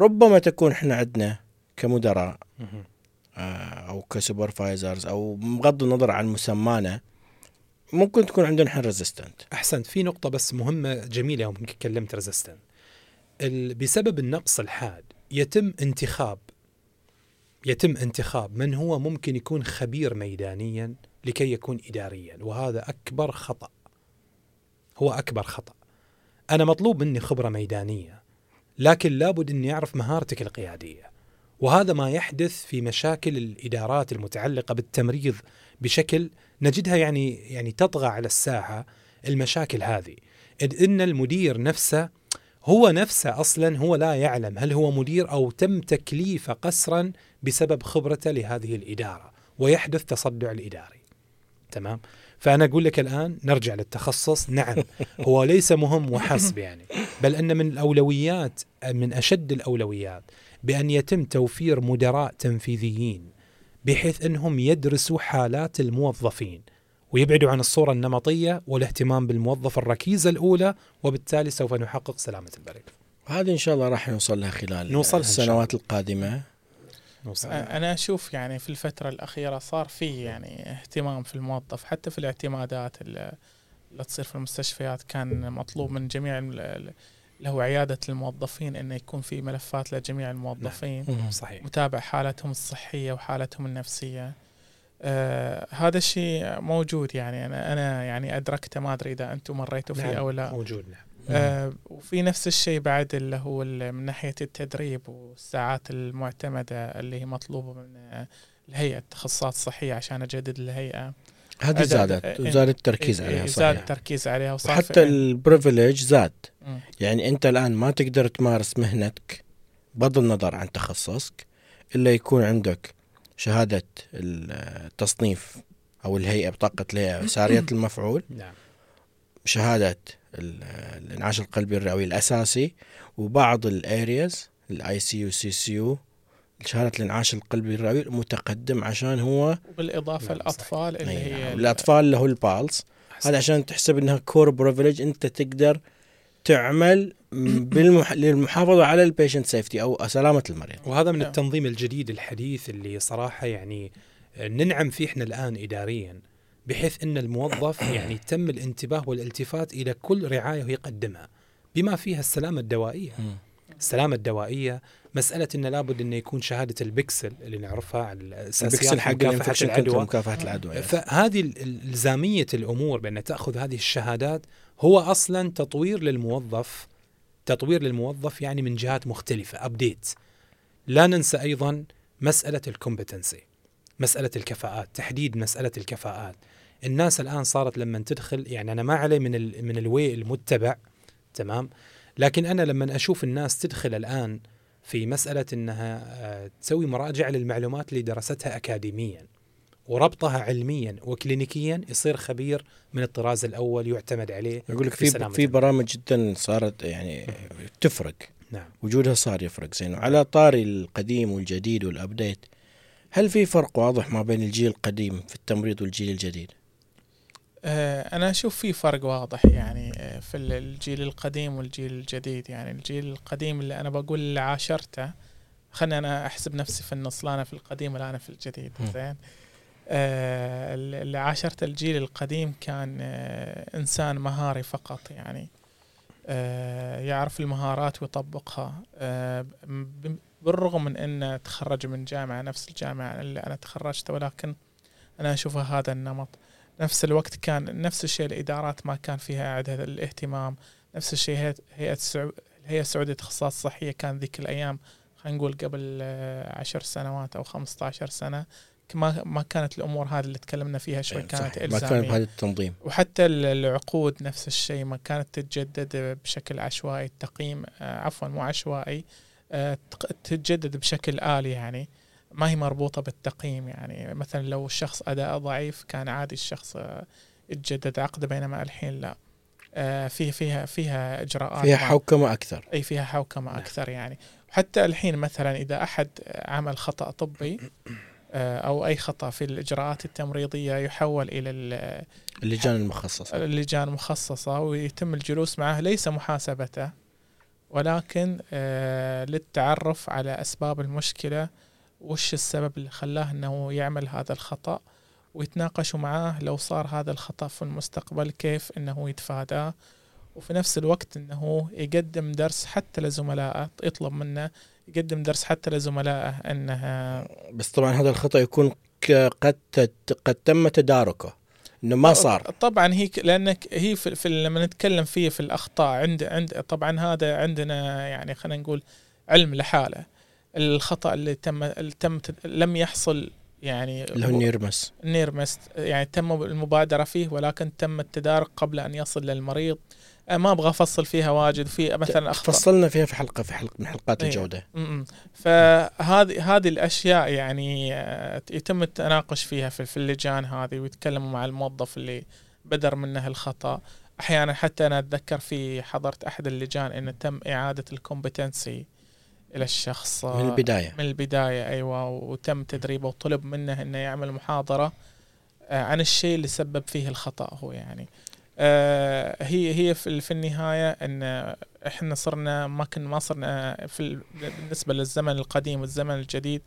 ربما تكون إحنا عندنا كمدراء. آه، أو ك supervisors أو بغض النظر عن مسمانا ممكن تكون عندنا إحنا resistant أحسنت في نقطة بس مهمة جميلة يوم كلمت ريزيستنت بسبب النقص الحاد يتم انتخاب يتم انتخاب من هو ممكن يكون خبير ميدانيا لكي يكون اداريا وهذا أكبر خطأ. هو أكبر خطأ. أنا مطلوب مني خبرة ميدانية لكن لابد إني أعرف مهارتك القيادية وهذا ما يحدث في مشاكل الإدارات المتعلقة بالتمريض بشكل نجدها يعني يعني تطغى على الساحة المشاكل هذه. إذ إن المدير نفسه هو نفسه أصلا هو لا يعلم هل هو مدير أو تم تكليفه قسرا بسبب خبرته لهذه الإدارة ويحدث تصدع الإداري. تمام؟ فأنا أقول لك الآن نرجع للتخصص. نعم هو ليس مهم وحسب يعني بل أن من الأولويات من أشد الأولويات بأن يتم توفير مدراء تنفيذيين بحيث أنهم يدرسوا حالات الموظفين ويبعدوا عن الصورة النمطية والاهتمام بالموظف الركيزة الأولى وبالتالي سوف نحقق سلامة البلد. هذه إن شاء الله راح نوصل لها خلال إن شاء السنوات القادمة. نوصل أنا أشوف يعني في الفترة الأخيرة صار في يعني اهتمام في الموظف حتى في الاعتمادات اللي تصير في المستشفيات كان مطلوب من جميع ال- ال- اللي هو عيادة الموظفين إنه يكون في ملفات لجميع الموظفين مم. صحيح. متابع حالتهم الصحية وحالتهم النفسية. آه هذا الشيء موجود يعني أنا أنا يعني أدركته ما أدري إذا أنتم مريتوا فيه نعم، أو لا. موجود نعم. آه وفي نفس الشيء بعد اللي هو ال- من ناحية التدريب والساعات المعتمدة اللي هي مطلوبة من آه، الهيئة التخصصات الصحية عشان أجدد الهيئة. هذه زادت إيه. وزاد التركيز إيه، عليها إيه، زاد صحيح التركيز عليها وصار وحتى في- البريفليج زاد. مم. يعني أنت الآن ما تقدر تمارس مهنتك بغض النظر عن تخصصك إلا يكون عندك شهادة التصنيف أو الهيئة بطاقة الهيئة ساريه المفعول. نعم. شهادة الانعاش القلبي الرئوي الأساسي وبعض ال areas ال ICU CCU شهادة الانعاش القلبي الرئوي المتقدم عشان هو وبالإضافة نعم، الاطفال اللي أي هي نعم. الأطفال اللي هو ال PALS هذا عشان تحسب إنها core privilege أنت تقدر تعمل بالمح... للمحافظة على ال patient safety أو سلامة المريض وهذا من نعم. التنظيم الجديد الحديث اللي صراحة يعني ننعم فيه إحنا الآن اداريا بحيث إن الموظف يعني تم الانتباه والالتفات إلى كل رعاية يقدمها بما فيها السلامة الدوائية. السلامة الدوائية مسألة إنه لابد إنه يكون شهادة ال BICSL اللي نعرفها على ال BICSL حق مكافحة ال infection العدوى. مكافحة العدوى يعني. فهذه ال- ال- الزامية الأمور بأن تأخذ هذه الشهادات هو أصلا تطوير للموظف تطوير للموظف يعني من جهات مختلفة update لا ننسى أيضا مسألة ال competency مسألة الكفاءات تحديد مسألة الكفاءات. الناس الآن صارت لما تدخل يعني أنا ما علي من ال من ال way المتبع تمام؟ لكن أنا لما أشوف الناس تدخل الآن في مسألة إنها آه، تسوي مراجعه للمعلومات اللي درستها اكاديميا وربطها علميا وكلينيكيا يصير خبير من الطراز الأول يعتمد عليه يقول لك في في في. برامج جدا صارت يعني تفرق. نعم. وجودها صار يفرق زين. وعلى طاري القديم والجديد والابديت هل في فرق واضح ما بين الجيل القديم في التمريض والجيل الجديد؟ آه، أنا أشوف في فرق واضح يعني آه، في ال- الجيل القديم والجيل الجديد. يعني الجيل القديم اللي أنا بقول اللي عاشرته خلني أنا أحسب نفسي في النص لا أنا في القديم ولا أنا في الجديد. زين؟ آه، اللي عاشرت الجيل القديم كان آه، إنسان مهاري فقط يعني. آه، يعرف المهارات ويطبقها. بالرغم من أنه تخرج من جامعة نفس الجامعة اللي أنا تخرجت ولكن أنا أشوفها هذا النمط. نفس الوقت كان نفس الشيء الإدارات ما كان فيها عندها الاهتمام نفس الشيء هيئة السعو... الهيئه السعوديه للتخصصات الصحيه كان ذيك الأيام خلينا نقول قبل آه، عشر سنوات أو 15 سنة. ما ما كانت الأمور هذه اللي تكلمنا فيها شوي صح. كانت ما كان بهذا التنظيم. وحتى ال- العقود نفس الشيء ما كانت تتجدد بشكل عشوائي التقييم آه، عفوا مو عشوائي آه، تتجدد بشكل آلي يعني. ما هي مربوطة بالتقييم يعني. مثلا لو الشخص أداء ضعيف كان عادي الشخص يتجدد عقده بينما الحين لا. آه، فيها فيها فيها إجراءات فيها حوكمة أكثر. إي فيها حوكمة نعم. أكثر يعني. حتى الحين مثلا إذا أحد عمل خطأ طبي آه، أو أي خطأ في الإجراءات التمريضية يحول إلى ال- اللجان المخصصة. اللجان المخصصه ويتم الجلوس معه ليس محاسبته ولكن آه، للتعرف على أسباب المشكلة وش السبب اللي خلاه إنه يعمل هذا الخطأ؟ ويتناقشوا معاه لو صار هذا الخطأ في المستقبل كيف إنه يتفاداه وفي نفس الوقت إنه يقدم درس حتى لزملائه يطلب منه يقدم درس حتى لزملائه إنه بس طبعا هذا الخطأ يكون قد قد تم تداركه إنه ما صار. طبعا هي لأنك هي في, في لما نتكلم فيه في الأخطاء عند عند طبعا هذا عندنا يعني خلينا نقول علم لحاله. الخطأ اللي تم اللي تم لم يحصل يعني اللي هو near miss يعني تم المبادرة فيه ولكن تم التدارك قبل أن يصل للمريض. أه، ما أبغى أفصل فيها واجد. في مثلا اخطاء فصلنا فيها في حلقه في حلقه من حلقات إيه. الجودة. م-م. فهذه هذه الأشياء يعني آه، يتم التناقش فيها في, في اللجان هذه ويتكلموا مع الموظف اللي بدر منه الخطأ. أحيانا حتى أنا أتذكر في حضرت أحد اللجان إنه تم إعادة ال competency. إلى الشخص آه، من البداية. من البداية أيوه وتم تدريبه وطلب منه إنه يعمل محاضرة. آه، عن الشيء اللي سبب فيه الخطأ هو يعني. آه، هي هي في في النهاية إن إحنا صرنا ما كنا ما صرنا في ال- بالنسبة للزمن القديم والزمن الجديد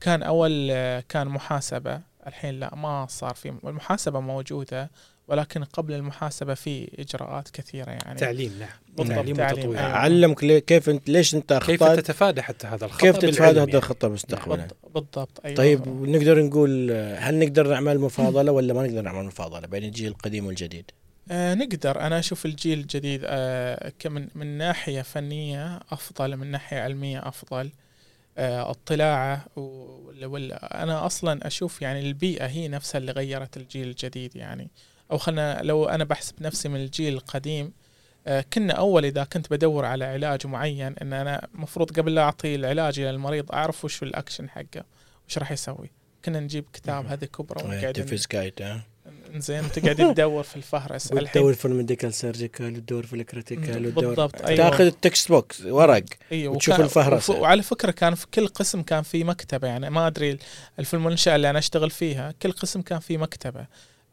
كان أول آه، كان محاسبة. الحين لا ما صار في المحاسبه موجودة. ولكن قبل المحاسبة في إجراءات كثيرة يعني. تعليم نعم. بالضبط، تعليم تعليم، وتطوير. أيوة. علمك كيف انت ليش أنت كيف أخطأت؟ تتفادى حتى هذا الخطأ كيف تتفادى هذا يعني. الخطأ مستقبلا بالض- بالضبط أيوه. طيب نقدر نقول هل نقدر نعمل مفاضلة ولا ما نقدر نعمل مفاضلة بين الجيل القديم والجديد؟ آه نقدر. أنا أشوف الجيل الجديد آه كمن من ناحية فنية أفضل من ناحية علمية أفضل. آه اطلاعه ولا ولا أنا أصلا أشوف يعني البيئة هي نفسها اللي غيرت الجيل الجديد يعني. أو خلنا لو أنا بحسب نفسي من الجيل القديم آه كنا أول إذا كنت بدور على علاج معين إن أنا المفروض قبل لا أعطي العلاج إلى المريض أعرف وش الأكشن حقه وش راح يسوي. كنا نجيب كتاب هذه كبرى ونقعد ها؟ زين تقعد تدور في الفهرس الحين وتدور في ال medical surgical وتدور في ال critical بالضبط أيوه. تاخذ ال textbooks ورق أيوه وتشوف. وف- وعلى فكرة كان في كل قسم كان في مكتبة يعني ما أدري في المنشاه اللي أنا أشتغل فيها كل قسم كان في مكتبة.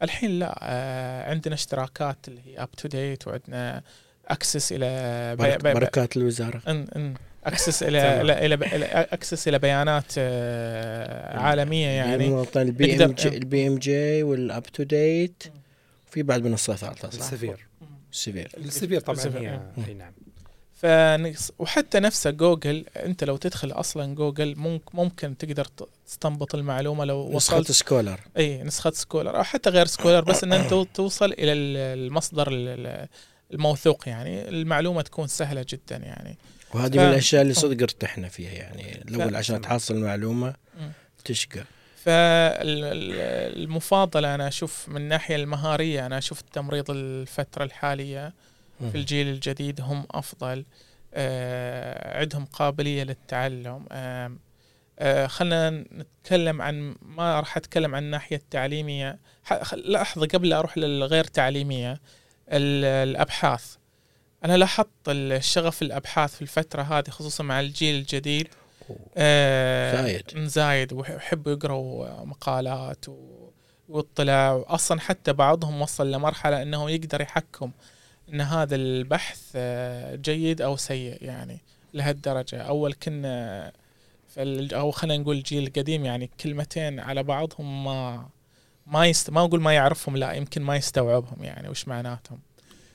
الحين لا آه عندنا اشتراكات اللي هي UpToDate وعندنا access إلى بركات الوزارة. ان إن. access إلى. إلى access إلى بيانات آه عالمية يعني. ال BMJ ال BMJ وال UpToDate في بعد منصات ثالثة صح؟ Elsevier. سيفير Elsevier طبعا Elsevier، هي. إيه. أي نعم. فنقص وحتى نفسه جوجل أنت لو تدخل أصلا جوجل ممكن ممكن تقدر تستنبط المعلومة لو نسخة وصلت. scholar. إي نسخة scholar أو حتى غير scholar بس إن أنت توصل إلى ال- المصدر ال- ال- الموثوق يعني. المعلومة تكون سهلة جدا يعني. وهذه ف- من الأشياء اللي صدق ارتحنا فيها يعني. الأول عشان تحصل معلومه مم. تشقى. فالمفاضلة أنا أشوف من الناحيه المهارية أنا أشوف التمريض الفترة الحالية في الجيل الجديد هم أفضل. آه، عندهم قابلية للتعلم. آه، خلينا نتكلم عن ما راح أتكلم عن الناحية التعليمية. لحظه قبل لا أروح للغير تعليمية ال- الأبحاث. أنا لاحظت الشغف الأبحاث في الفترة هذه خصوصا مع الجيل الجديد. آه، زايد. زايد ويحبوا يقروا مقالات واطلاع أصلا حتى بعضهم وصل لمرحلة انه يقدر يحكم إن هذا البحث آه، جيد أو سيء يعني لهالدرجة. أول كنا في ال- أو خلينا نقول الجيل القديم يعني كلمتين على بعضهم ما ما يست ما أقول ما يعرفهم لا يمكن ما يستوعبهم يعني وش معناتهم.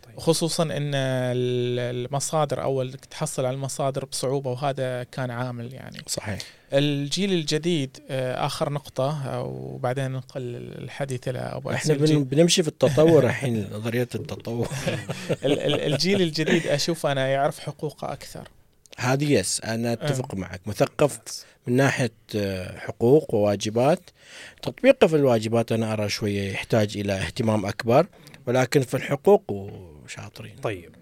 طيب. خصوصا إن ال- المصادر أول تحصل على المصادر بصعوبة وهذا كان عامل يعني. صحيح. الجيل الجديد آه، آخر نقطة وبعدين ننقل الحديث إلى أبو إحنا. بن- بنمشي في التطور الحين نظرية التطور. ال- ال- الجيل الجديد أشوف أنا يعرف حقوقه أكثر. هذه يس أنا أتفق معك. مثقف من ناحية آه، حقوق وواجبات. تطبيقه في الواجبات أنا أرى شوية يحتاج إلى اهتمام أكبر ولكن في الحقوق وشاطرين طيب.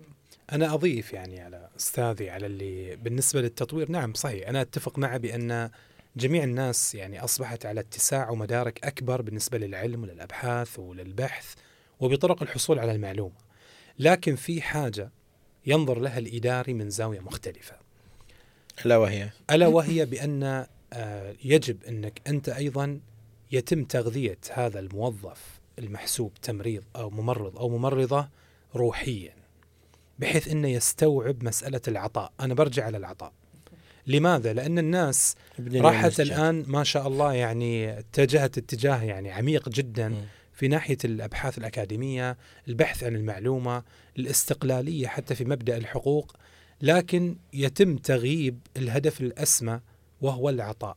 أنا أضيف يعني على أستاذي على اللي بالنسبة للتطوير. نعم صحيح. أنا أتفق معه بأن جميع الناس يعني أصبحت على اتساع ومدارك أكبر بالنسبة للعلم وللأبحاث وللبحث وبطرق الحصول على المعلومة. لكن في حاجة ينظر لها الإداري من زاوية مختلفة. ألا وهي ألا وهي بأن آه، يجب أنك أنت أيضا يتم تغذية هذا الموظف المحسوب تمريض أو ممرض أو ممرضة روحيا بحيث إنه يستوعب مسألة العطاء، أنا برجع على العطاء. لماذا؟ لأن الناس راحت الآن ما شاء الله يعني اتجهت اتجاه يعني عميق جدا م. في ناحية الأبحاث الأكاديمية، البحث عن المعلومة، الاستقلالية حتى في مبدأ الحقوق، لكن يتم تغييب الهدف الأسمى وهو العطاء.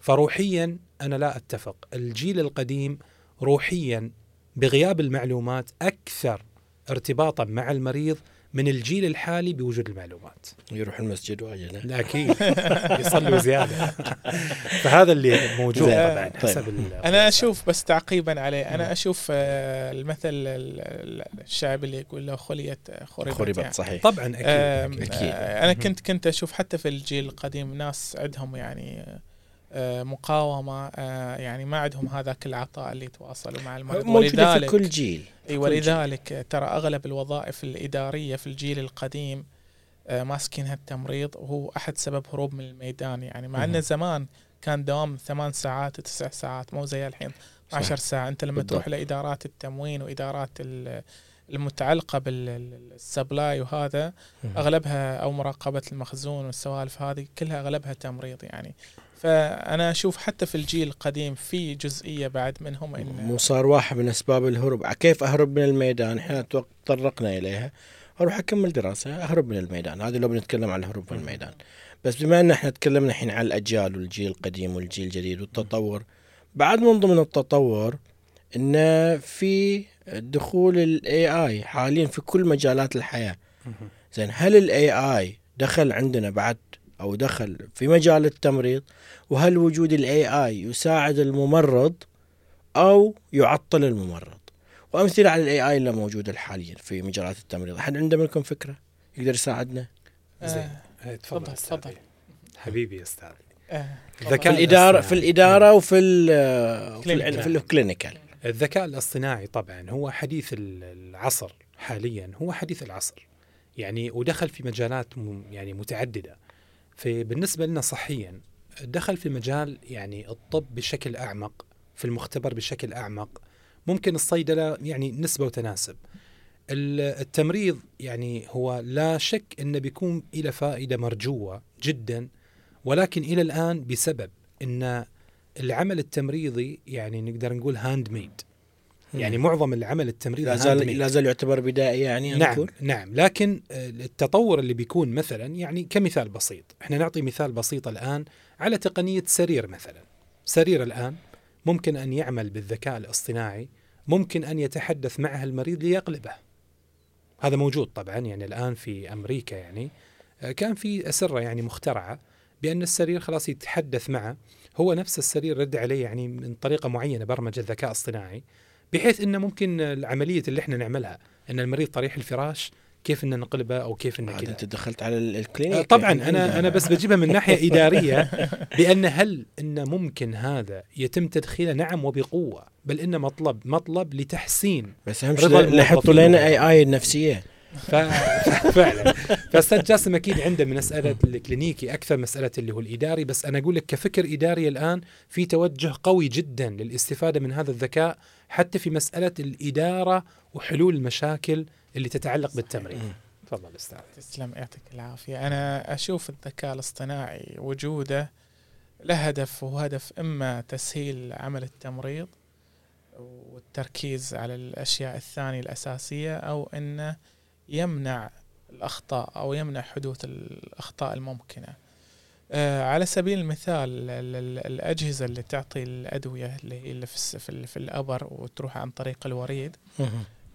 فروحيا أنا لا أتفق، الجيل القديم روحيا بغياب المعلومات أكثر ارتباطا مع المريض من الجيل الحالي بوجود المعلومات. يروح المسجد واجل أكيد. يصلوا زياده فهذا اللي موجود طبعا طيب. حسب أنا أشوف بس تعقيبا عليه. أنا أشوف آه، المثل الشعبي اللي يقول له خليت خربت, خربت يعني. صحيح. طبعا أكيد, أكيد. أنا كنت كنت أشوف حتى في الجيل القديم ناس عندهم يعني آه، مقاومة آه، يعني ما عندهم هذاك العطاء اللي يتواصلوا مع المريض ولذلك في كل جيل إي ولذلك ترى أغلب الوظائف الإدارية في الجيل القديم آه، ماسكينها التمريض وهو أحد سبب هروب من الميدان. يعني مع انه زمان كان دوام ثمان ساعات وتسع ساعات مو زي الحين 12 ساعة. أنت لما بالضبط. تروح لإدارات التموين وإدارات المتعلقة بال supply وهذا أغلبها أو مراقبة المخزون والسوالف هذه كلها أغلبها تمريض يعني. فأنا أشوف حتى في الجيل القديم في جزئية بعد منهم إن مو صار واحد من أسباب الهروب. كيف أهرب من الميدان؟ إحنا تطرقنا إليها. أروح أكمل دراسة أهرب من الميدان. هذا لو بنتكلم عن الهروب من الميدان. بس بما إن إحنا تكلمنا الحين عن الأجيال والجيل القديم والجيل الجديد والتطور بعد من ضمن التطور إن في دخول ال AI حاليا في كل مجالات الحياة. زين هل ال AI دخل عندنا بعد أو دخل في مجال التمريض وهل وجود ال AI يساعد الممرض أو يعطل الممرض؟ وأمثلة على ال AI اللي موجودة حاليا في مجالات التمريض. أحد عنده منكم فكرة؟ يقدر يساعدنا؟ زين. آه. تفضل تفضل. حبيبي يا أستاذ آه. الذكاء في الإدارة في الإدارة وفي في, في ال clinical الذكاء الاصطناعي طبعا هو حديث العصر حاليا هو حديث العصر. يعني ودخل في مجالات يعني متعددة. فبالنسبه لنا صحيا دخل في مجال يعني الطب بشكل أعمق في المختبر بشكل أعمق ممكن الصيدلة يعني نسبة وتناسب. التمريض يعني هو لا شك إنه بيكون إلى فائدة مرجوة جدا ولكن إلى الآن بسبب إن العمل التمريضي يعني نقدر نقول handmade يعني معظم العمل التمريضي لا زال لا زال يعتبر بدائي يعني نعم نقول. نعم لكن التطور اللي بيكون مثلا يعني كمثال بسيط إحنا نعطي مثال بسيط الآن على تقنية سرير مثلا. سرير الآن ممكن أن يعمل بالذكاء الاصطناعي ممكن أن يتحدث معه المريض ليقلبه. هذا موجود طبعا يعني الآن في أمريكا يعني. كان في أسرة يعني مخترعة بأن السرير خلاص يتحدث معه. هو نفس السرير رد عليه يعني من طريقة معينة برمجة الذكاء الاصطناعي بحيث إنه ممكن العملية اللي إحنا نعملها إن المريض طريح الفراش كيف ان نقلبه أو كيف ان كذا أنت دخلت على الكلينيك. آه، طبعا أنا أنا بس بجيبها من ناحية إدارية بأن هل إن ممكن هذا يتم تدخيله؟ نعم وبقوة بل إنه مطلب مطلب لتحسين بس أهم شيء يحطوا لنا اي اي النفسية. فعلا. فاستاذ جاسم أكيد عنده من مسألة الكلينيكي أكثر مسألة اللي هو الإداري بس أنا أقول لك كفكر إداري الآن في توجه قوي جدا للاستفادة من هذا الذكاء حتى في مسألة الإدارة وحلول المشاكل اللي تتعلق بالتمرين. تفضل أستاذ. تسلم يعطيك العافية. أنا أشوف الذكاء الاصطناعي وجوده له هدف وهو هدف إما تسهيل عمل التمريض والتركيز على الأشياء الثانية الأساسية أو إنه يمنع الأخطاء أو يمنع حدوث الأخطاء الممكنة. آه على سبيل المثال الأجهزة اللي تعطي الأدوية اللي في, في, في الأبر وتروح عن طريق الوريد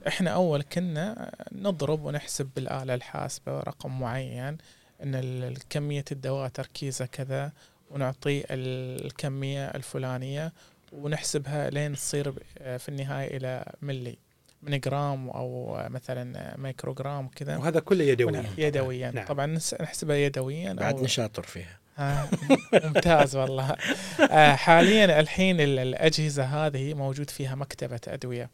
إحنا أول كنا نضرب ونحسب بالآلة الحاسبة رقم معين إن ال- كمية الدواء تركيزه كذا ونعطيه الكمية الفلانية ونحسبها لين تصير ب- في النهاية إلى ملي من جرام أو مثلا ميكروغرام كذا. وهذا كله يدويا. يدويا. نعم. طبعا نس- نحسبها يدويا بعدني أو- شاطر فيها. آه، ممتاز والله. آه، حاليا الحين ال- الأجهزة هذه موجود فيها مكتبة أدوية.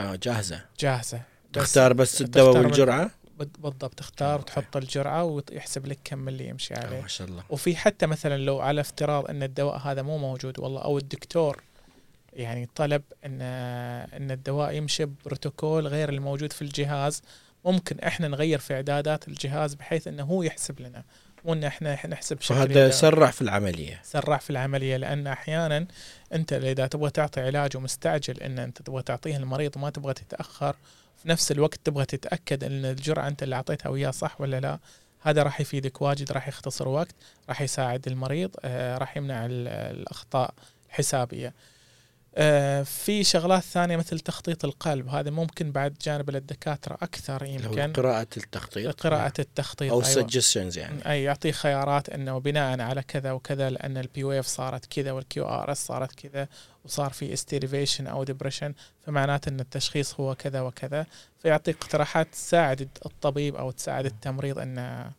آه جاهزة. جاهزة. تختار بس الدواء والجرعه بال- بالضبط تختار أوكي. وتحط الجرعة ويحسب لك كم اللي يمشي آه عليه. ما شاء الله. وفي حتى مثلا لو على افتراض إن الدواء هذا مو موجود والله أو الدكتور يعني طلب إن إن الدواء يمشي بروتوكول غير الموجود في الجهاز ممكن إحنا نغير في إعدادات الجهاز بحيث إنه هو يحسب لنا. مو ان إحنا نحسب بشكل يدوي. سرع في العملية. سرع في العملية لأن أحيانا أنت إذا تبغى تعطي علاج ومستعجل إن أنت تبغى تعطيه المريض وما تبغى تتأخر في نفس الوقت تبغى تتأكد إن الجرعة أنت اللي أعطيتها وياه صح ولا لا. هذا راح يفيدك واجد راح يختصر وقت راح يساعد المريض آه، راح يمنع ال- الأخطاء الحسابية. في شغلات ثانية مثل تخطيط القلب. هذا ممكن بعد جانب الدكاتره أكثر يمكن. قراءة التخطيط. قراءة التخطيط أو أيوة. suggestions يعني. أي يعطيه خيارات إنه بناء على كذا وكذا لأن ال P wave صارت كذا وال QRS صارت كذا وصار في ST elevation أو depression فمعناته إن التشخيص هو كذا وكذا. فيعطيك اقتراحات تساعد الطبيب أو تساعد التمريض إنه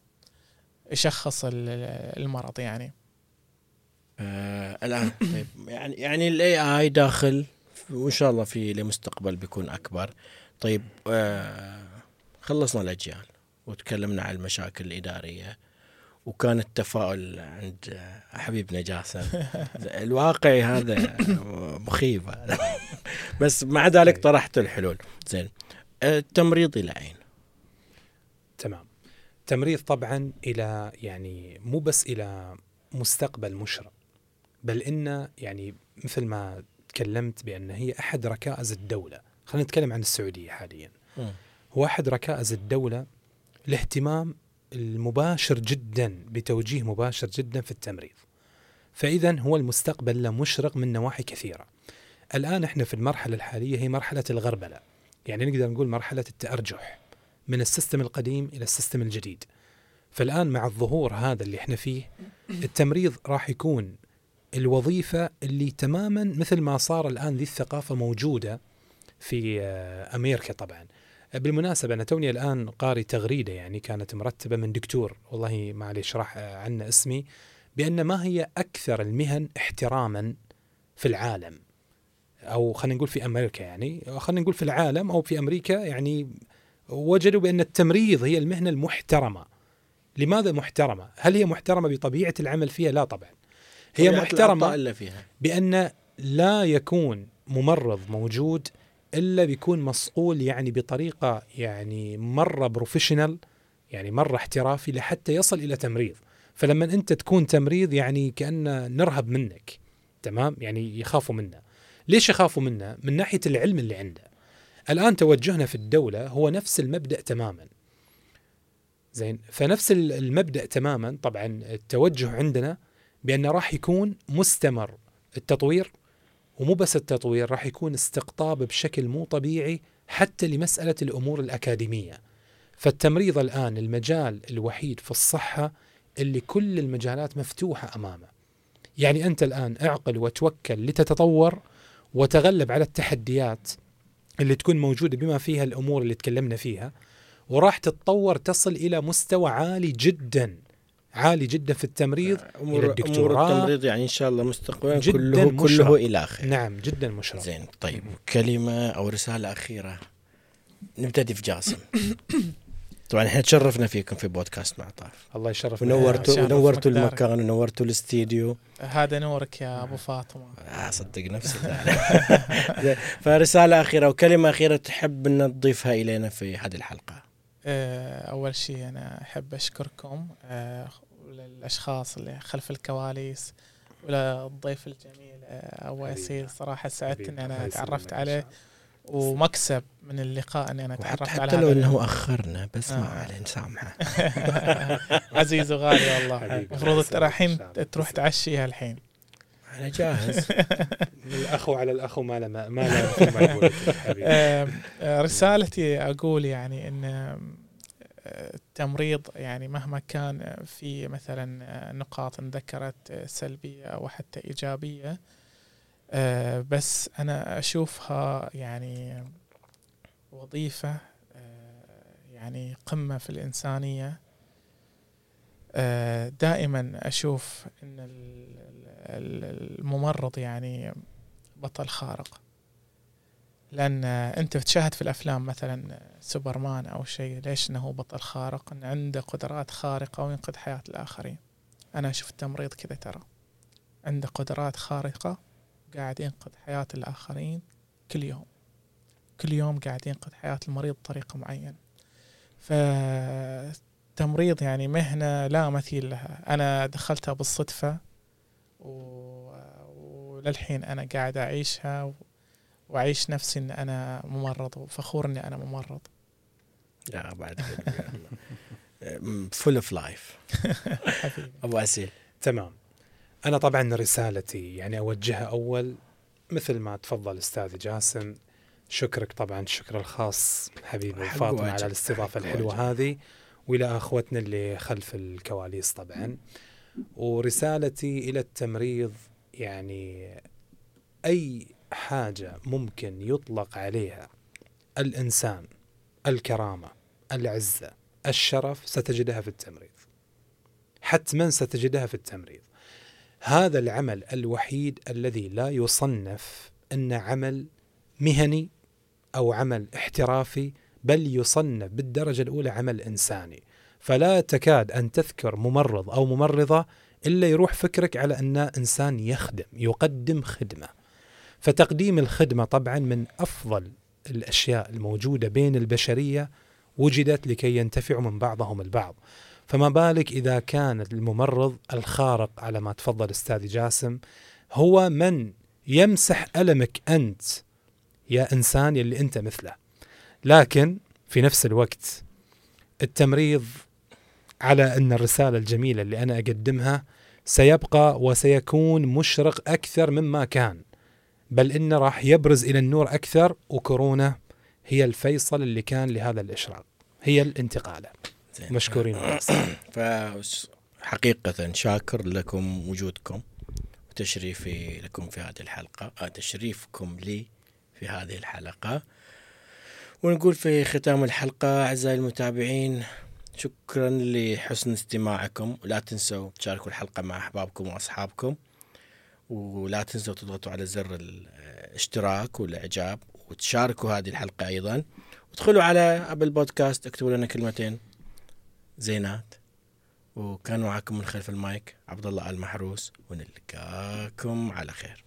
يشخص ال- المرض يعني. آه الآن. طيب يعني يعني ال AI داخل وإن شاء الله في لمستقبل بيكون أكبر. طيب آه خلصنا الأجيال وتكلمنا عن المشاكل الإدارية وكان التفاؤل عند آه، حبيبنا جاسم الواقعي هذا مخيف. بس مع ذلك طرحت الحلول. زين. التمريض إلى أين؟ تمام. تمريض طبعا إلى يعني مو بس إلى مستقبل مشرق. بل إن يعني مثل ما تكلمت بأن هي أحد ركائز الدولة. خلينا نتكلم عن السعودية حاليا. هو أحد ركائز الدولة الاهتمام المباشر جدا بتوجيه مباشر جدا في التمريض. فاذا هو المستقبل له مشرق من نواحي كثيرة. الآن إحنا في المرحلة الحالية هي مرحلة الغربلة. يعني نقدر نقول مرحلة التأرجح من ال system القديم إلى ال system الجديد. فالآن مع الظهور هذا اللي إحنا فيه التمريض راح يكون الوظيفة اللي تماما مثل ما صار الآن ذي الثقافه موجودة في آه، أمريكا طبعا. بالمناسبة أنا توني الآن قاري تغريدة يعني كانت مرتبة من دكتور. والله معليش راح آه، عنا اسمي. بأن ما هي أكثر المهن احتراما في العالم؟ أو خلينا نقول في أمريكا يعني. خلينا نقول في العالم أو في أمريكا يعني وجدوا بأن التمريض هي المهنة المحترمة. لماذا محترمة؟ هل هي محترمة بطبيعة العمل فيها؟ لا طبعا. هي الأعضاء الا فيها. بأن لا يكون ممرض موجود إلا بيكون مصقول يعني بطريقة يعني مرة بروفيشنال يعني مرة احترافي لحتى يصل إلى تمريض. فلما أنت تكون تمريض يعني كأن نرهب منك تمام؟ يعني يخافوا منا ليش يخافوا منا من ناحية العلم اللي عنده. الآن توجهنا في الدولة هو نفس المبدأ تماما. زين فنفس ال- المبدأ تماما. طبعا التوجه عندنا بأنه راح يكون مستمر. التطوير ومو بس التطوير راح يكون استقطاب بشكل مو طبيعي حتى لمسألة الأمور الأكاديمية. فالتمريض الآن المجال الوحيد في الصحة اللي كل المجالات مفتوحة أمامه. يعني أنت الآن اعقل وتوكل لتتطور وتغلب على التحديات اللي تكون موجودة بما فيها الأمور اللي تكلمنا فيها وراح تتطور تصل إلى مستوى عالي جدا. عالي جدا في التمريض امور الدكتوراه. التمريض يعني إن شاء الله مستقبلا كله مشرق. كله إلى خير نعم جدا مشرف زين طيب كلمة أو رسالة أخيرة. نبتدي في جاسم. طبعا إحنا تشرفنا فيكم في بودكاست مع طاف الله يشرف ونورتوا مقدارك. المكان ونورتوا الاستديو. هذا نورك يا أبو فاطمة. آه صدق نفسي. زين، فرسالة أخيرة وكلمه أخيرة تحب ان تضيفها إلينا في هذه الحلقة. آه، أول شيء أنا أحب أشكركم آه، وللاشخاص اللي خلف الكواليس وللضيف الجميل آه، أبو حبيبي. ياسين صراحة سعدت إني يسلمك تعرفت عليه ومكسب من اللقاء إني أنا تعرفت على حتى لو إنه أخرنا بس ما آه. عليه نسامحه عزيز وغالي والله المفروض الحين. تروح تعشيها الحين أنا جاهز. الاخو على الاخو ما له ما له آه، آه، رسالتي أقول يعني إن آه، التمريض يعني مهما كان في مثلا نقاط انذكرت سلبية أو حتى إيجابية آه، بس أنا أشوفها يعني وظيفة آه، يعني قمة في الإنسانية آه، دائما أشوف أن الممرض يعني بطل خارق. لأن أنت بتشاهد في الأفلام مثلا سوبرمان أو شيء ليش إنه بطل خارق؟ انه عنده قدرات خارقة وينقذ حياة الآخرين. أنا أشوف التمريض كذا ترى. عنده قدرات خارقة قاعد ينقذ حياة الآخرين كل يوم. كل يوم قاعد ينقذ حياة المريض بطريقة معينة. فالتمريض يعني مهنة لا مثيل لها. أنا دخلتها بالصدفة و... وللحين أنا قاعد أعيشها و... وأعيش نفسي إن أنا ممرض وفخور إني أنا ممرض. لا بعد full of life أبو اسيل تمام. أنا طبعا رسالتي يعني أوجهها أول مثل ما تفضل أستاذ جاسم. شكرك طبعا الشكر الخاص حبيبي فاطمة على الاستضافة الحلوة هذه. وإلى أخوتنا اللي خلف الكواليس طبعا. ورسالتي إلى التمريض يعني أي حاجة ممكن يطلق عليها الإنسان الكرامة العزة الشرف ستجدها في التمريض. حتما ستجدها في التمريض. هذا العمل الوحيد الذي لا يصنف أن عمل مهني أو عمل احترافي بل يصنف بالدرجة الأولى عمل إنساني. فلا تكاد أن تذكر ممرض أو ممرضة إلا يروح فكرك على أنه إنسان يخدم يقدم خدمة. فتقديم الخدمة طبعا من أفضل الأشياء الموجودة بين البشرية وجدت لكي ينتفعوا من بعضهم البعض. فما بالك إذا كان الممرض الخارق على ما تفضل أستاذ جاسم هو من يمسح ألمك أنت يا إنسان يلي أنت مثله. لكن في نفس الوقت التمريض على أن الرسالة الجميلة اللي أنا أقدمها سيبقى وسيكون مشرق أكثر مما كان بل انه راح يبرز إلى النور أكثر وكورونا هي الفيصل اللي كان لهذا الإشراق هي الانتقالة. مشكورين. فحقيقة شاكر لكم وجودكم وتشريفي لكم في هذه الحلقة آه تشريفكم لي في هذه الحلقة. ونقول في ختام الحلقة أعزائي المتابعين شكرا لحسن استماعكم. ولا تنسوا تشاركوا الحلقة مع أحبابكم وأصحابكم ولا تنسوا تضغطوا على زر الاشتراك والإعجاب وتشاركوا هذه الحلقة أيضا. وادخلوا على أبل بودكاست اكتبوا لنا كلمتين. زينات. وكان معكم من خلف المايك عبد الله المحروس ونلقاكم على خير.